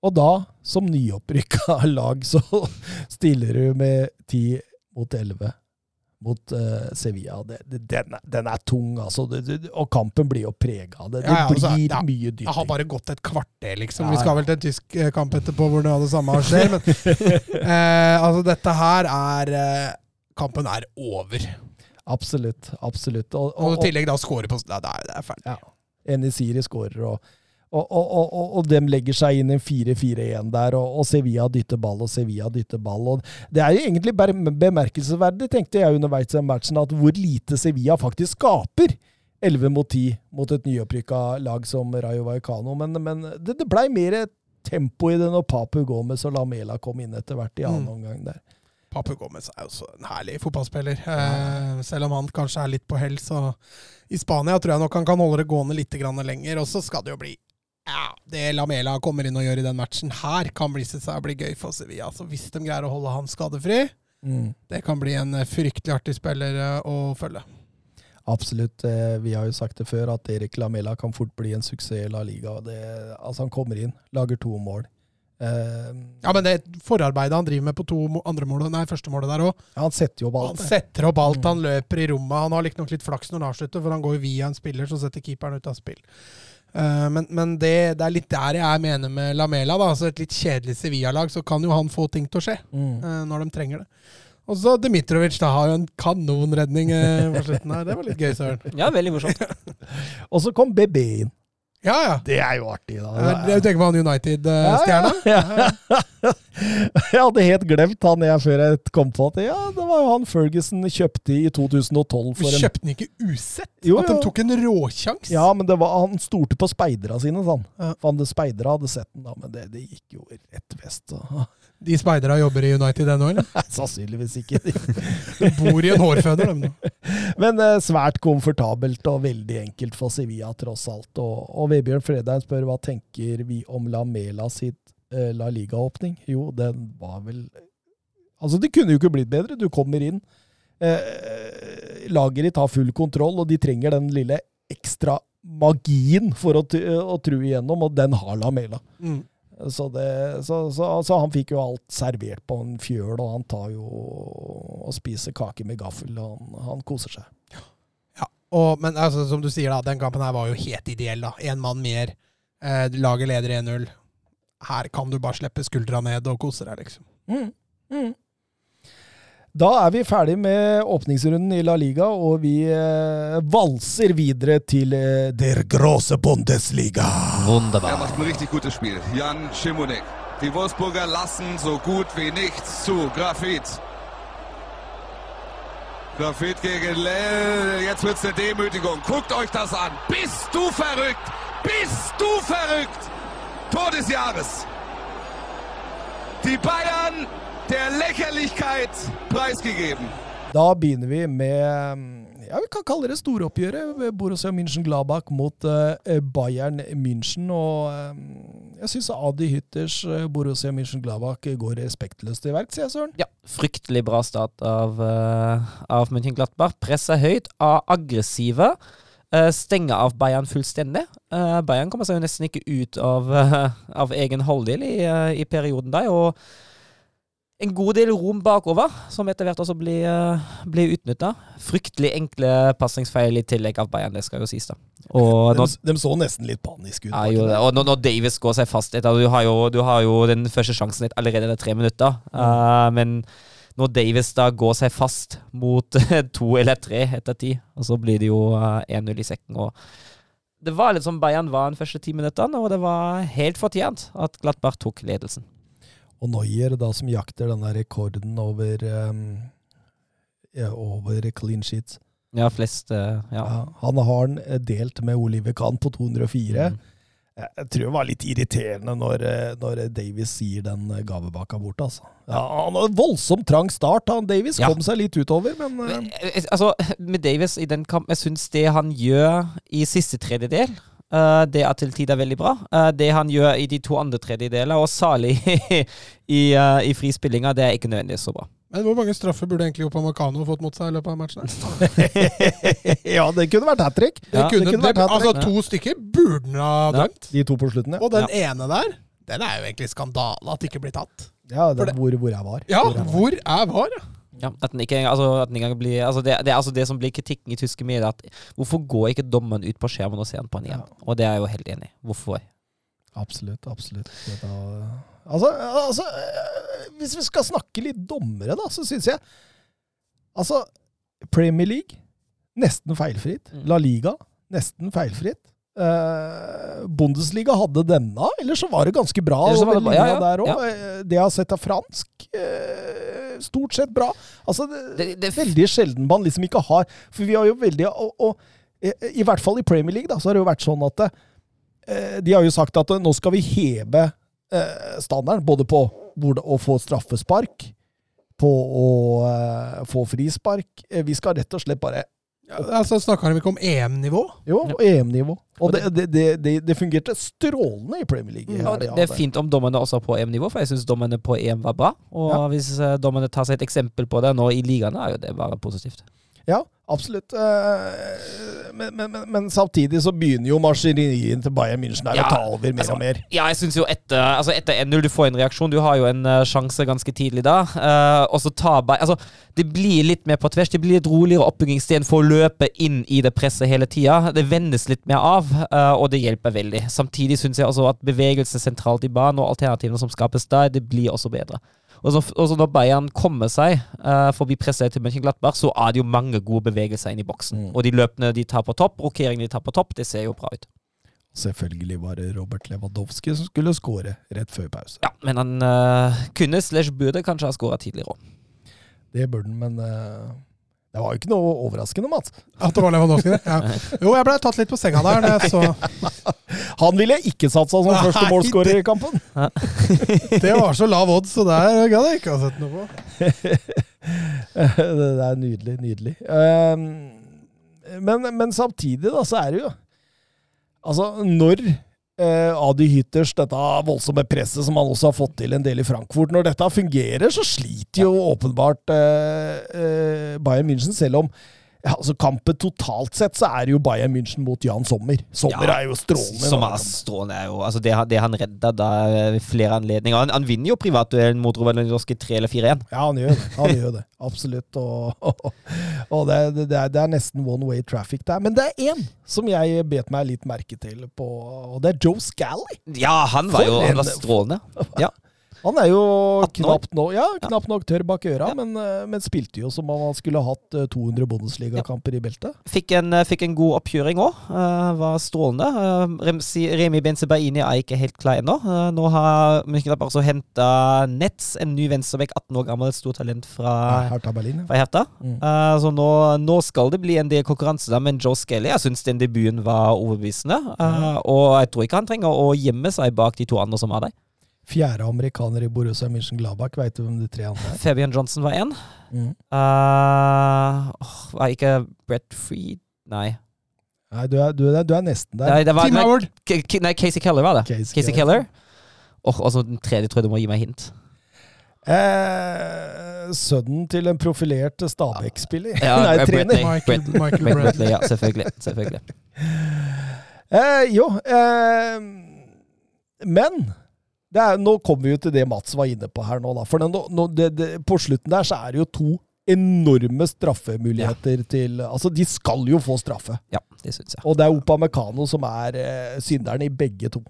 Og da, som nyopprykka lag, så stiller du med 10 mot 11 mot uh, Sevilla. Det, det, den, er, den er tung, altså. Det, og kampen blir jo prega av det. Det Ja, ja, altså, blir ja, mye Det har bare gått et kvarter, liksom. Vi skal vel til en tysk eh, kamp etterpå hvor noe av det samme skjer. Men uh, altså, dette her er uh, Kampen er over. Absolutt. Absolutt. Og, Og og, i tillegg da score på Det er, det er ferdig. Ja. Enisiri skårer, og, og, og, og, og, dem legger seg inn en 4-4-1 der, og, Sevilla dytter ball, og Sevilla dytter ball. Og det er jo egentlig bemerkelsesverdig, tenkte jeg underveis i matchen, at hvor lite Sevilla faktisk skaper. 11 mot 10 mot et nyopprykka lag som Rayo Vallecano. Men, men det, det blei mer tempo i det når Papu Gomez og Lamela kom inn etter hvert i annen Mm. omgang der. Papu Gomez er jo også en herlig fotballspiller. Eh, selv om han kanskje er litt på hell, så i Spania tror jeg nok han kan holde det gående litt grann lenger. Og så skal det jo bli ja, Det Lamela kommer inn og gjør i den matchen her, kan bli, seg bli gøy for Sevilla. Så hvis de greier å holde han skadefri, Mm. det kan bli en eh, fryktelig artig spiller eh, å følge. Absolutt. eh, Vi har jo sagt det før, at Erik Lamela kan fort bli en suksess i La Liga. Det, altså Han kommer inn, lager to mål. Uh, Ja, men det forarbeidet han driver med på to andre målet, nei, første målet der òg han setter jo ball. Han setter opp alt, han løper i rommet. Han har riktignok litt flaks når han avslutter, for han går via en spiller, så setter keeperen ut av spill. Eh, men men det, det er litt der jeg mener med Lamela. da, altså Et litt kjedelig Sevilla-lag, så kan jo han få ting til å skje Mm. eh, når de trenger det. Og så Dmitrovic da har jo en kanonredning eh, på slutten her. Det var litt gøy, Søren. Ja, veldig morsomt. Og så kom BB inn. Ja, ja. Det er jo artig, da. Du tenker på han United-stjerna? Ja, ja. ja. Jeg hadde helt glemt han jeg før jeg kom på at ja, det var jo han Ferguson kjøpte i 2012 for en Kjøpte han ikke usett? Jo, At de tok en råkjangs? Ja, men det var, han stolte på speidera sine. Ja. For han speidera hadde sett den, da, men det, det gikk jo rett vest. Så. De speiderne jobber i United ennå, eller? Sannsynligvis ikke. De bor i en hårføner, de nå. Men eh, svært komfortabelt og veldig enkelt for Sevilla, tross alt. Og, og Vebjørn Fredheim spør hva tenker vi om Lamela sitt eh, La Liga-åpning. Jo, den var vel Altså, det kunne jo ikke blitt bedre. Du kommer inn. Eh, laget ditt har full kontroll, og de trenger den lille ekstra magien for å, å tru igjennom, og den har Lamela. Mm. Så, det, så, så, så han fikk jo alt servert på en fjøl, og han tar jo og spiser kake med gaffel. og Han, han koser seg. Ja, og, men altså, som du sier, da, den kampen her var jo helt ideell. da. Én mann mer. Eh, laget leder 1-0. Her kan du bare slippe skuldra ned og kose deg, liksom. Mm. Mm. Da er vi ferdig med åpningsrunden i La Liga, og vi eh, valser videre til eh, Der große Bundesliga. Er Wunderbar. macht ein richtig gutes Spiel. Jan Schimonek. Die Wolfsburger lassen so gut wie nichts zu. Grafit. Grafit gegen Lell. Jetzt wird's eine Demütigung. Guckt euch das an. Bist du verrückt? Bist du verrückt? Tor des Jahres. Die Bayern der Lächerlichkeit preisgegeben. Da begynner vi med ja, vi kan kalle det storoppgjøret. Borussia München-Gladbach mot eh, Bayern München. Og eh, jeg syns Adi Hytters eh, Borussia München-Gladbach går respektløst til verks, jeg, Søren. Ja, fryktelig bra start av, uh, av München-Gladbach. Presser høyt, av aggressive. Uh, stenger av Bayern fullstendig. Bayern kommer seg jo nesten ikke ut av, av egen halvdel i, i perioden der. Og en god del rom bakover, som etter hvert også blir, uh, blir utnytta. Fryktelig enkle pasningsfeil i tillegg av Bayern, det skal jo sies, da. Og De, de så nesten litt paniske ut. ja, jo, og når, når Davis går seg fast etter, du, har jo, du har jo den første sjansen allerede etter tre minutter, uh, men når Davis da går seg fast mot to eller tre etter ti, og så blir det jo uh, 1-0 i sekken. og det var litt som Bayern var de første ti minuttene, og det var helt fortjent at Glattberg tok ledelsen. Og Noyer, da, som jakter denne rekorden over um, over clean sheets. Ja, flest uh, ja. Ja, han har den eh, delt med Oliver Kahn på 204. Mm. Jeg tror det var litt irriterende når, eh, når Davies sier den gavebaka gavebakka bort, altså. Ja, han hadde voldsomt trang start. Han Davies Ja. kom seg litt utover, men eh, Men, eh, Altså, med Davis i den kampen, jeg syns det han gjør i siste tredjedel, eh, det er til tider veldig bra. Eh, det han gjør i de to andre tredjedeler, og særlig i, uh, i frispillinga, det er ikke nødvendigvis så bra. Men hvor mange straffer burde egentlig Opamecano fått mot seg i løpet av matchen? her? Ja, det kunne vært hat trick. Det Ja, kunne, det kunne vært hat altså. To stykker burde han ha Ja. dømt. De to på slutten, ja. Og den ene der, den er jo egentlig skandale at det ikke blir tatt. ja det, det- hvor, hvor jeg var. Ja, Hvor jeg var. hvor er VAR? ja? Ja, at den ikke, altså, at den ikke blir altså det, det altså det som blir kritikken i tyske medier. At hvorfor går ikke dommeren ut på skjermen og ser den på den igjen? Og det er jeg jo helt enig i. Hvorfor? Absolutt, absolutt. Da, altså, altså, øh, hvis vi skal snakke litt dommere, da, så syns jeg Altså, Premier League nesten feilfritt. Mm. La Liga nesten feilfritt. Eh, Bundesliga hadde denne, ellers så var det ganske bra. Det ja, ja, ja. Eh, Det jeg har sett av fransk, eh, stort sett bra. Altså, det, Det, det, veldig sjelden man liksom ikke har For vi har jo veldig og, og, i, I hvert fall i Premier League da, så har det jo vært sånn at eh, De har jo sagt at eh, nå skal vi heve eh, standarden, både på å få straffespark, på å eh, få frispark. Eh, vi skal rett og slett bare Ja, altså Snakker de ikke om EM-nivå? Jo, EM-nivå. Og det, det, det, det, fungerte strålende i Premier League. ja, det, det er fint om dommerne også er på EM-nivå, for jeg syns dommerne på EM var bra. Og Ja. hvis eh, dommerne tar seg et eksempel på det nå i ligaene, er jo det bare positivt. Ja, absolutt. Eh, Men, men, men, men samtidig så begynner jo maskineriet til Bayern München Ja, å ta over mer altså, og mer. Ja, jeg synes jo etter, altså etter 1-0 du får en reaksjon. Du har jo en eh, sjanse ganske tidlig da. Uh, og så tar Bayern altså, Det blir litt mer på tvers. Det blir litt roligere oppbygging istedenfor å løpe inn i det presset hele tida. Det vendes litt mer av, uh, og det hjelper veldig. Samtidig syns jeg også at bevegelse sentralt i banen og alternativene som skapes der, det blir også bedre. Og så, og så når Bayern kommer seg uh, forbi presset til Mönchenglattberg, så er det jo mange gode bevegelser inn i boksen. Mm. Og de løpene de tar på topp, rokeringene de tar på topp, det ser jo bra ut. Selvfølgelig var det Robert Lewandowski som skulle skåre rett før pause. Ja, men han uh, kunne slash burde kanskje ha skåra tidligere òg. Det burde han, men eh, det var jo ikke noe overraskende, Mats. At det var Lewandowski? det? Ja. Jo, jeg ble tatt litt på senga der. så Han ville jeg ikke satsa som første målskårer i kampen. Det var så lav odds, så der gadd jeg ikke ha sett noe på. det er nydelig, nydelig. Um, men, men samtidig, da, så er det jo Altså, når eh, Adi Hytters, dette voldsomme presset som han også har fått til en del i Frankfurt. Når dette fungerer, så sliter jo åpenbart eh, eh, Bayern München, selv om ja, altså Kampen totalt sett så er det jo Bayern München mot Jan Sommer. Sommer Ja, er jo strålende. Som er strålende, er jo altså det, det han redda da ved flere anledninger. Han, han vinner jo privatduellen mot Norske 3 eller 4-1. Ja, han gjør det. Han gjør det. Absolutt. Og, og det, det, det, er, det er nesten one way traffic der. Men det er én som jeg bet meg litt merke til på, og det er Joe Scally. Ja, han var jo han var strålende. Ja. Han er jo 18 knapt, nok, ja, knapp nok tørr bak øra, Ja. men, eh, men spilte jo som om han skulle hatt eh, 200 Bundesligakamper ja. i beltet. Fikk en, eh, fikk en god oppkjøring òg. var strålende. Uh, Remi Benzebaini er ikke helt klar ennå. Uh, nå har Mönchengladbach altså henta Netz, en ny venstrebekk, 18 år gammel, stort talent fra, Hertha Berlin. Fra Hertha. Mm. Eh, så nå, nå skal det bli en del konkurranse men Joe Skelly, jeg syns den debuten var overbevisende. Mm. og jeg tror ikke han trenger å gjemme seg bak de to andre som er der. Fjerde amerikaner i Borussia München-Gladbach. Veit du hvem de tre andre er? Fabian Johnson var én. Mm. Uh, var ikke Brett Freed Nei. Nei, du er, du, er, du er nesten der. Nei, det var, Team nei, Howard! K- K- nei, Casey Keller var det. Casey Casey, Keller. Og så den tredje tror jeg du må gi meg hint. Eh, sønnen til en profilert Stabæk-spiller. Ja, Nei, trener. Michael, Michael Bradley. Ja, selvfølgelig. selvfølgelig. Eh, jo, eh, men er, nå kommer vi jo til det Mats var inne på her nå, da. For nå, nå, det, det, på slutten der så er det jo to enorme straffemuligheter til Altså, de skal jo få straffe. Ja, det synes jeg. Og det er Opa Mekano som er eh, synderen i begge to.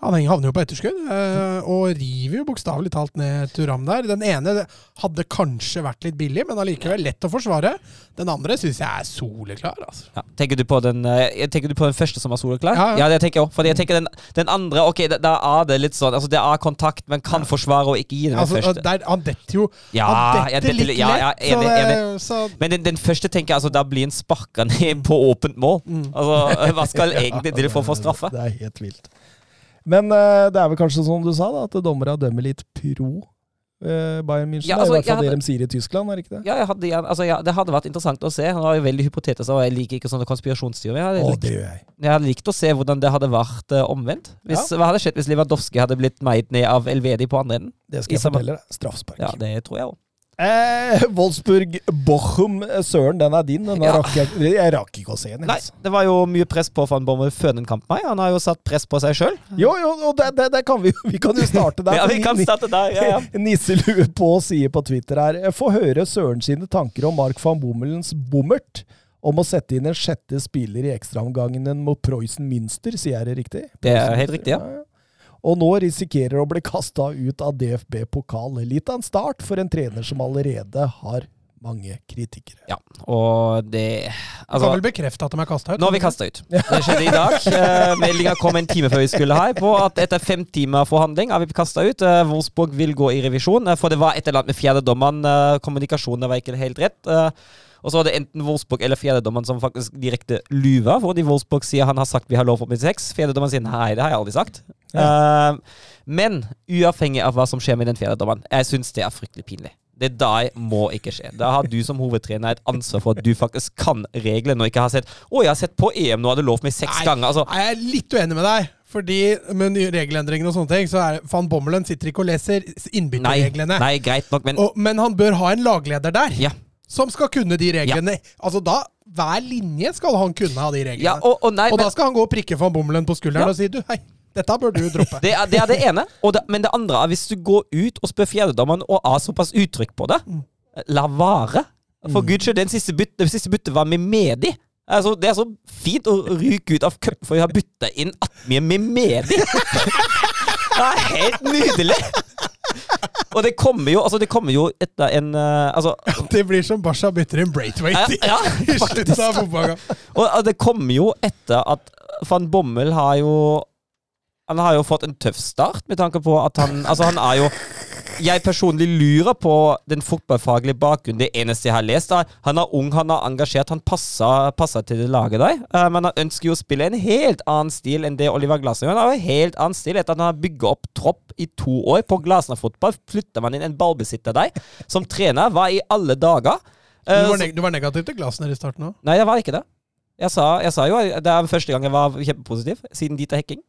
Han havner jo på etterskudd, eh, og river jo bokstavelig talt ned Turam der. Den ene hadde kanskje vært litt billig, men allikevel lett å forsvare. Den andre syns jeg er soleklar. altså. Ja. Tenker, du på den, eh, tenker du på den første som var soleklar? Ja, ja. det tenker jeg òg. For jeg tenker den, den andre Ok, da- er det litt sånn Altså, det er kontakt, men kan forsvare og ikke gi den Altså, første. der, han detter jo Ja, han detter litt litt- ja, enig, lett. det- Så, Men den, den første tenker jeg altså, da blir en sparka ned på åpent mål. Altså, Hva skal egentlig til for å få straffe? Det er helt vilt. Men uh, det er vel kanskje som du sa, da, at dommerne dømmer litt pro eh, Bayern München. Ja, det er altså, I hvert fall hadde, det de sier i Tyskland, er det ikke det? Ja, jeg hadde, altså, ja, Det hadde vært interessant å se. Han var jo veldig hypotetisk, og jeg liker ikke sånne konspirasjonsteorier. Jeg hadde, likt, gjør jeg. jeg hadde likt å se hvordan det hadde vært uh, omvendt. Hvis, Hva hadde skjedd hvis Lewandowski hadde blitt meid ned av Elvedi på andre enden? Det skal jeg samme- fortelle deg. Straffspark. Ja, det tror jeg òg. Eh, Wolfsburg-Bochum, eh, Søren, den er din. Den Ja. rakk jeg, jeg rakk ikke å se den. Nei, Altså. det var jo mye press på Van Bommel før den kampen. her. Han har jo satt press på seg sjøl. Jo, jo, og det, det, det kan vi Vi kan jo starte der. Ja, vi kan starte der. Ja, ja. Nisselue på sier på Twitter her Få høre Søren sine tanker om Mark van Bommelens bommert. Om å sette inn en sjette spiller i ekstraomgangen mot Preussen Münster, sier jeg det riktig? Det er helt riktig, ja. Og nå risikerer å bli kasta ut av DFB-pokal. Litt av en start for en trener som allerede har mange kritikere. ja. Og det Du Altså, kan vel bekrefte at de er kasta ut? nå har vi kasta ut. Det skjedde i dag. Uh, Meldinga kom en time før vi skulle her, på at etter fem timer forhandling er vi kasta ut. Uh, Wolfsburg vil gå i revisjon, uh, for det var et eller annet med fjerdedommeren. Uh, kommunikasjonen var ikke helt rett. Uh, og så var det enten Wolfsburg eller fjerdedommeren som faktisk direkte lyver. Fordi Wolfsburg sier han har sagt vi har lov på 86. Fjerdedommeren sier nei, det har jeg aldri sagt. Eh, men uavhengig av hva som skjer med den fjerdedommeren, jeg syns det er fryktelig pinlig. Det der må ikke skje. Da har du som hovedtrener et ansvar for at du faktisk kan reglene og ikke har sett Å, jeg har sett på EM nå, hadde lov meg seks Nei. ganger. Altså, Nei, Jeg er litt uenig med deg. Fordi med nye regelendringer og sånne ting, så er van Bommelen sitter ikke og leser nei, innbytterreglene. nei, greit nok, men Og- Men han bør ha en lagleder der, Ja. som skal kunne de reglene. Altså da, Hver linje skal han kunne ha de reglene. ja, og, og nei, og men, da skal han gå og prikke van Bommelen på skulderen Ja. og si du, hei, dette bør du droppe. det, er, det er det ene. Det, men det andre er hvis du går ut og spør fjerdedommeren og har såpass uttrykk på det, la vare. For guds skyld, den siste bytte, byttet var med Medi. Altså, det er så fint å ryke ut av cupen for å ha bytta inn Atmie med Medi. Det er helt nydelig! Og det kommer jo, altså det kommer jo etter en eh, altså, Det blir som Basha bytter inn Braithwaite i, Ja, i slutten av fotballkampen. Og og det kommer jo etter at van Bommel har jo Han har jo fått en tøff start, med tanke på at han Altså, han er jo Jeg personlig lurer på den fotballfaglige bakgrunnen. Det eneste jeg har lest, er han er ung, han er engasjert, han passer, passer til det laget der. Eh, men han ønsker jo å spille en helt annen stil enn det Oliver Glasner gjør. Han har jo helt annen stil etter at han har bygget opp tropp i to år. På Glasner-fotball flytter man inn en ballbesitter der, som trener. Hva i alle dager? Eh, Du var, neg du var negativ til Glasner i starten òg. Nei, jeg var ikke det. Jeg sa, jeg sa jo Det er første gang jeg var kjempepositiv siden Dieter Hekking.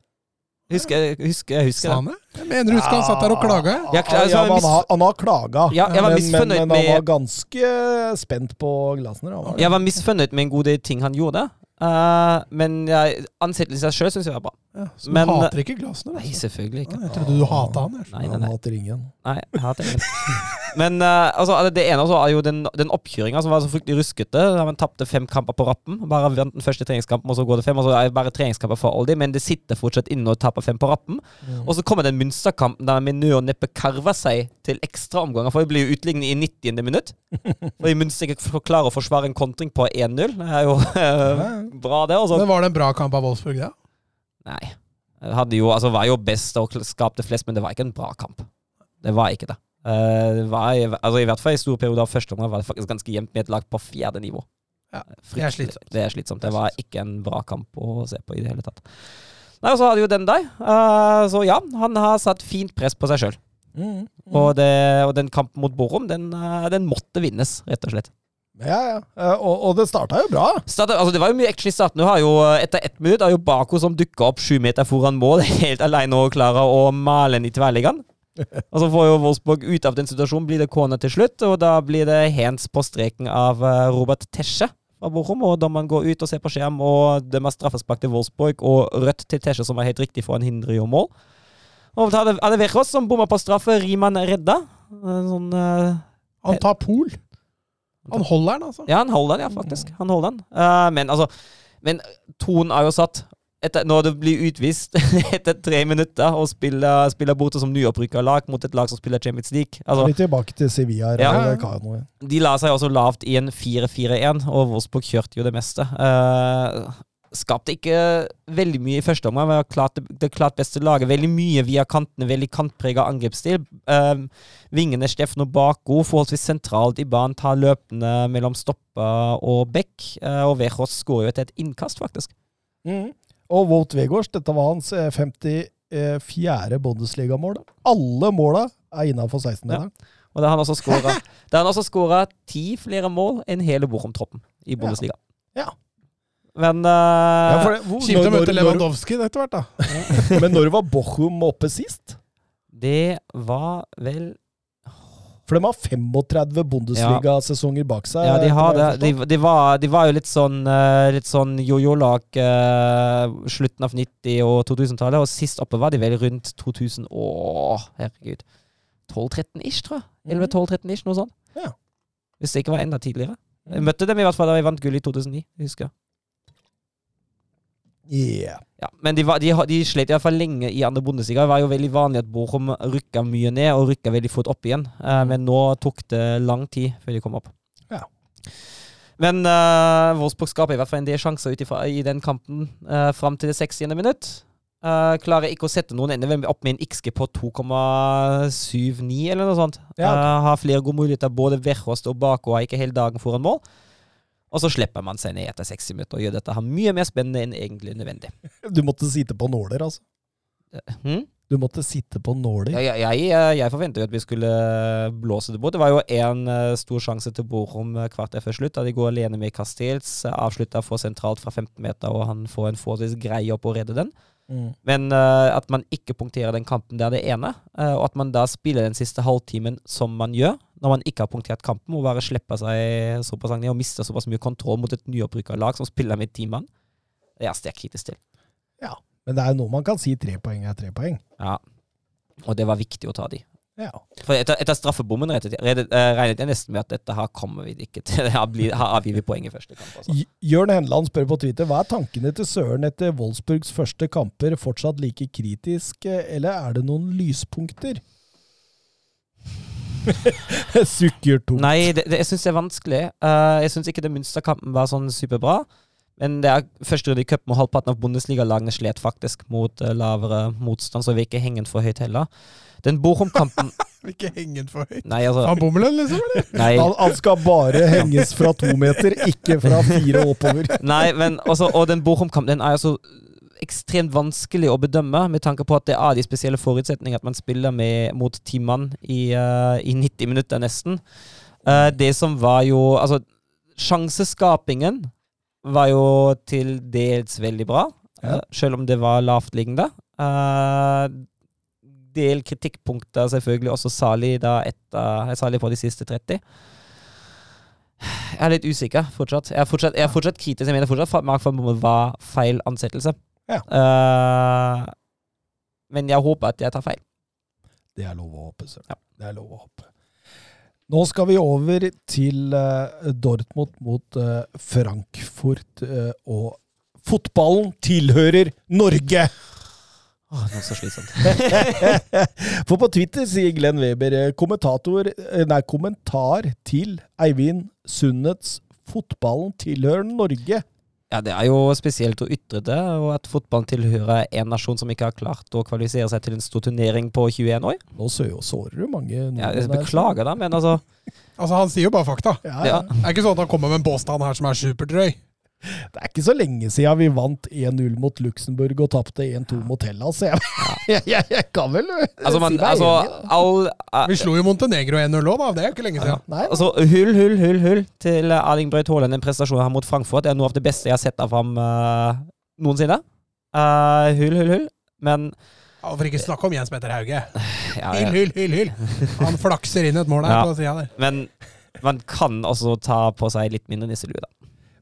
Husker, husker, husker jeg det. han? Jeg mener du husker han satt der og klaga. Ja, Ja, klar, så men mis- han, har, han har klaga, Ja, jeg var men, men, men han med- var ganske spent på Glasner. Var. Jeg var misfornøyd med en god del ting han gjorde. uh, men jeg, ansettelsen i seg sjøl syns jeg var bra. Ja, så Men- du hater ikke Glasner? Nei, Altså. selvfølgelig ikke. Jeg trodde du hata han. jeg. Nei, nei, Han hater ingen. nei jeg hater ingen. Men uh, altså, det ene også er jo den, den oppkjøringa som var så fryktelig ruskete. Da Man tapte fem kamper på rappen. Bare vant den første treningskampen, og så går det fem. Og så er det bare treningskamper for Aldi, men det sitter fortsatt inne og taper fem på rappen. Og så kommer den Münster-kampen der med nød og neppe karver seg til ekstraomganger, for vi blir jo utlignet i 90. minutt. Fordi Münster ikke klarer å forsvare en kontring på 1-0. Det er jo eh, bra, det. Også. Men var det en bra kamp av Wolfsburg, det? Nei. Hadde jo, altså var jo best og skapte flest, men det var ikke en bra kamp. Det var ikke det. Eh, det var, altså I hvert fall i store perioder av første omgang var det faktisk ganske jevnt med et lag på fjerde nivå. Ja, det er slitsomt. Det er slitsomt. Det var ikke en bra kamp å se på i det hele tatt. Nei, og så hadde jo den der. Uh, så ja, han har satt fint press på seg sjøl. Mm. Og, og den kampen mot Borum, den, eh, den måtte vinnes, rett og slett. Ja, ja. Eh, Og, og det starta jo bra. Startet, altså det var jo mye action i starten. Du har jo, eh, etter ett minutt har jo Bako som dukka opp sju meter foran mål, helt alene og klarer å male den i tverrliggeren. Og så får jo Wolfsburg ut av den situasjonen, blir det corner til slutt, og da blir det hands på streken av eh, Robert Tesche fra Bochum, og dommeren går ut og ser på skjerm og dømmer straffespark til Wolfsburg og rødt til Tesche, som er helt riktig for en hindrer jo mål. Og så hadde, hadde Verros som bommer på straffe. Riemann redda. Sånn, uh, Han tar pol. Han holder den, altså. ja, han holder den, ja, faktisk. Han holder den. Uh, men altså Men tonen er jo satt. Etter, når det blir utvist etter tre minutter og spiller, spiller borte som nyopprykka lag mot et lag som spiller Champions League altså, Litt tilbake til Sevilla. Ja. Rayo Vallecano. De la seg også lavt i en 4-4-1, og Wolfsburg kjørte jo det meste. Eh, skapte ikke veldig mye i første omgang, men klart det, det klart beste laget. Veldig mye via kantene, veldig kantprega angrepsstil. Eh, vingene Steffen og Bako forholdsvis sentralt i banen, tar løpende mellom stoppa og bekk. Eh, og Verås skårer jo etter et innkast, faktisk. Mm. Og Wout Vegårs, dette var hans eh, 54. Bundesligamål. Alle måla er innafor 16-meteren. Og Da har han også skåra ti flere mål enn hele Bochum-troppen i Bundesliga. Ja. Ja, for det, hvor, Kjipt å møte Lewandowski etter hvert, da. men når var Bochum oppe sist? det var vel For de har 35 Bundesliga-sesonger bak seg. Ja, de har det. De, de, var, de var jo litt sånn, eh, litt sånn jojo-lag uh, slutten av 90- og 2000-tallet, og sist oppe var de vel rundt 2000 Å, herregud. 12-13-ish, tror jeg. 11-12-13-ish, noe sånt. Ja. Hvis det ikke var enda tidligere. Jeg møtte dem i hvert fall da vi vant gull i 2009, husker jeg. Yeah. Ja, men de, var, de, de slet i hvert fall lenge i andre bondesiga. Det var jo veldig vanlig at Bochum rykka mye ned, og rykka veldig fort opp igjen. Uh, men nå tok det lang tid før de kom opp. Ja. Men uh, Wolfsburg skaper i hvert fall en del sjanser ut i den kampen uh, fram til det 60. minutt. Uh, klarer ikke å sette noen ender opp med en XG på 2,79 eller noe sånt. Ja, okay. uh, har flere gode muligheter. Både Verhost og Bako har ikke hele dagen foran mål. Og så slipper man seg ned etter 60 minutter og gjør dette her mye mer spennende enn egentlig nødvendig. Du måtte sitte på nåler, altså. Hmm? Du måtte sitte på nåler. Ja, jeg, jeg, eh, jeg forventer jo at vi skulle blåse det bort. Det var jo én stor sjanse til Borom eh, kvarter før slutt, da de går alene med Castells. Avslutta for sentralt fra 15 meter, og han får en forholdsvis grei opp og redde den. Mm. Men uh, at man ikke punkterer den kampen, det er det ene. Uh, og at man da spiller den siste halvtimen som man gjør, når man ikke har punktert kampen, og bare slipper seg såpass ned og mister såpass mye kontroll mot et nyopprykka lag som spiller med ti mann. Det er jeg sterkt kritisk til. Ja. Men det er jo noe man kan si tre poeng er tre poeng. Ja. Og det var viktig å ta de. Ja. For etter, etter straffebommen eh, regnet jeg nesten med at dette her kommer vi ikke til. Her, avgir vi poeng i første kamp. Altså. Jørn Henland spør på Twitter hva er tankene til Søren etter Wolfsburgs første kamper. Fortsatt like kritisk, eller er det noen lyspunkter? Sukker tungt. Nei, det, det, jeg syns det er vanskelig. Uh, jeg syns ikke det Münster-kampen var sånn superbra. Men det er første runde i cupen, og halvparten av Bundesliga-lagene slet faktisk mot uh, lavere motstand, så vi er ikke hengen for høyt heller. Den Bochum-kampen Vil ikke henge den for høyt. Nei, altså Han bommelen, liksom? eller? Nei. Han, han skal bare henges fra to meter, ikke fra fire og oppover. Nei, men også, og den Bochum-kampen er jo ekstremt vanskelig å bedømme, med tanke på at det er de spesielle forutsetninger at man spiller med, mot ti mann i, uh, i 90 minutter nesten. Uh, det som var jo Altså, sjanseskapingen var jo til dels veldig bra, Ja. eh, selv om det var lavtliggende. Uh, del kritikkpunkter selvfølgelig også salig da etter Salig på de siste 30. Jeg er litt usikker fortsatt. Jeg er fortsatt, jeg er fortsatt kritisk. Jeg mener fortsatt at Mark van Bommel var feil ansettelse. Ja. Uh, men jeg håper at jeg tar feil. Det er lov å håpe, Søren. Ja. Det er lov å håpe. Nå skal vi over til eh, Dortmund mot eh, Frankfurt, eh, og fotballen tilhører Norge! Åh, det er så slitsomt. For på Twitter sier Glenn Weber kommentator, nei, kommentar til Eivind Sundets 'Fotballen tilhører Norge'. Ja, det er jo spesielt å ytre det, og at fotballen tilhører en nasjon som ikke har klart å kvalifisere seg til en stor turnering på 21 år. Nå sårer du mange Ja, jeg beklager da, men altså Altså, Han sier jo bare fakta. Ja, Ja. ja. Det er ikke sånn at han kommer med en påstand her som er superdrøy. Det er ikke så lenge siden vi vant 1-0 mot Luxembourg og tapte 1-2 mot Hellas. Jeg, jeg, jeg, jeg kan vel eh, Altså, man, si meg altså enig. All, uh, Vi slo jo Montenegro 1-0 òg, da. Det er jo ikke lenge siden. Nei, Altså, hull, hull, hull, hull til Erling Braut Haaland. En prestasjon her mot Frankfurt er noe av det beste jeg har sett av ham uh, noensinne. Uh, hull, hull, hull. Men Ja, For ikke snakke om Jens Petter Hauge. ja, Hyll, ja. hyll, hyll, hyll. Han flakser inn et mål her Ja. på sida der. Men man kan også ta på seg litt mindre nisselue, da.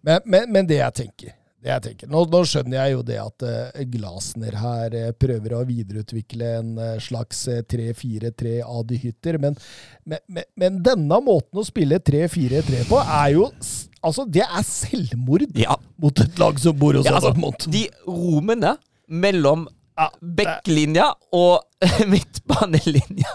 Men, men, men det jeg tenker, Det jeg tenker. Nå, nå skjønner jeg jo det at uh, Glasner her uh, prøver å videreutvikle en uh, slags 3-4-3 Adi Hytter, men, men, men, denne måten å spille 3-4-3 på er jo Altså, det er selvmord ja. mot et lag som bor hos ja, altså, De rommene mellom backlinja og midtbanelinja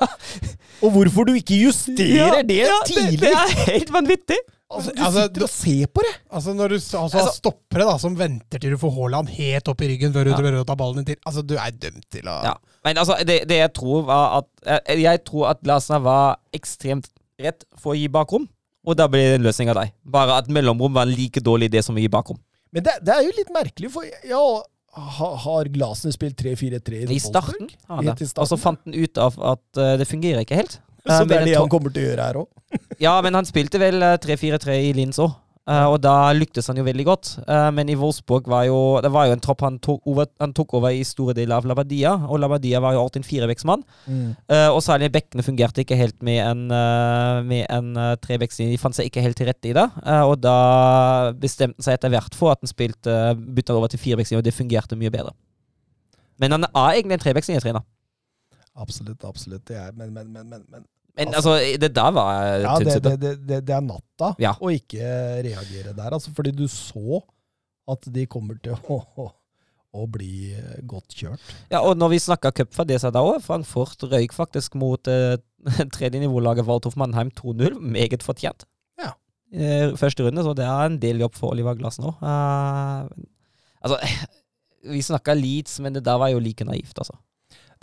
Og hvorfor du ikke justerer ja, det tidlig! Det, det er helt vanvittig! Altså, du altså, sitter og ser på det! Altså Når du altså, altså, stoppere da, som venter til du får Haaland helt opp i ryggen før du ja. ta ballen din til Altså, du er dømt til å ja. Men altså, det, det, jeg tror var at Jeg tror at Glasner var ekstremt rett for å gi bakrom, og da ble det en løsning av deg. Bare at mellomrom var en like dårlig idé som å gi bakrom. Men det, det er jo litt merkelig, for ja, har Glasner spilt 3-4-3 i, I starten? Ja, og så fant han ut av at uh, det fungerer ikke helt. Så det er det han kommer til å gjøre her òg? Ja, men han spilte vel 3-4-3 eh, i Linz òg. Uh, og da lyktes han jo veldig godt. Uh, men i Wolfsburg var jo Det var jo en tropp han tok over, han tok over i store deler av Labadia, og Labadia var jo alltid en firevektsmann. Mm. Uh, og særlig bekkene fungerte ikke helt med en, med en. De fant seg ikke helt til rette i det. og da bestemte han seg etter hvert for at han spilte bytta over til firevektslinje, og det fungerte mye bedre. Men han er egentlig en trevektslinjetrener. Absolutt, absolutt. Det er, men, men, men, men men altså, det der var Ja, det, det, det, det, er natta ja. å ikke reagere der. Altså, fordi du så at de kommer til å, å, å bli godt kjørt. Ja, og når vi snakka cup for det seg da òg, Frankfurt røyk faktisk mot eh, tredjenivålaget Waldhof Mannheim 2-0. Meget fortjent. Ja. Eh, første runde, så det er en del jobb for Oliver Glass nå. Uh, altså, vi snakka Leeds, men det der var jo like naivt, altså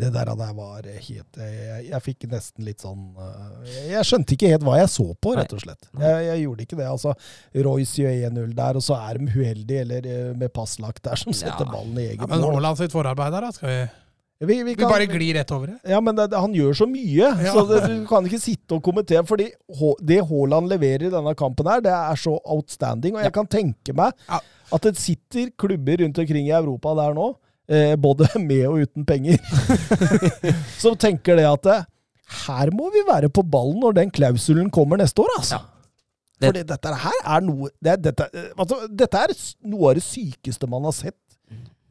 det der, der var helt jeg, jeg, fikk nesten litt sånn eh, Jeg skjønte ikke helt hva jeg så på, rett og slett. Jeg, jeg gjorde ikke det. altså Royce gjør 1-0 der, og så er de uheldige, eller eh, med passlagt der, som setter ja. ballen i eget mål. Ja, men Haaland sitt forarbeid der, da? Skal vi vi, vi, kan, vi, bare glir rett over det. Ja, men det, han gjør så mye, ja. så det, du kan ikke sitte og kommentere. fordi det Haaland leverer i denne kampen, her, det er så outstanding. Og jeg kan tenke meg at det sitter klubber rundt omkring i Europa der nå eh, både med og uten penger, som tenker det at eh, her må vi være på ballen når den klausulen kommer neste år, altså. Ja. Det, Fordi dette her er noe det, dette, altså, dette, er noe av det sykeste man har sett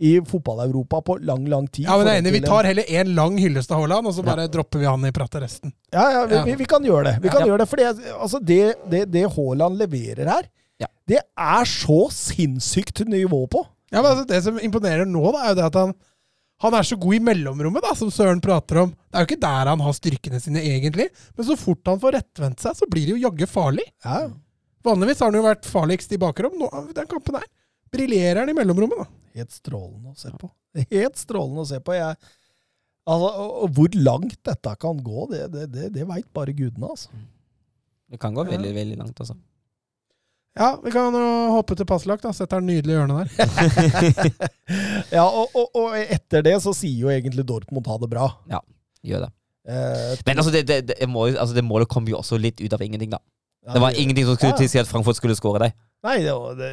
i fotball-Europa på lang, lang tid. Ja, men er enig, Vi tar heller én lang hyllest av Haaland, og så bare ja. dropper vi han i pratet resten. Ja, ja, vi, vi, vi, kan gjøre det. Vi kan gjøre det, For altså, det, det, det Haaland leverer her, det er så sinnssykt nivå på. Ja, men altså, Det som imponerer nå, da, er jo det at han, han er så god i mellomrommet, da, som Søren prater om. Det er jo ikke der han har styrkene sine, egentlig. Men så fort han får rettvendt seg, så blir det jo jaggu farlig. Ja. Vanligvis har han jo vært farligst i bakrom. Nå, den kampen her briljerer han i mellomrommet, da. Helt strålende å se på. Helt strålende å se på. Jeg, altså, og hvor langt dette kan gå, det, det, det, det veit bare gudene, altså. Det kan gå veldig, veldig langt, altså. Ja, vi kan jo hoppe til passlagt. da, Setter den nydelige hjørnet der. ja, og, og, og, etter det så sier jo egentlig Dortmund ha det bra. Ja, gjør det. Eh, Men altså, det, det, det, må, altså, det målet kom jo også litt ut av ingenting, da. Ja, det var ingenting som skulle ja. tilsi at Frankfurt skulle skåre deg. Nei, det var det,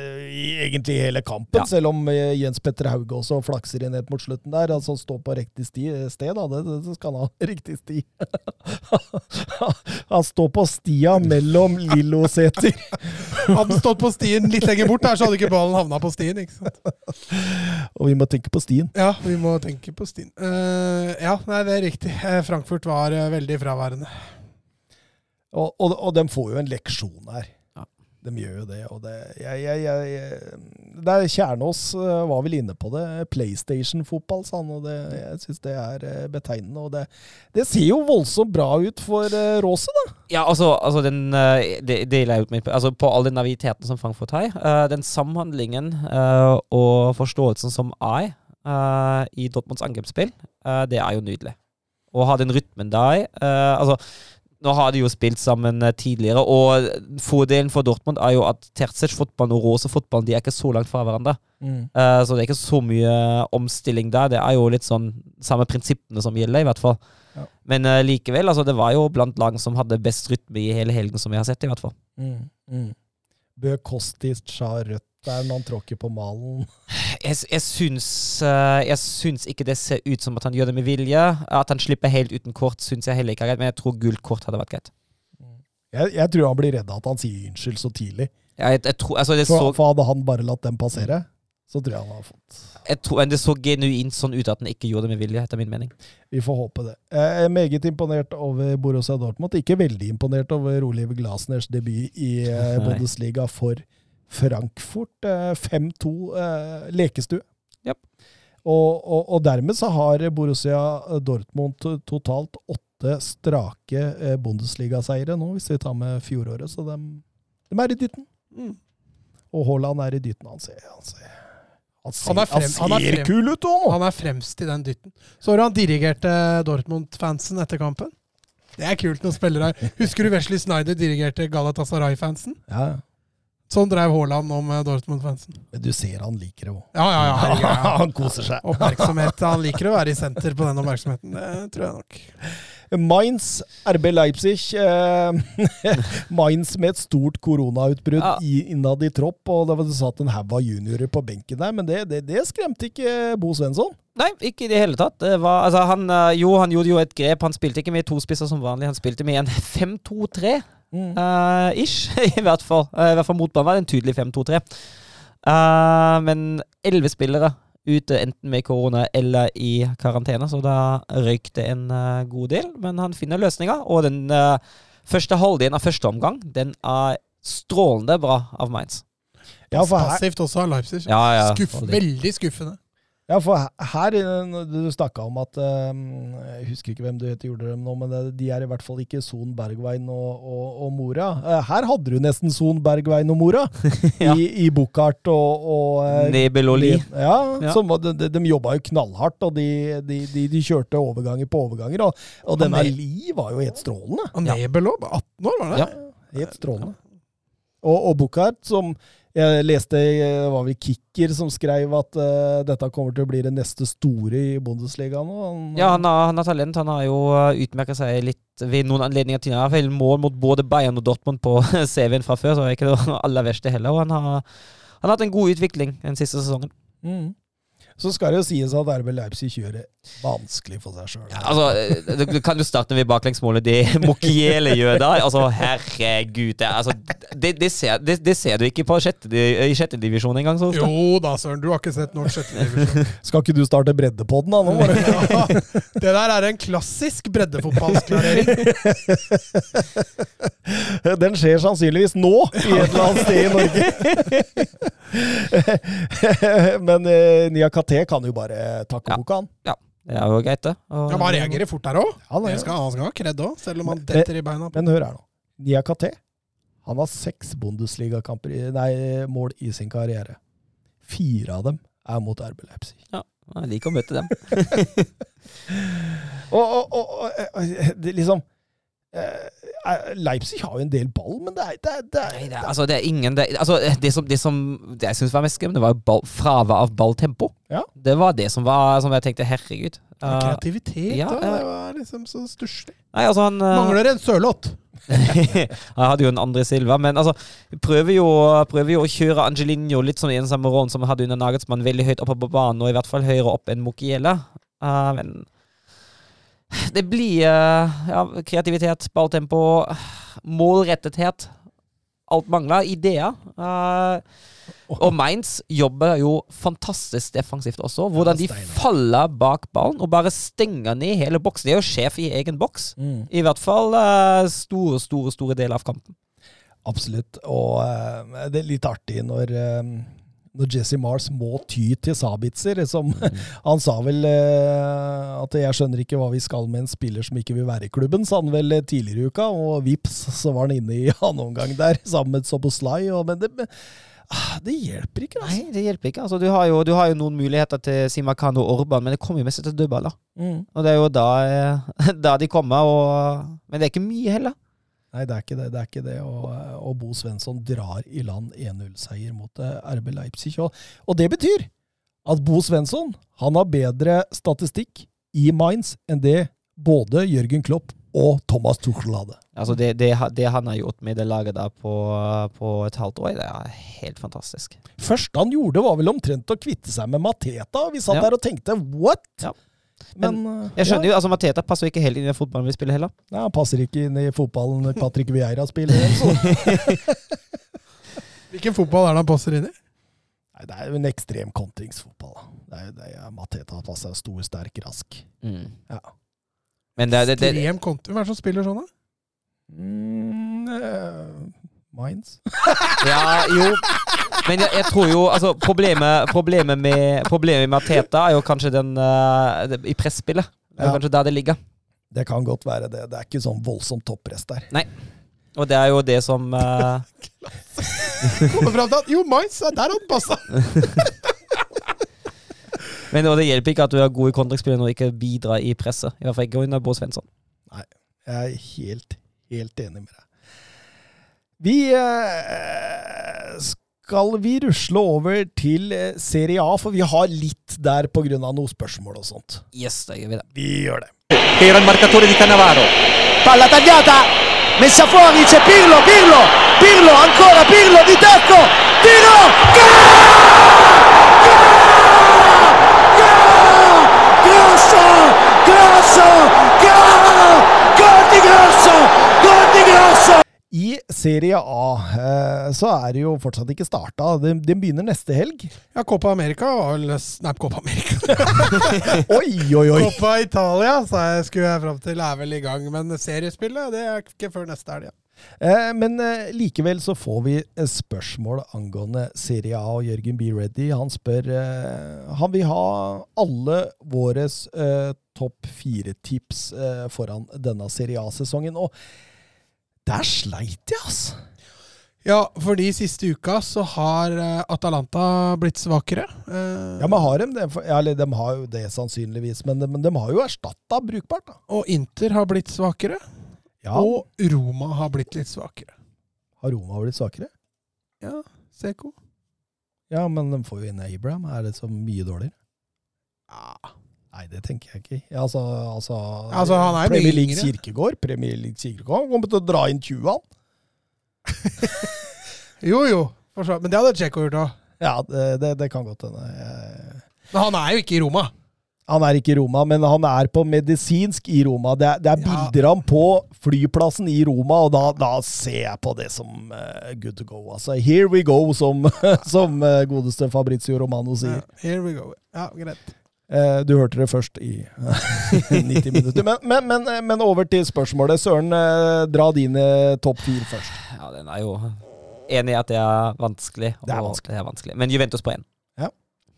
egentlig hele kampen, ja. selv om eh, Jens Petter Hauge også flakser inn helt mot slutten der. Altså stå på riktig sti, sted, da. Det, det skal han ha. Riktig sti. han står på stia mellom Lilloseter. hadde han stått på stien litt lenger bort, der, så hadde ikke ballen havna på stien. ikke sant? Og vi må tenke på stien. Ja, vi må tenke på stien. Uh, ja, nei, det er riktig. Eh, Frankfurt var uh, veldig fraværende. Og, og, og de får jo en leksjon her. De gjør jo det. og det, jeg, jeg, jeg, det er Kjernås eh, var vel inne på det. PlayStation-fotball, sa han. og det, Jeg syns det er eh, betegnende. og det, det, ser jo voldsomt bra ut for uh, Råse, da. Ja, altså, altså den, det, det altså På all den naviteten som Frankfurt har, uh, den samhandlingen og forståelsen som er i Dortmunds angrepsspill, det er jo nydelig. Å ha den rytmen der altså nå har de jo spilt sammen eh, tidligere, og fordelen for Dortmund er jo at Terzic-fotballen og Rose-fotballen de er ikke så langt fra hverandre. Mm. Uh, så det er ikke så mye omstilling der. Det er jo litt sånn samme prinsippene som gjelder, i hvert fall. Ja. Men uh, likevel, altså, det var jo blant lag som hadde best rytme i hele helgen, som vi har sett, i hvert fall. Mm. Mm. Bø Kostic har rødt der når han tråkker på malen? Jeg, jeg, syns, eh, jeg, syns, ikke det ser ut som at han gjør det med vilje. At han slipper helt uten kort, syns jeg heller ikke er greit, men jeg tror gult kort hadde vært greit. Jeg, jeg tror han blir redd at han sier unnskyld så tidlig. Ja, tror, altså for, så... for, hadde han bare latt dem passere? Så tror jeg han har fått Jeg tror men Det så genuint sånn ut at han ikke gjorde det med vilje, etter min mening. Vi får håpe det. Jeg er meget imponert over Borussia Dortmund. Ikke veldig imponert over Oliv Glasners debut i eh, Nei. Bundesliga for Frankfurt. Eh, 5-2 eh, lekestue. Yep. Og, og, og dermed så har Borussia Dortmund totalt åtte strake eh, Bundesliga-seire nå, hvis vi tar med fjoråret. Så de, de er i dytten. Mm. Og Haaland er i dytten. Han ser, han ser, han ser, Han frem- han er ser kul ut òg nå! Han er fremst i den dytten. Så har han dirigerte Dortmund-fansen etter kampen. Det er kult når spillere her. Husker du Wesley Snyder dirigerte Galatasaray-fansen? Ja, Sånn drev Haaland om eh, Dortmund-fansen. men du ser han liker det òg. Ja, ja, ja. ja. han koser seg. Oppmerksomhet. Han liker å være i senter på den oppmerksomheten. Det tror jeg nok. Mainz, RB Leipzig. Eh, Mainz med et stort koronautbrudd Ja. innad i tropp, og det var det satt en haug av juniorer på benken der, men det, det, det skremte ikke Bo Svensson. Nei, ikke i det hele tatt. Det var, altså, han, eh, jo, han gjorde jo et grep. Han spilte ikke med to spisser som vanlig, han spilte med en 5-2-3. eh, ish, i hvert fall. Uh, I hvert fall motbanen var det en tydelig 5-2-3. Uh, men elleve spillere ute enten med korona eller i karantene, så da røyk det en eh, god del. Men han finner løsninger, og den eh, første halvdelen av første omgang, den er strålende bra av Mainz. Ja, for her, Passivt også av Leipzig. Ja, ja. Skuff, veldig. veldig skuffende. Ja, for her- eh, Du snakka om at eh, Jeg husker ikke hvem du heter, gjorde dem nå, men de er i hvert fall ikke Son Bergveien og, og, og Mora. Eh, Her hadde du nesten Son Bergveien og Mora, Ja. i, i Buchardt og, og eh, Nebel og Li. Ja, Ja. som var- de, de, de jobba jo knallhardt, og de, de, de, de kjørte overganger på overganger. Og, og denne ne- Li var jo helt strålende. Og Nebel òg. 18 år, var det? Ja. Helt strålende. Og, og Buchardt, som jeg leste eh, det var vel Kicker som skrev at uh, dette kommer til å bli det neste store i Bundesliga nå. Han, Ja, han har, han har talent. Han har jo utmerka seg litt ved noen anledninger til. Han har vel mål mot både Bayern og Dortmund på CV-en fra før, så det er ikke det aller verste heller. Og han har, han har hatt en god utvikling den siste sesongen. Mm. Så skal det jo sies at RB Leipzig kjører vanskelig for seg sjøl. Ja, altså, du, det kan du starte med baklengsmålet det Mokiele gjør da. Altså, herregud. Det, altså, det, det, ser, det, det ser du ikke på sjette, i sjette divisjon engang. Jo da, Søren. Du har ikke sett norsk sjettedivisjon. Skal ikke du starte breddepodden da? Nå det Ja, det der er en klassisk breddefotballsklarering. Den skjer sannsynligvis nå, i et eller annet sted i Norge. Men uh, Nia Katé kan jo bare takke Ja. boka, han. Ja. Det er jo greit, det. Og- Ja, Man reagerer fort der òg. Han Han skal skal ha kred òg, selv om han detter i beina. Men hør her nå. Nia Katé han har seks Bundesliga-kamper Nei, mål i sin karriere. Fire av dem er mot RB Leipzig. Jeg liker å møte dem. Og, og, og, og eh, liksom eh, Leipzig har jo en del ball, men det er, det er, det er, Nei, det, er, altså, det er ingen Det, altså, det som, det som det jeg syns var mest skremmende, var ball, fravær av balltempo. Ja. Det var det som var Som jeg tenkte, herregud. Uh, Kreativitet, ja, da. Det var liksom så stusslig. altså, han uh, Mangler en sørlott. Han hadde jo en andre Silva, men altså prøver jo, prøver jo å kjøre Angelinho litt som i den samme rollen som han hadde under Nagelsmann, veldig høyt oppe på banen, og i hvert fall høyere opp enn Mokiela. Uh, men det blir uh, ja, kreativitet, balltempo, målrettethet. Alt mangler. Ideer. Uh, og Mainz jobber jo fantastisk defensivt også. Hvordan de faller bak ballen og bare stenger ned hele boksen. De er jo sjef i egen boks. Mm. I hvert fall uh, store, store store deler av kampen. Absolutt. Og uh, det er litt artig når, eh, når Jesse Mars må ty til Sabitzer. Som, Han sa vel eh, at 'jeg skjønner ikke hva vi skal med en spiller som ikke vil være i klubben', sa han vel eh, tidligere i uka. Og vips, så var han inne i annen omgang der, sammen med Soboslai. Og, men det, men, ah, det hjelper ikke, altså. Nei, det hjelper ikke. Altså, du, har jo, du har jo noen muligheter til Simakano og Orban, men det kommer jo mest til dødballer. Mm. Og det er jo da, eh, da de kommer, og, men det er ikke mye heller. Nei, det er ikke det. det, er ikke det. Og, og Bo Svensson drar i land 1-0-seier mot eh, RB Leipzig. Og, og det betyr at Bo Svensson han har bedre statistikk i Mainz enn det både Jørgen Klopp og Thomas Tuchel hadde. Altså det, det, det han har gjort med det laget der på, på et halvt år, det er helt fantastisk. Første han gjorde, var vel omtrent å kvitte seg med Mateta. Vi satt Ja. der og tenkte 'what?' Ja. Men, Men, Jeg skjønner jo, altså Mateta passer jo ikke helt inn i den fotballen vi spiller heller. Nei, Han passer ikke inn i fotballen Patrick Vieira spiller. Hvilken fotball er det han passer inn i? Nei, det er jo en ekstrem kontringsfotball. Det er jo det er Mateta passer stor, sterk, rask. Mm. Ja. Men det, det, det, Ekstrem kontring? Hvem er det som spiller sånn, da? Mm, Mainz? Ja, jo. Men jeg, jeg tror jo altså, problemet, problemet, med, problemet med Teta er jo kanskje den uh, i presspillet. Det er Ja. kanskje der det ligger. Det kan godt være det. Det er ikke sånn voldsomt toppress der. Nei. Og det er jo det som uh... Kommer fram til at Jo, Mais, der hadde passa! Men det hjelper ikke at du er god i kontraktspillet når du ikke bidrar i presset. I hvert fall ikke under Bo Svensson. Jeg er helt, helt enig med deg. Vi eh, skal vi rusle over til eh, Serie A, for vi har litt der pga. noen spørsmål og sånt. Yes, da gjør vi det. Vi gjør det. Era il marcatore di Cannavaro. Palla tagliata, messa fuori, c'è Pirlo, Pirlo, Pirlo, ancora Pirlo di tacco, tiro, Grosso, Grosso, gol, gol di Grosso, gol di Grosso. I Serie A eh, så er det jo fortsatt ikke starta. Den begynner neste helg. Ja, Copa America var vel Nei, Copa America. Oi, oi, oi! Copa Italia, sa jeg skulle jeg fram til, er vel i gang. Men seriespillet det er ikke før neste helg. Ja. Eh, men eh, likevel så får vi spørsmål angående Serie A, og Jørgen B. Reddy han spør eh, Han vil ha alle våre eh, topp fire-tips foran denne Serie A-sesongen. Og der sleit jeg, altså! Ja, fordi siste uka så har eh, Atalanta blitt svakere. Eh, Ja, men har de det? Ja, de har jo det sannsynligvis, men de, men de har jo erstatta brukbart, da. Og Inter har blitt svakere. Ja, Og Roma har blitt litt svakere. Har Roma blitt svakere? Ja, Seko. Ja, men de får jo inn Abraham. Er det så mye dårligere? Nei, det tenker jeg ikke. Altså, altså, Altså, han er Premier League. Kirkegård Premier League Kirkegård kommer til å dra inn 20, han. Jo, jo. Men det hadde Djeko gjort òg. Ja, det, det, det kan godt hende. Jeg- Men han er jo ikke i Roma. Han er ikke i Roma, men han er på medisinsk i Roma. Det er, det er bilder av ham på flyplassen i Roma, og da, da ser jeg på det som uh, good to go. Altså, here we go, som, som uh, godeste Fabrizio Romano sier. Ja, here we go. Ja, greit. Eh, du hørte det først i 90 minutter. Men, men, men, eh, men over til spørsmålet. Søren, eh, dra dine topp fire først. Ja, den er jo enig i at det er vanskelig. Det er vanskelig. Det er vanskelig. Men Juventus på én. Ja.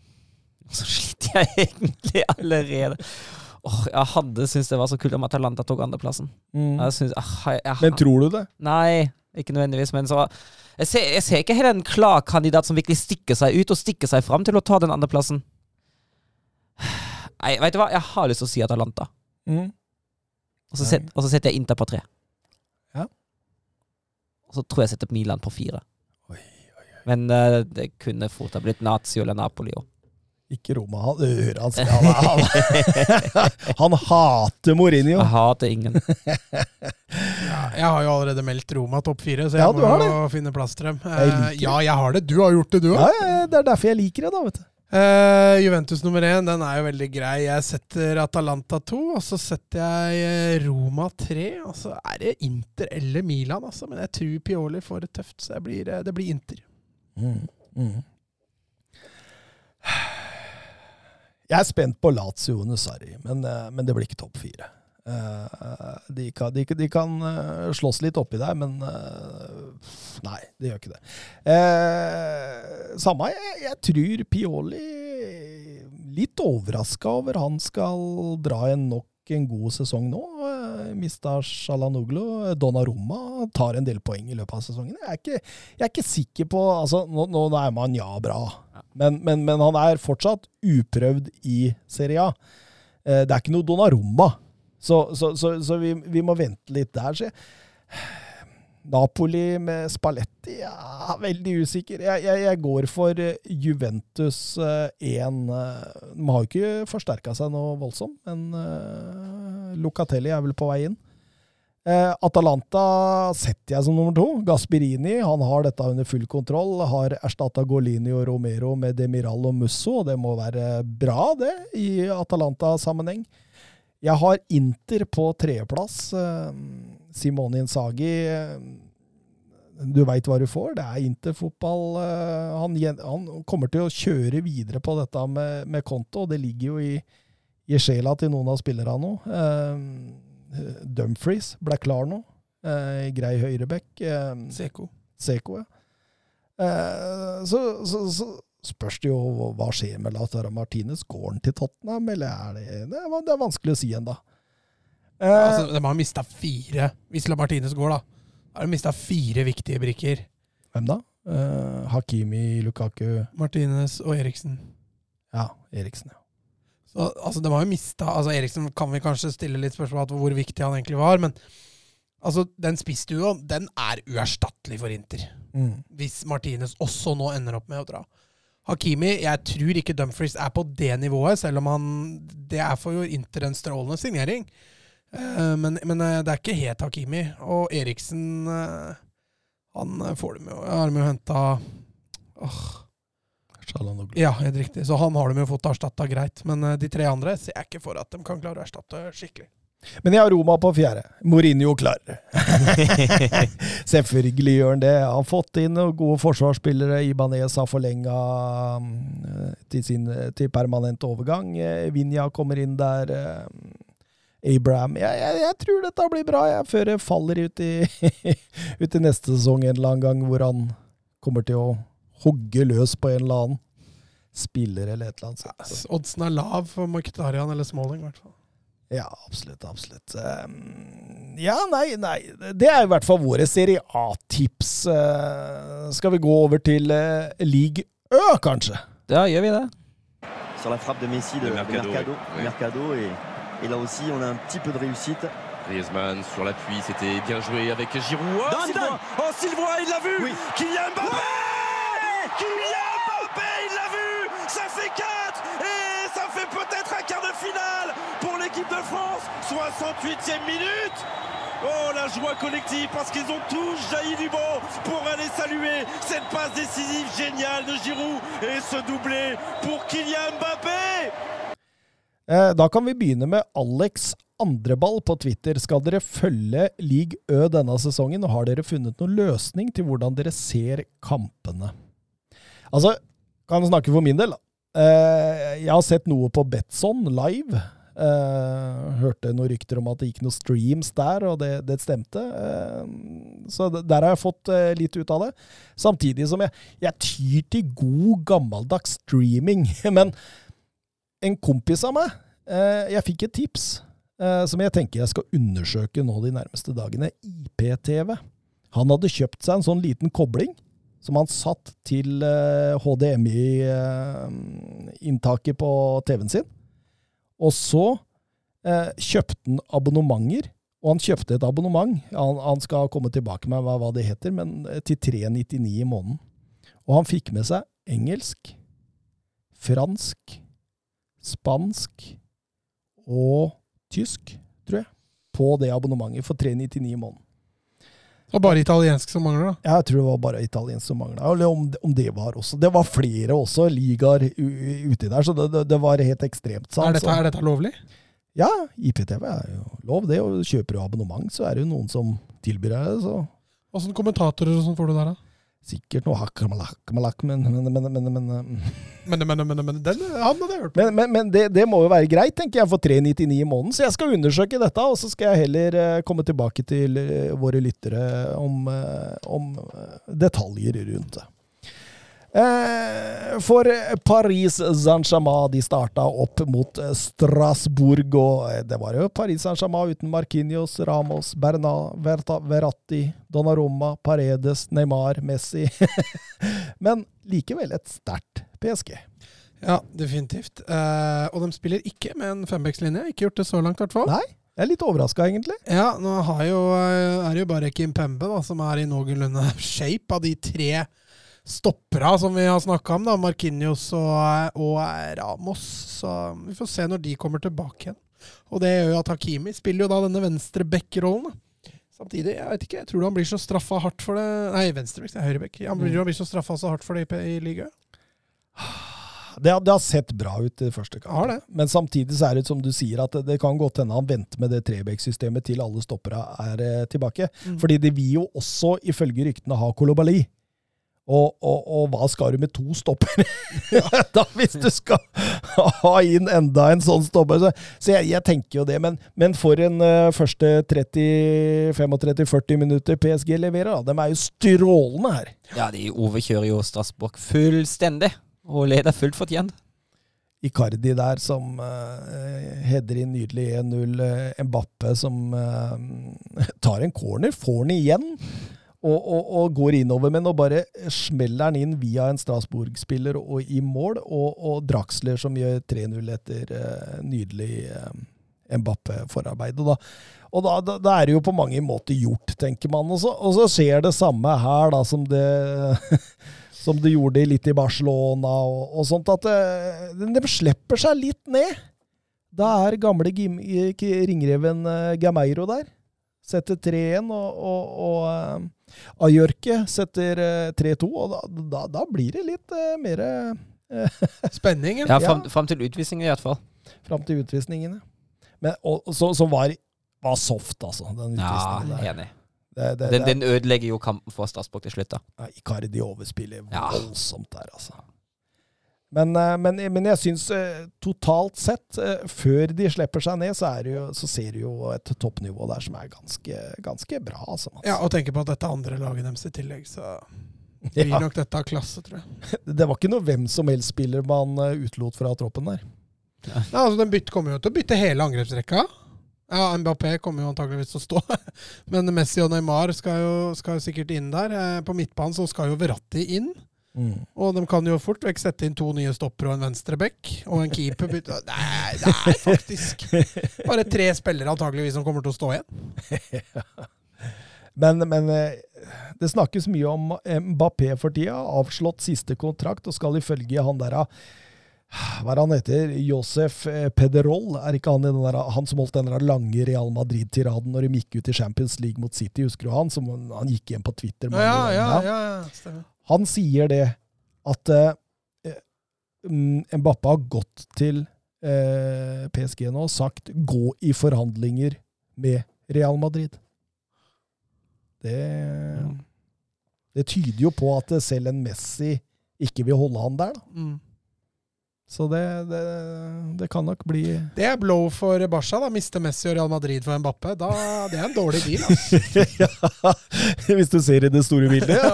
Så sliter jeg egentlig allerede. Åh, jeg hadde syntes det var så kult om Atalanta tok andreplassen. Jeg synes, ah, jeg, jeg, Men tror du det? Nei, ikke nødvendigvis. Men så jeg ser, jeg ser ikke helt en klar kandidat som virkelig stikker seg ut og stikker seg fram til å ta den andreplassen. Nei, vet du hva? Jeg har lyst til å si Atalanta. Mm. Og så, set, og så setter jeg Inter på tre. Ja. Og så tror jeg jeg setter Milan på fire. Oi, Men uh, det kunne fort ha blitt Nazio eller Napoli òg. Ikke Roma. Han ører han sier han, han, han hater Mourinho. Jeg hater ingen. Ja, jeg har jo allerede meldt Roma topp fire, så jeg Ja, må jo finne plass til dem. Jeg Eh, ja, jeg har det. Du har gjort det, du òg. Ja, ja, det er derfor jeg liker det, da, vet du. Eh, Juventus nummer én, den er jo veldig grei. Jeg setter Atalanta to, og så setter jeg eh, Roma tre. Og så er det Inter eller Milan, altså. Men jeg tror Pioli får det tøft, så blir, eh, det blir Inter. Mm. Mm. Jeg er spent på Lazio under Sarri, men, men det blir ikke topp fire. Eh, De kan, de, de kan eh, slåss litt oppi der, men eh, Nei, det gjør ikke det. Eh, Samme, jeg, jeg tror Pioli Litt overraska over han skal dra en nok en god sesong nå. Eh, Mista Shalanoglu. Donnarumma tar en del poeng i løpet av sesongen. Jeg er ikke, jeg er ikke sikker på altså, Nå, nå er man ja bra, men, men, men han er fortsatt uprøvd i Serie A. Eh, Det er ikke noe Donnarumma, så, så, så, så vi, vi må vente litt der. Så jeg, Napoli med Spalletti ja, veldig usikker. Jeg, jeg, jeg går for eh, Juventus 1. De har jo ikke forsterka seg noe voldsomt, men uh, Locatelli er vel på vei inn. Eh, Atalanta setter jeg som nummer to. Gasperini han har dette under full kontroll. Har erstatta Golini og Romero med Demiral og Musso, og det må være bra, det, i Atalanta-sammenheng. Jeg har Inter på tredjeplass. Eh, Simone Inzaghi eh, du veit hva du får. Det er interfotball. eh, Han, han kommer til å kjøre videre på dette med, med konto, og det ligger jo i, i sjela til noen av spillerne nå. Dumfries ble klar nå. Grei høyrebekk. Seko. Seko, ja. Så, så, så spørs det jo hva skjer med Lautaro Martinez. Går han til Tottenham, eller er det Det er, det er vanskelig å si ennå. Eh, Altså, de har mista fire, hvis La Martinez går, da. Da har de mista fire viktige brikker. hvem da? Eh, Hakimi, Lukaku Martinez og Eriksen. Ja, Eriksen. ja. Så, altså, de har jo mista altså, Eriksen kan vi kanskje stille litt spørsmål om hvor viktig han egentlig var, men altså, den spissduoen, den er uerstattelig for Inter. Mm. Hvis Martinez også nå ender opp med å dra. Hakimi, jeg tror ikke Dumfries er på det nivået, selv om han Det er for jo Inter en strålende signering. Eh, men, men eh, det er ikke helt Hakimi. Og Eriksen eh, Han får dem jo Har de jo henta Shalanoglu. Ja, helt riktig. Så han har de jo fått erstatta greit. Men de tre andre ser jeg ikke for at de kan klare å erstatte skikkelig. Men jeg har Roma på fjerde. Mourinho klar. Selvfølgelig gjør han det. Han har fått inn noen gode forsvarsspillere. Ibanez har forlenga til, sin, til permanent overgang. Eh, Vinja kommer inn der. eh, Abraham jeg, jeg, jeg tror dette blir bra, jeg, før det faller ut i, ut i neste sesong en eller annen gang, hvor han kommer til å hogge løs på en eller annen spiller eller et eller annet. sånt. Oddsen er lav for Mkhitarian eller Smalling, i hvert fall. Ja, absolutt. Absolutt. Um, ja, nei, nei. Det er i hvert fall våre Serie A-tips. Uh, skal vi gå over til uh, League Ø, kanskje? Da gjør vi det. Sur la frappe de Messi de, De de Mercado, Mercado. oui. Mercado, et, et là aussi, on a un petit peu de réussite. Griezmann sur l'appui, c'était bien joué avec Giroud. Oh, Dan. Oh, Sylvain, il l'a vu Oui. Kylian Mbappé Kylian Mbappé, il l'a vu Ça fait 4 Et ça fait peut-être un quart de finale l'équipe de France 68e minute Oh la joie collective parce qu'ils ont tous jailli du banc pour aller saluer cette passe décisive géniale de Giroud et ce doublé pour Kylian Mbappé Eh, da kan vi begynne med Alex Andreball på Twitter. Skal dere følge League Ø denne sesongen, og har dere funnet noen løsning til hvordan dere ser kampene? Altså, kan jeg snakke for min del. Eh, jeg har sett noe på Betson live. Eh, hørte noen rykter om at det gikk noen streams der, og det, det stemte. Uh, så der har jeg fått uh, litt ut av det. Samtidig som jeg, jeg tyr til god, gammeldags streaming. Men en kompis av meg, jeg fikk et tips som jeg tenker jeg skal undersøke nå de nærmeste dagene. IPTV. Han hadde kjøpt seg en sånn liten kobling som han satt til HDMI-inntaket på TV-en sin. Og så eh, kjøpte han abonnementer. Og han kjøpte et abonnement. Han, han skal komme tilbake med hva, hva det heter, men eh, til 399 i måneden. Og han fikk med seg engelsk, fransk, spansk og tysk, tror jeg, på det abonnementet for 399 i måneden. Det var bare italiensk som mangler, da. Jeg tror det var bare italiensk som mangla. Eller om, om det var også. Det var flere også ligaer uti der, så det, det, det var helt ekstremt. sant? Er dette, er dette lovlig? Ja, IPTV er jo lov, det. Og kjøper du abonnement, så er det jo noen som tilbyr deg det. Så Åssen kommentatorer og sånn får du der, da? Sikkert noe hakkamalakkamalakk, men, men, men, men, men, men, Men, men, men, men den han hadde jeg hørt på. men, men, men det, det må jo være greit, tenker jeg, for 399 i måneden. Så jeg skal undersøke dette, og så skal jeg heller eh, komme tilbake til eh, våre lyttere om, eh, om detaljer rundt det. Eh, For Paris Saint-Germain de starta opp mot eh, Strasbourg, og eh, det var jo Paris Saint-Germain uten Marquinhos, Ramos, Bernat, Verta, Verratti, Donnarumma, Paredes, Neymar, Messi. Men likevel et sterkt PSG. Ja, definitivt. Eh, og de spiller ikke med en fembackslinje. Ikke gjort det så langt, i hvert fall. Nei, jeg er litt overraska, egentlig. Ja, nå har jo, eh, er det jo bare Kim Pembe da, som er i noenlunde shape av de tre stoppera som vi har snakka om. da, Marquinhos og, og Ramos. Så vi får se når de kommer tilbake igjen. Og det gjør jo at Hakimi spiller jo da denne venstre back-rollen. Samtidig, jeg vet ikke, jeg tror han blir så straffa hardt for det Nei, venstrebekk, det er høyrebekk. Han blir, han blir så straffa så hardt for det i, i ligaen. Det, det har sett bra ut i første kamp. Men samtidig så er det som du sier, at det, det kan godt hende han venter med det trebekksystemet til alle stoppere er eh, tilbake. Mm. Fordi det vil jo også, ifølge ryktene, ha Kolobali. Og, og, og hva skal du med to stoppere? da Hvis du skal ha inn enda en sånn stopper. Så, så jeg, jeg tenker jo det. Men, men for en uh, første 30-35-40 minutter PSG leverer, da. De er jo strålende her. Ja, de overkjører jo Strasbourg fullstendig. Og leder fullt fortjent. Icardi der som uh, header inn nydelig 1-0. Uh, Mbappe som uh, tar en corner, får den igjen. Og, og, og går innover men nå bare smeller den inn via en Strasbourg-spiller og i mål. Og, og Draxler som gjør 3-0 etter eh, nydelig uh, Mbappe-forarbeid. Og, da, og da, da, da er det jo på mange måter gjort, tenker man. Og så, og så skjer det samme her da som det som det gjorde litt i Barcelona og, og sånt, at eh, de, de slipper seg litt ned. Da er gamle ringreven eh, Gameiro der. Setter 3-1, og, og, og eh, Ajorke setter eh, 3-2. Og da, da, da blir det litt uh, mer Spenning, ja. Ja, fram, fram til utvisningen i hvert fall. fram til utvisningene. Men, og, så, som var, var soft, altså, den Ja, utvisningen der. enig. Det, det, Den, det, den ødelegger jo kampen for Strasbourg til slutt, da. Ja, Icardi overspiller Ja. voldsomt der, altså. Men, eh, men, men jeg syns eh, totalt sett, eh, før de slipper seg ned, så, er det jo, så ser du jo et toppnivå der som er ganske, ganske bra. Altså, ja. Og tenke på at dette er andre laget deres i tillegg, så blir Ja, nok dette av klasse, tror jeg. det var ikke noe hvem som helst spiller man utlot utelot fra troppen der. Nei, altså, Den bytte, kommer jo til å bytte hele angrepsrekka. Ja, Mbappé kommer jo antageligvis til å stå. Men Messi og Neymar skal jo, skal jo sikkert inn der. På midtbanen så skal jo Verratti inn. Og de kan jo fort vekk sette inn to nye stoppere og en venstreback. Og en keeper bytte Nei, det er faktisk bare tre spillere antageligvis som kommer til å stå igjen. Men, men eh, det snakkes mye om Mbappé for tida. Avslått siste kontrakt og skal ifølge han der hva er han heter? Josef eh, Pederol? Er ikke han, der, han som holdt den der lange Real Madrid-tiraden når de gikk ut i Champions League mot City? Husker du han? Som, han gikk igjen på Twitter. Ja, ja, ja, ja, stemmer. Han sier det at eh, mm, Mbappé har gått til eh, PSG nå og sagt 'gå i forhandlinger med Real Madrid'. Det, det tyder jo på at selv en Messi ikke vil holde han der. Da. Mm. Så det, det, det kan nok bli Det er blow for Barca. da Miste Messi og Real Madrid for Mbappé. Da, det er en dårlig deal. Altså. ja, Hvis du ser i det store bildet.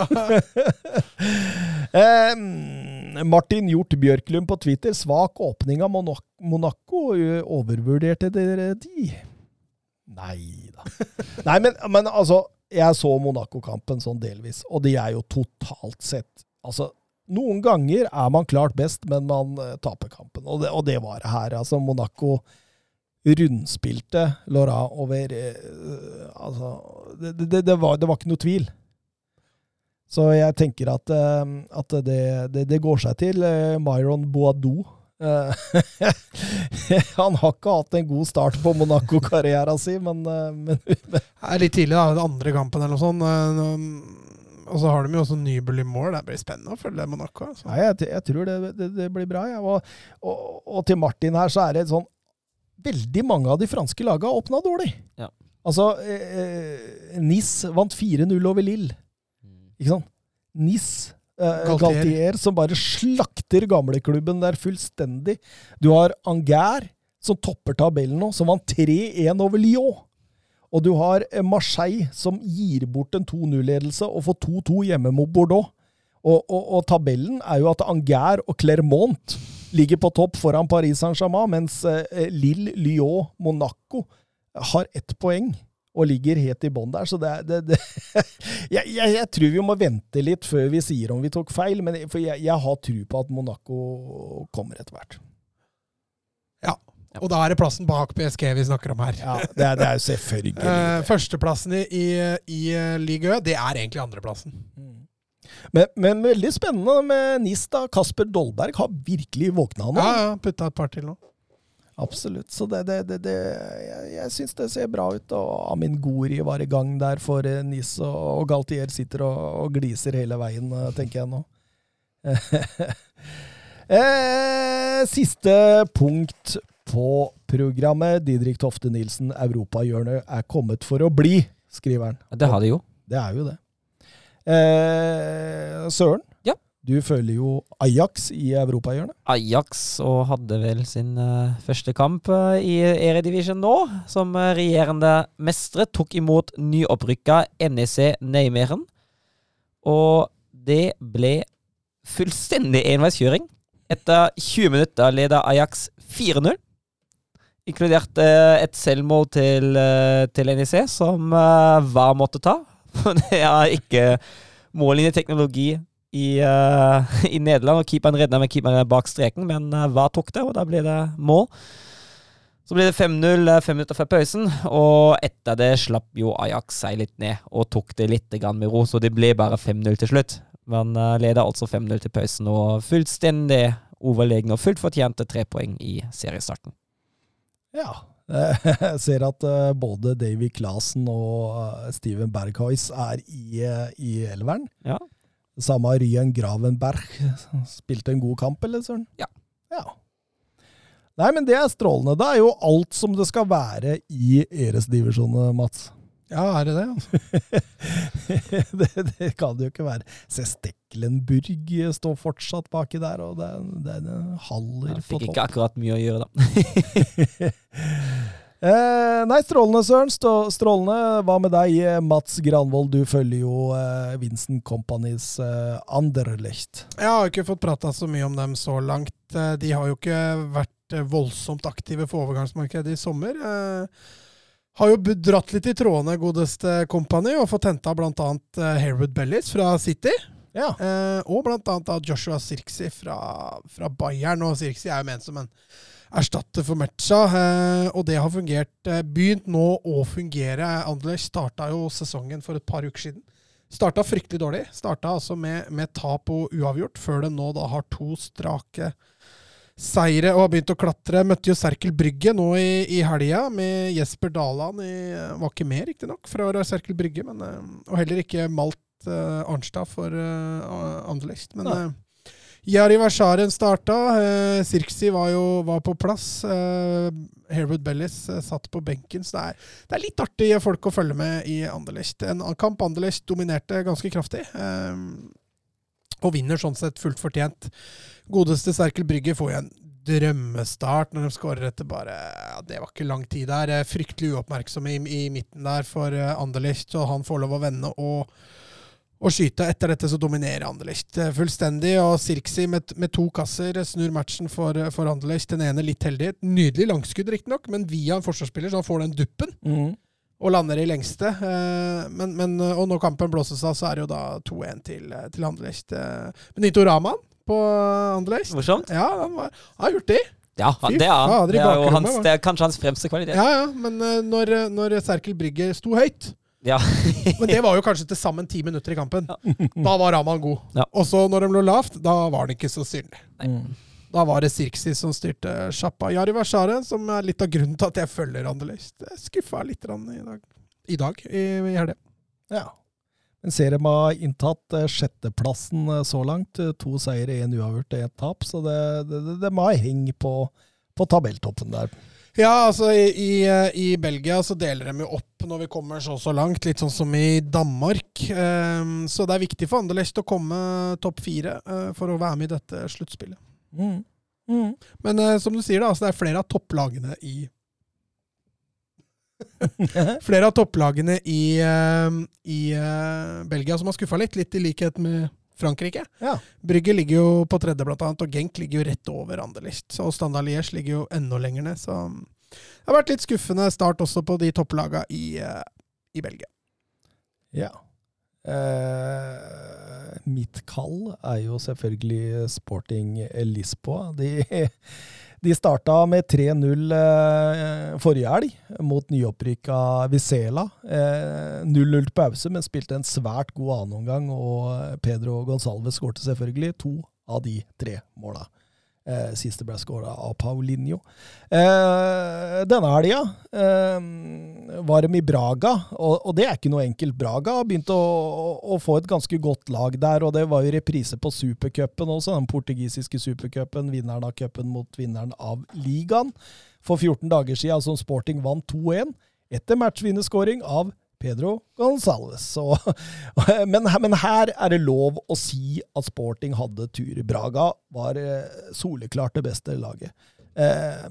Eh, Martin Hjort Bjørklund på Twitter. Svak åpning av Monaco. Overvurderte dere de? Nei da. Nei, men, men altså Jeg så Monaco-kampen sånn delvis, og de er jo totalt sett Altså, noen ganger er man klart best, men man eh, taper kampen. Og det, og det var det her. Altså, Monaco rundspilte Laura over eh, Altså, det, det, det, var, det var ikke noe tvil. Så jeg tenker at, eh, at det, går seg til. Myron Boadou. Han har ikke hatt en god start på Monaco-karrieren sin, men, men Det er litt tidlig, da. Den andre kampen eller noe sånt. Eh, Og så har de jo også Nybel i mål. Det blir spennende å følge Monaco. Altså. Nei, jeg, jeg tror det, det, det blir bra. Ja. Og, og, og til Martin her, så er det sånn Veldig mange av de franske lagene har åpna dårlig. Ja. Altså, eh, Nis vant 4-0 over Lille. Ikke sant? Nis. Eh, Galtier. Galtier. som bare slakter gamleklubben der fullstendig. Du har Angers, som topper tabellen nå, som vant 3-1 over Lyon. Og du har eh, Marseille, som gir bort en 2-0-ledelse og får 2-2 hjemme mot Bordeaux. Og, og, og tabellen er jo at Angers og Clermont ligger på topp foran Paris Saint-Germain, mens eh, Lille, Lyon, Monaco har ett poeng og ligger helt i bånn der. Så det, det, det jeg, jeg, jeg tror vi må vente litt før vi sier om vi tok feil, men for jeg, jeg har tro på at Monaco kommer etter hvert. Ja. Og da er det plassen bak PSG vi snakker om her. Ja, det, er, det er selvfølgelig. Uh, førsteplassen i, i, i eh, Ligue det er egentlig andreplassen. Men, men veldig spennende med NIS. da. Kasper Dolberg har virkelig våkna nå. Ja, ja, putta et par til nå. Absolutt. Så det, det, det, det Jeg, jeg syns det ser bra ut. Og Amin Gori var i gang der for eh, NIS, og, og Galtier sitter og, og gliser hele veien, tenker jeg nå. Eh, siste punkt på programmet. Didrik Tofte Nilsen, europahjørnet er kommet for å bli, skriver han. Det har de jo. Det er jo det. Eh, Søren, Ja. du følger jo Ajax i europahjørnet. Ajax og hadde vel sin uh, første kamp uh, i Eredivision nå. Som eh, regjerende mestere tok imot nyopprykka NEC Neymeren. Og det ble fullstendig enveiskjøring. Etter 20 minutter leda Ajax 4-0. Inkludert eh, et selvmål til, eh, til NEC, som eh, VAR måtte ta. det er ikke mållinjeteknologi i, i Nederland, og keeperen redda med keeperen bak streken, men VAR tok det, og da ble det mål. Så ble det 5-0 eh, fem minutter før pausen, og etter det slapp jo Ajax seg litt ned og tok det litt med ro, så det ble bare 5-0 til slutt. Men uh, leder altså 5-0 til pausen, og fullstendig overlegne og fullt fortjente tre poeng i seriestarten. Ja. Jeg ser at eh, både Davy Clasen og eh, Steven Berghuis er i, eh, i elveren. Ja. Samme Ryan Gravenberg. Spilte en god kamp, eller søren? Ja. ja. Nei, men det er strålende. Det er jo alt som det skal være i Eres-divisjonen, Mats. Ja, er det det? Det, det kan det jo ikke være. Se, Steklenburg står fortsatt baki der, og det, er- det er en haller Jeg topp. fikk ikke akkurat mye å gjøre, da. Eh, nei, strålende, Søren. Stå, strålende. Hva med deg, eh, Mats Granvold? Du følger jo eh, Vincent Companys eh, Anderlecht. Jeg har ikke fått prata så mye om dem så langt. Eh, De har jo ikke vært eh, voldsomt aktive for overgangsmarkedet i sommer. Eh, Har jo dratt litt i trådene, godeste Company, og fått henta bl.a. Harewood Bellis fra City. Ja. Eh, og annet Joshua Sirksi fra, fra Bayern. Og Sirksi er jo ment som en erstatter for Metcha, eh, og det har fungert. Eh, begynt nå å fungere. Anderlecht starta jo sesongen for et par uker siden. Starta fryktelig dårlig. Starta altså med, med tap og uavgjort, før de nå da har to strake seire og har begynt å klatre. Møtte jo Serkel Brygge nå i, i helga, med Jesper Daland i Var ikke med, riktignok, fra Serkel Brygge, men, eh, og heller ikke Malt uh, Arnstad for uh, Anderlecht. Men uh, Jari Versaren starta. Uh, Sirksi var jo var på plass. Uh, Harewood Bellis satt på benken. Så det er, det er litt artig folk å følge med i Anderlecht. En kamp Anderlecht dominerte ganske kraftig. og vinner sånn sett fullt fortjent. Godeste Serkel Brygge får jo en drømmestart når de skårer etter bare ja, Det var ikke lang tid der. Eh, Fryktelig uoppmerksomme i, i midten der for eh, Anderlecht, og han får lov å vende og, og skyte. Etter dette så dominerer Anderlecht eh, fullstendig, og Sirksi med, med to kasser snur matchen for, for Anderlecht. Den ene litt heldig. Et nydelig langskudd, riktignok, men via en forsvarsspiller, så han får den duppen Mm. og lander i lengste. Men, men, og når kampen blåses av, så er det jo da 2-1 til, til Anderlecht. Men Nito Raman på Anderlecht. Morsomt. Ja, han var han er hurtig. Ja, Fy det er, fader, det er jo hans, det er kanskje hans fremste kvalitet. Ja, ja, men eh, når, når Serkel Brygge sto høyt Ja. Men det var jo kanskje til sammen ti minutter i kampen. Da var Raman god. Ja. Og så når de lå lavt, da var han ikke så synlig. Mm. Da var det Sirksi som styrte sjappa. Jari Vashare, som er litt av grunnen til at jeg følger Anderlecht, skuffa litt i dag. I dag, i, i helga. Ja. Men serie med har inntatt eh, sjetteplassen eh, så langt. Eh, To seire, én uavgjort og ett tap. Så det, det, det, de har heng på, på tabelltoppen der. Ja, altså i, i, i Belgia så deler de jo opp når vi kommer så så langt, litt sånn som i Danmark. Um, så det er viktig for Anderlecht å komme topp fire uh, for å være med i dette sluttspillet. Mm. Mm. Men uh, som du sier, da, altså det er flere av topplagene i Flere av topplagene i, eh, i eh, Belgia som har skuffa litt, litt i likhet med Frankrike. Ja. Brygge ligger jo på tredje, blant annet, og Genk ligger jo rett over Anderlicht. Og Standard Liège ligger jo enda lenger ned, så det har vært litt skuffende start også på de topplaga i, eh, i Belgia. Ja. Eh, mitt kall er jo selvfølgelig Sporting Lisboa. De, de starta med 3-0 eh, forrige helg mot nyopprykka Vizela. Eh, 0-0 til pause, men spilte en svært god annenomgang, og Pedro Gonsalves skårte selvfølgelig to av de tre måla. Eh, siste ble skåra av Paulinho. Eh, denne helga eh, var de i Braga, og, og, det er ikke noe enkelt. Braga har begynt å, å, å, få et ganske godt lag der, og det var jo reprise på supercupen også, den portugisiske supercupen. Vinneren av cupen mot vinneren av ligaen. For 14 dager siden, som Sporting vant 2-1 etter matchvinnerskåring av Pedro Gonzales. men, men, her er det lov å si at Sporting hadde tur. Braga var eh, soleklart det beste laget. Eh,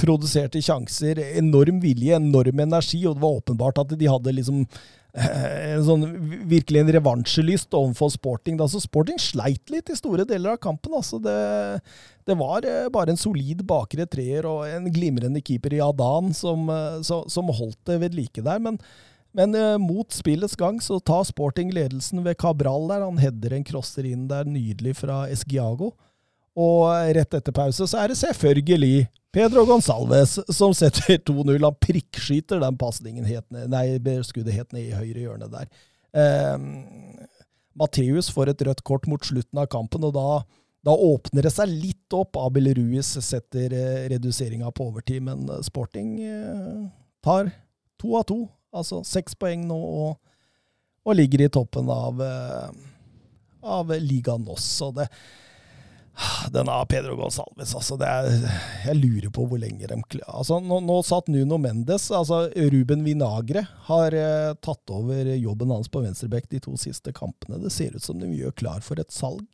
produserte sjanser, enorm vilje, enorm energi, og det var åpenbart at de hadde liksom eh, en sånn, virkelig en revansjelyst overfor Sporting. Altså, Sporting sleit litt i store deler av kampen. Altså, det, det var eh, bare en solid bakre treer og en glimrende keeper i Adan som, som holdt det ved like der. men men eh, mot spillets gang så tar Sporting ledelsen ved Cabral der. Han header en crosser inn der, nydelig fra Esgiago. Og rett etter pause så er det selvfølgelig Pedro Gonsalves som setter 2-0. Han prikkskyter den pasningen nei, skuddet helt ned i høyre hjørne der. Eh, Matheus får et rødt kort mot slutten av kampen, og da, da åpner det seg litt opp. Abel Ruiz setter eh, reduseringa på overtid, men Sporting eh, tar to av to Altså seks poeng nå og, og, ligger i toppen av, eh, av Liga Noss. Det, den av Pedro Gonsalves, altså er, Jeg lurer på hvor lenge de altså nå, nå satt Nuno Mendes altså Ruben Vinagre har eh, tatt over jobben hans på venstreback de to siste kampene. Det ser ut som de gjør klar for et salg.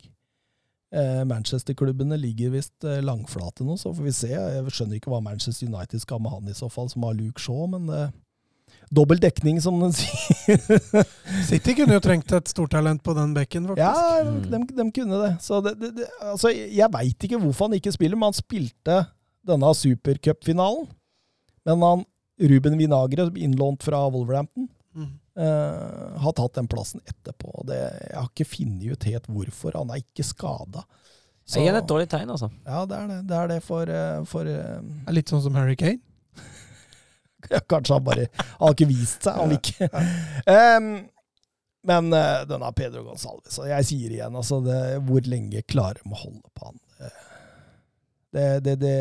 Eh, Manchester-klubbene ligger visst eh, langflate nå, så får vi se. Jeg skjønner ikke hva Manchester United skal med han i så fall, som har Luke Shaw, men eh, dobbel dekning, som den sier. City kunne jo trengt et stortalent på den bekken, faktisk. Ja, de, de kunne det. Så det, det, det altså, jeg veit ikke hvorfor han ikke spiller, men han spilte denne supercupfinalen. Men han, Ruben Vinagre, innlånt fra Wolverhampton, mm. uh, har tatt den plassen etterpå. Det, jeg har ikke funnet ut helt hvorfor. Han er ikke skada. Det er et dårlig tegn, altså. Ja, det er det. Det er det for, eh, for uh, Litt sånn som Harry Kane? Kanskje han bare Han har ikke vist seg, han ikke. Um, men uh, denne Pedro Gonsalves Jeg sier igjen, altså, det, hvor lenge klarer de å holde på han? Det, det, det,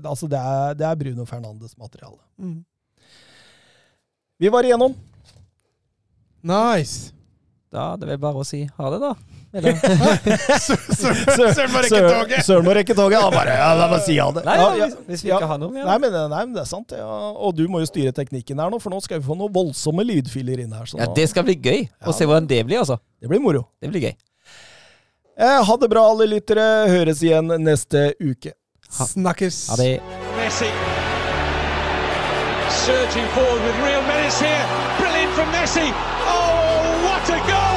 altså det, er, det er Bruno Fernandes-materiale. Mm. Vi var igjennom. Nice. Da er det vel bare å si ha det, da. Søren må rekke toget! Søren må rekke toget. Han bare ja, la meg si ha det. Nei, ja, hvis, vi ikke har noe. Ja. Nei, men, nei, men det er sant. Ja. Og du må jo styre teknikken her nå, for nå skal vi få noen voldsomme lydfiler inn her. ja, Det skal bli gøy å se hvordan det blir, altså. Det blir moro. Det blir gøy. Eh, ha det bra, alle lyttere. Høres igjen neste uke. Ha. Snakkes. Ha det. Messi. Surging forward with real menace here. Brilliant from Messi. Oh, what a goal!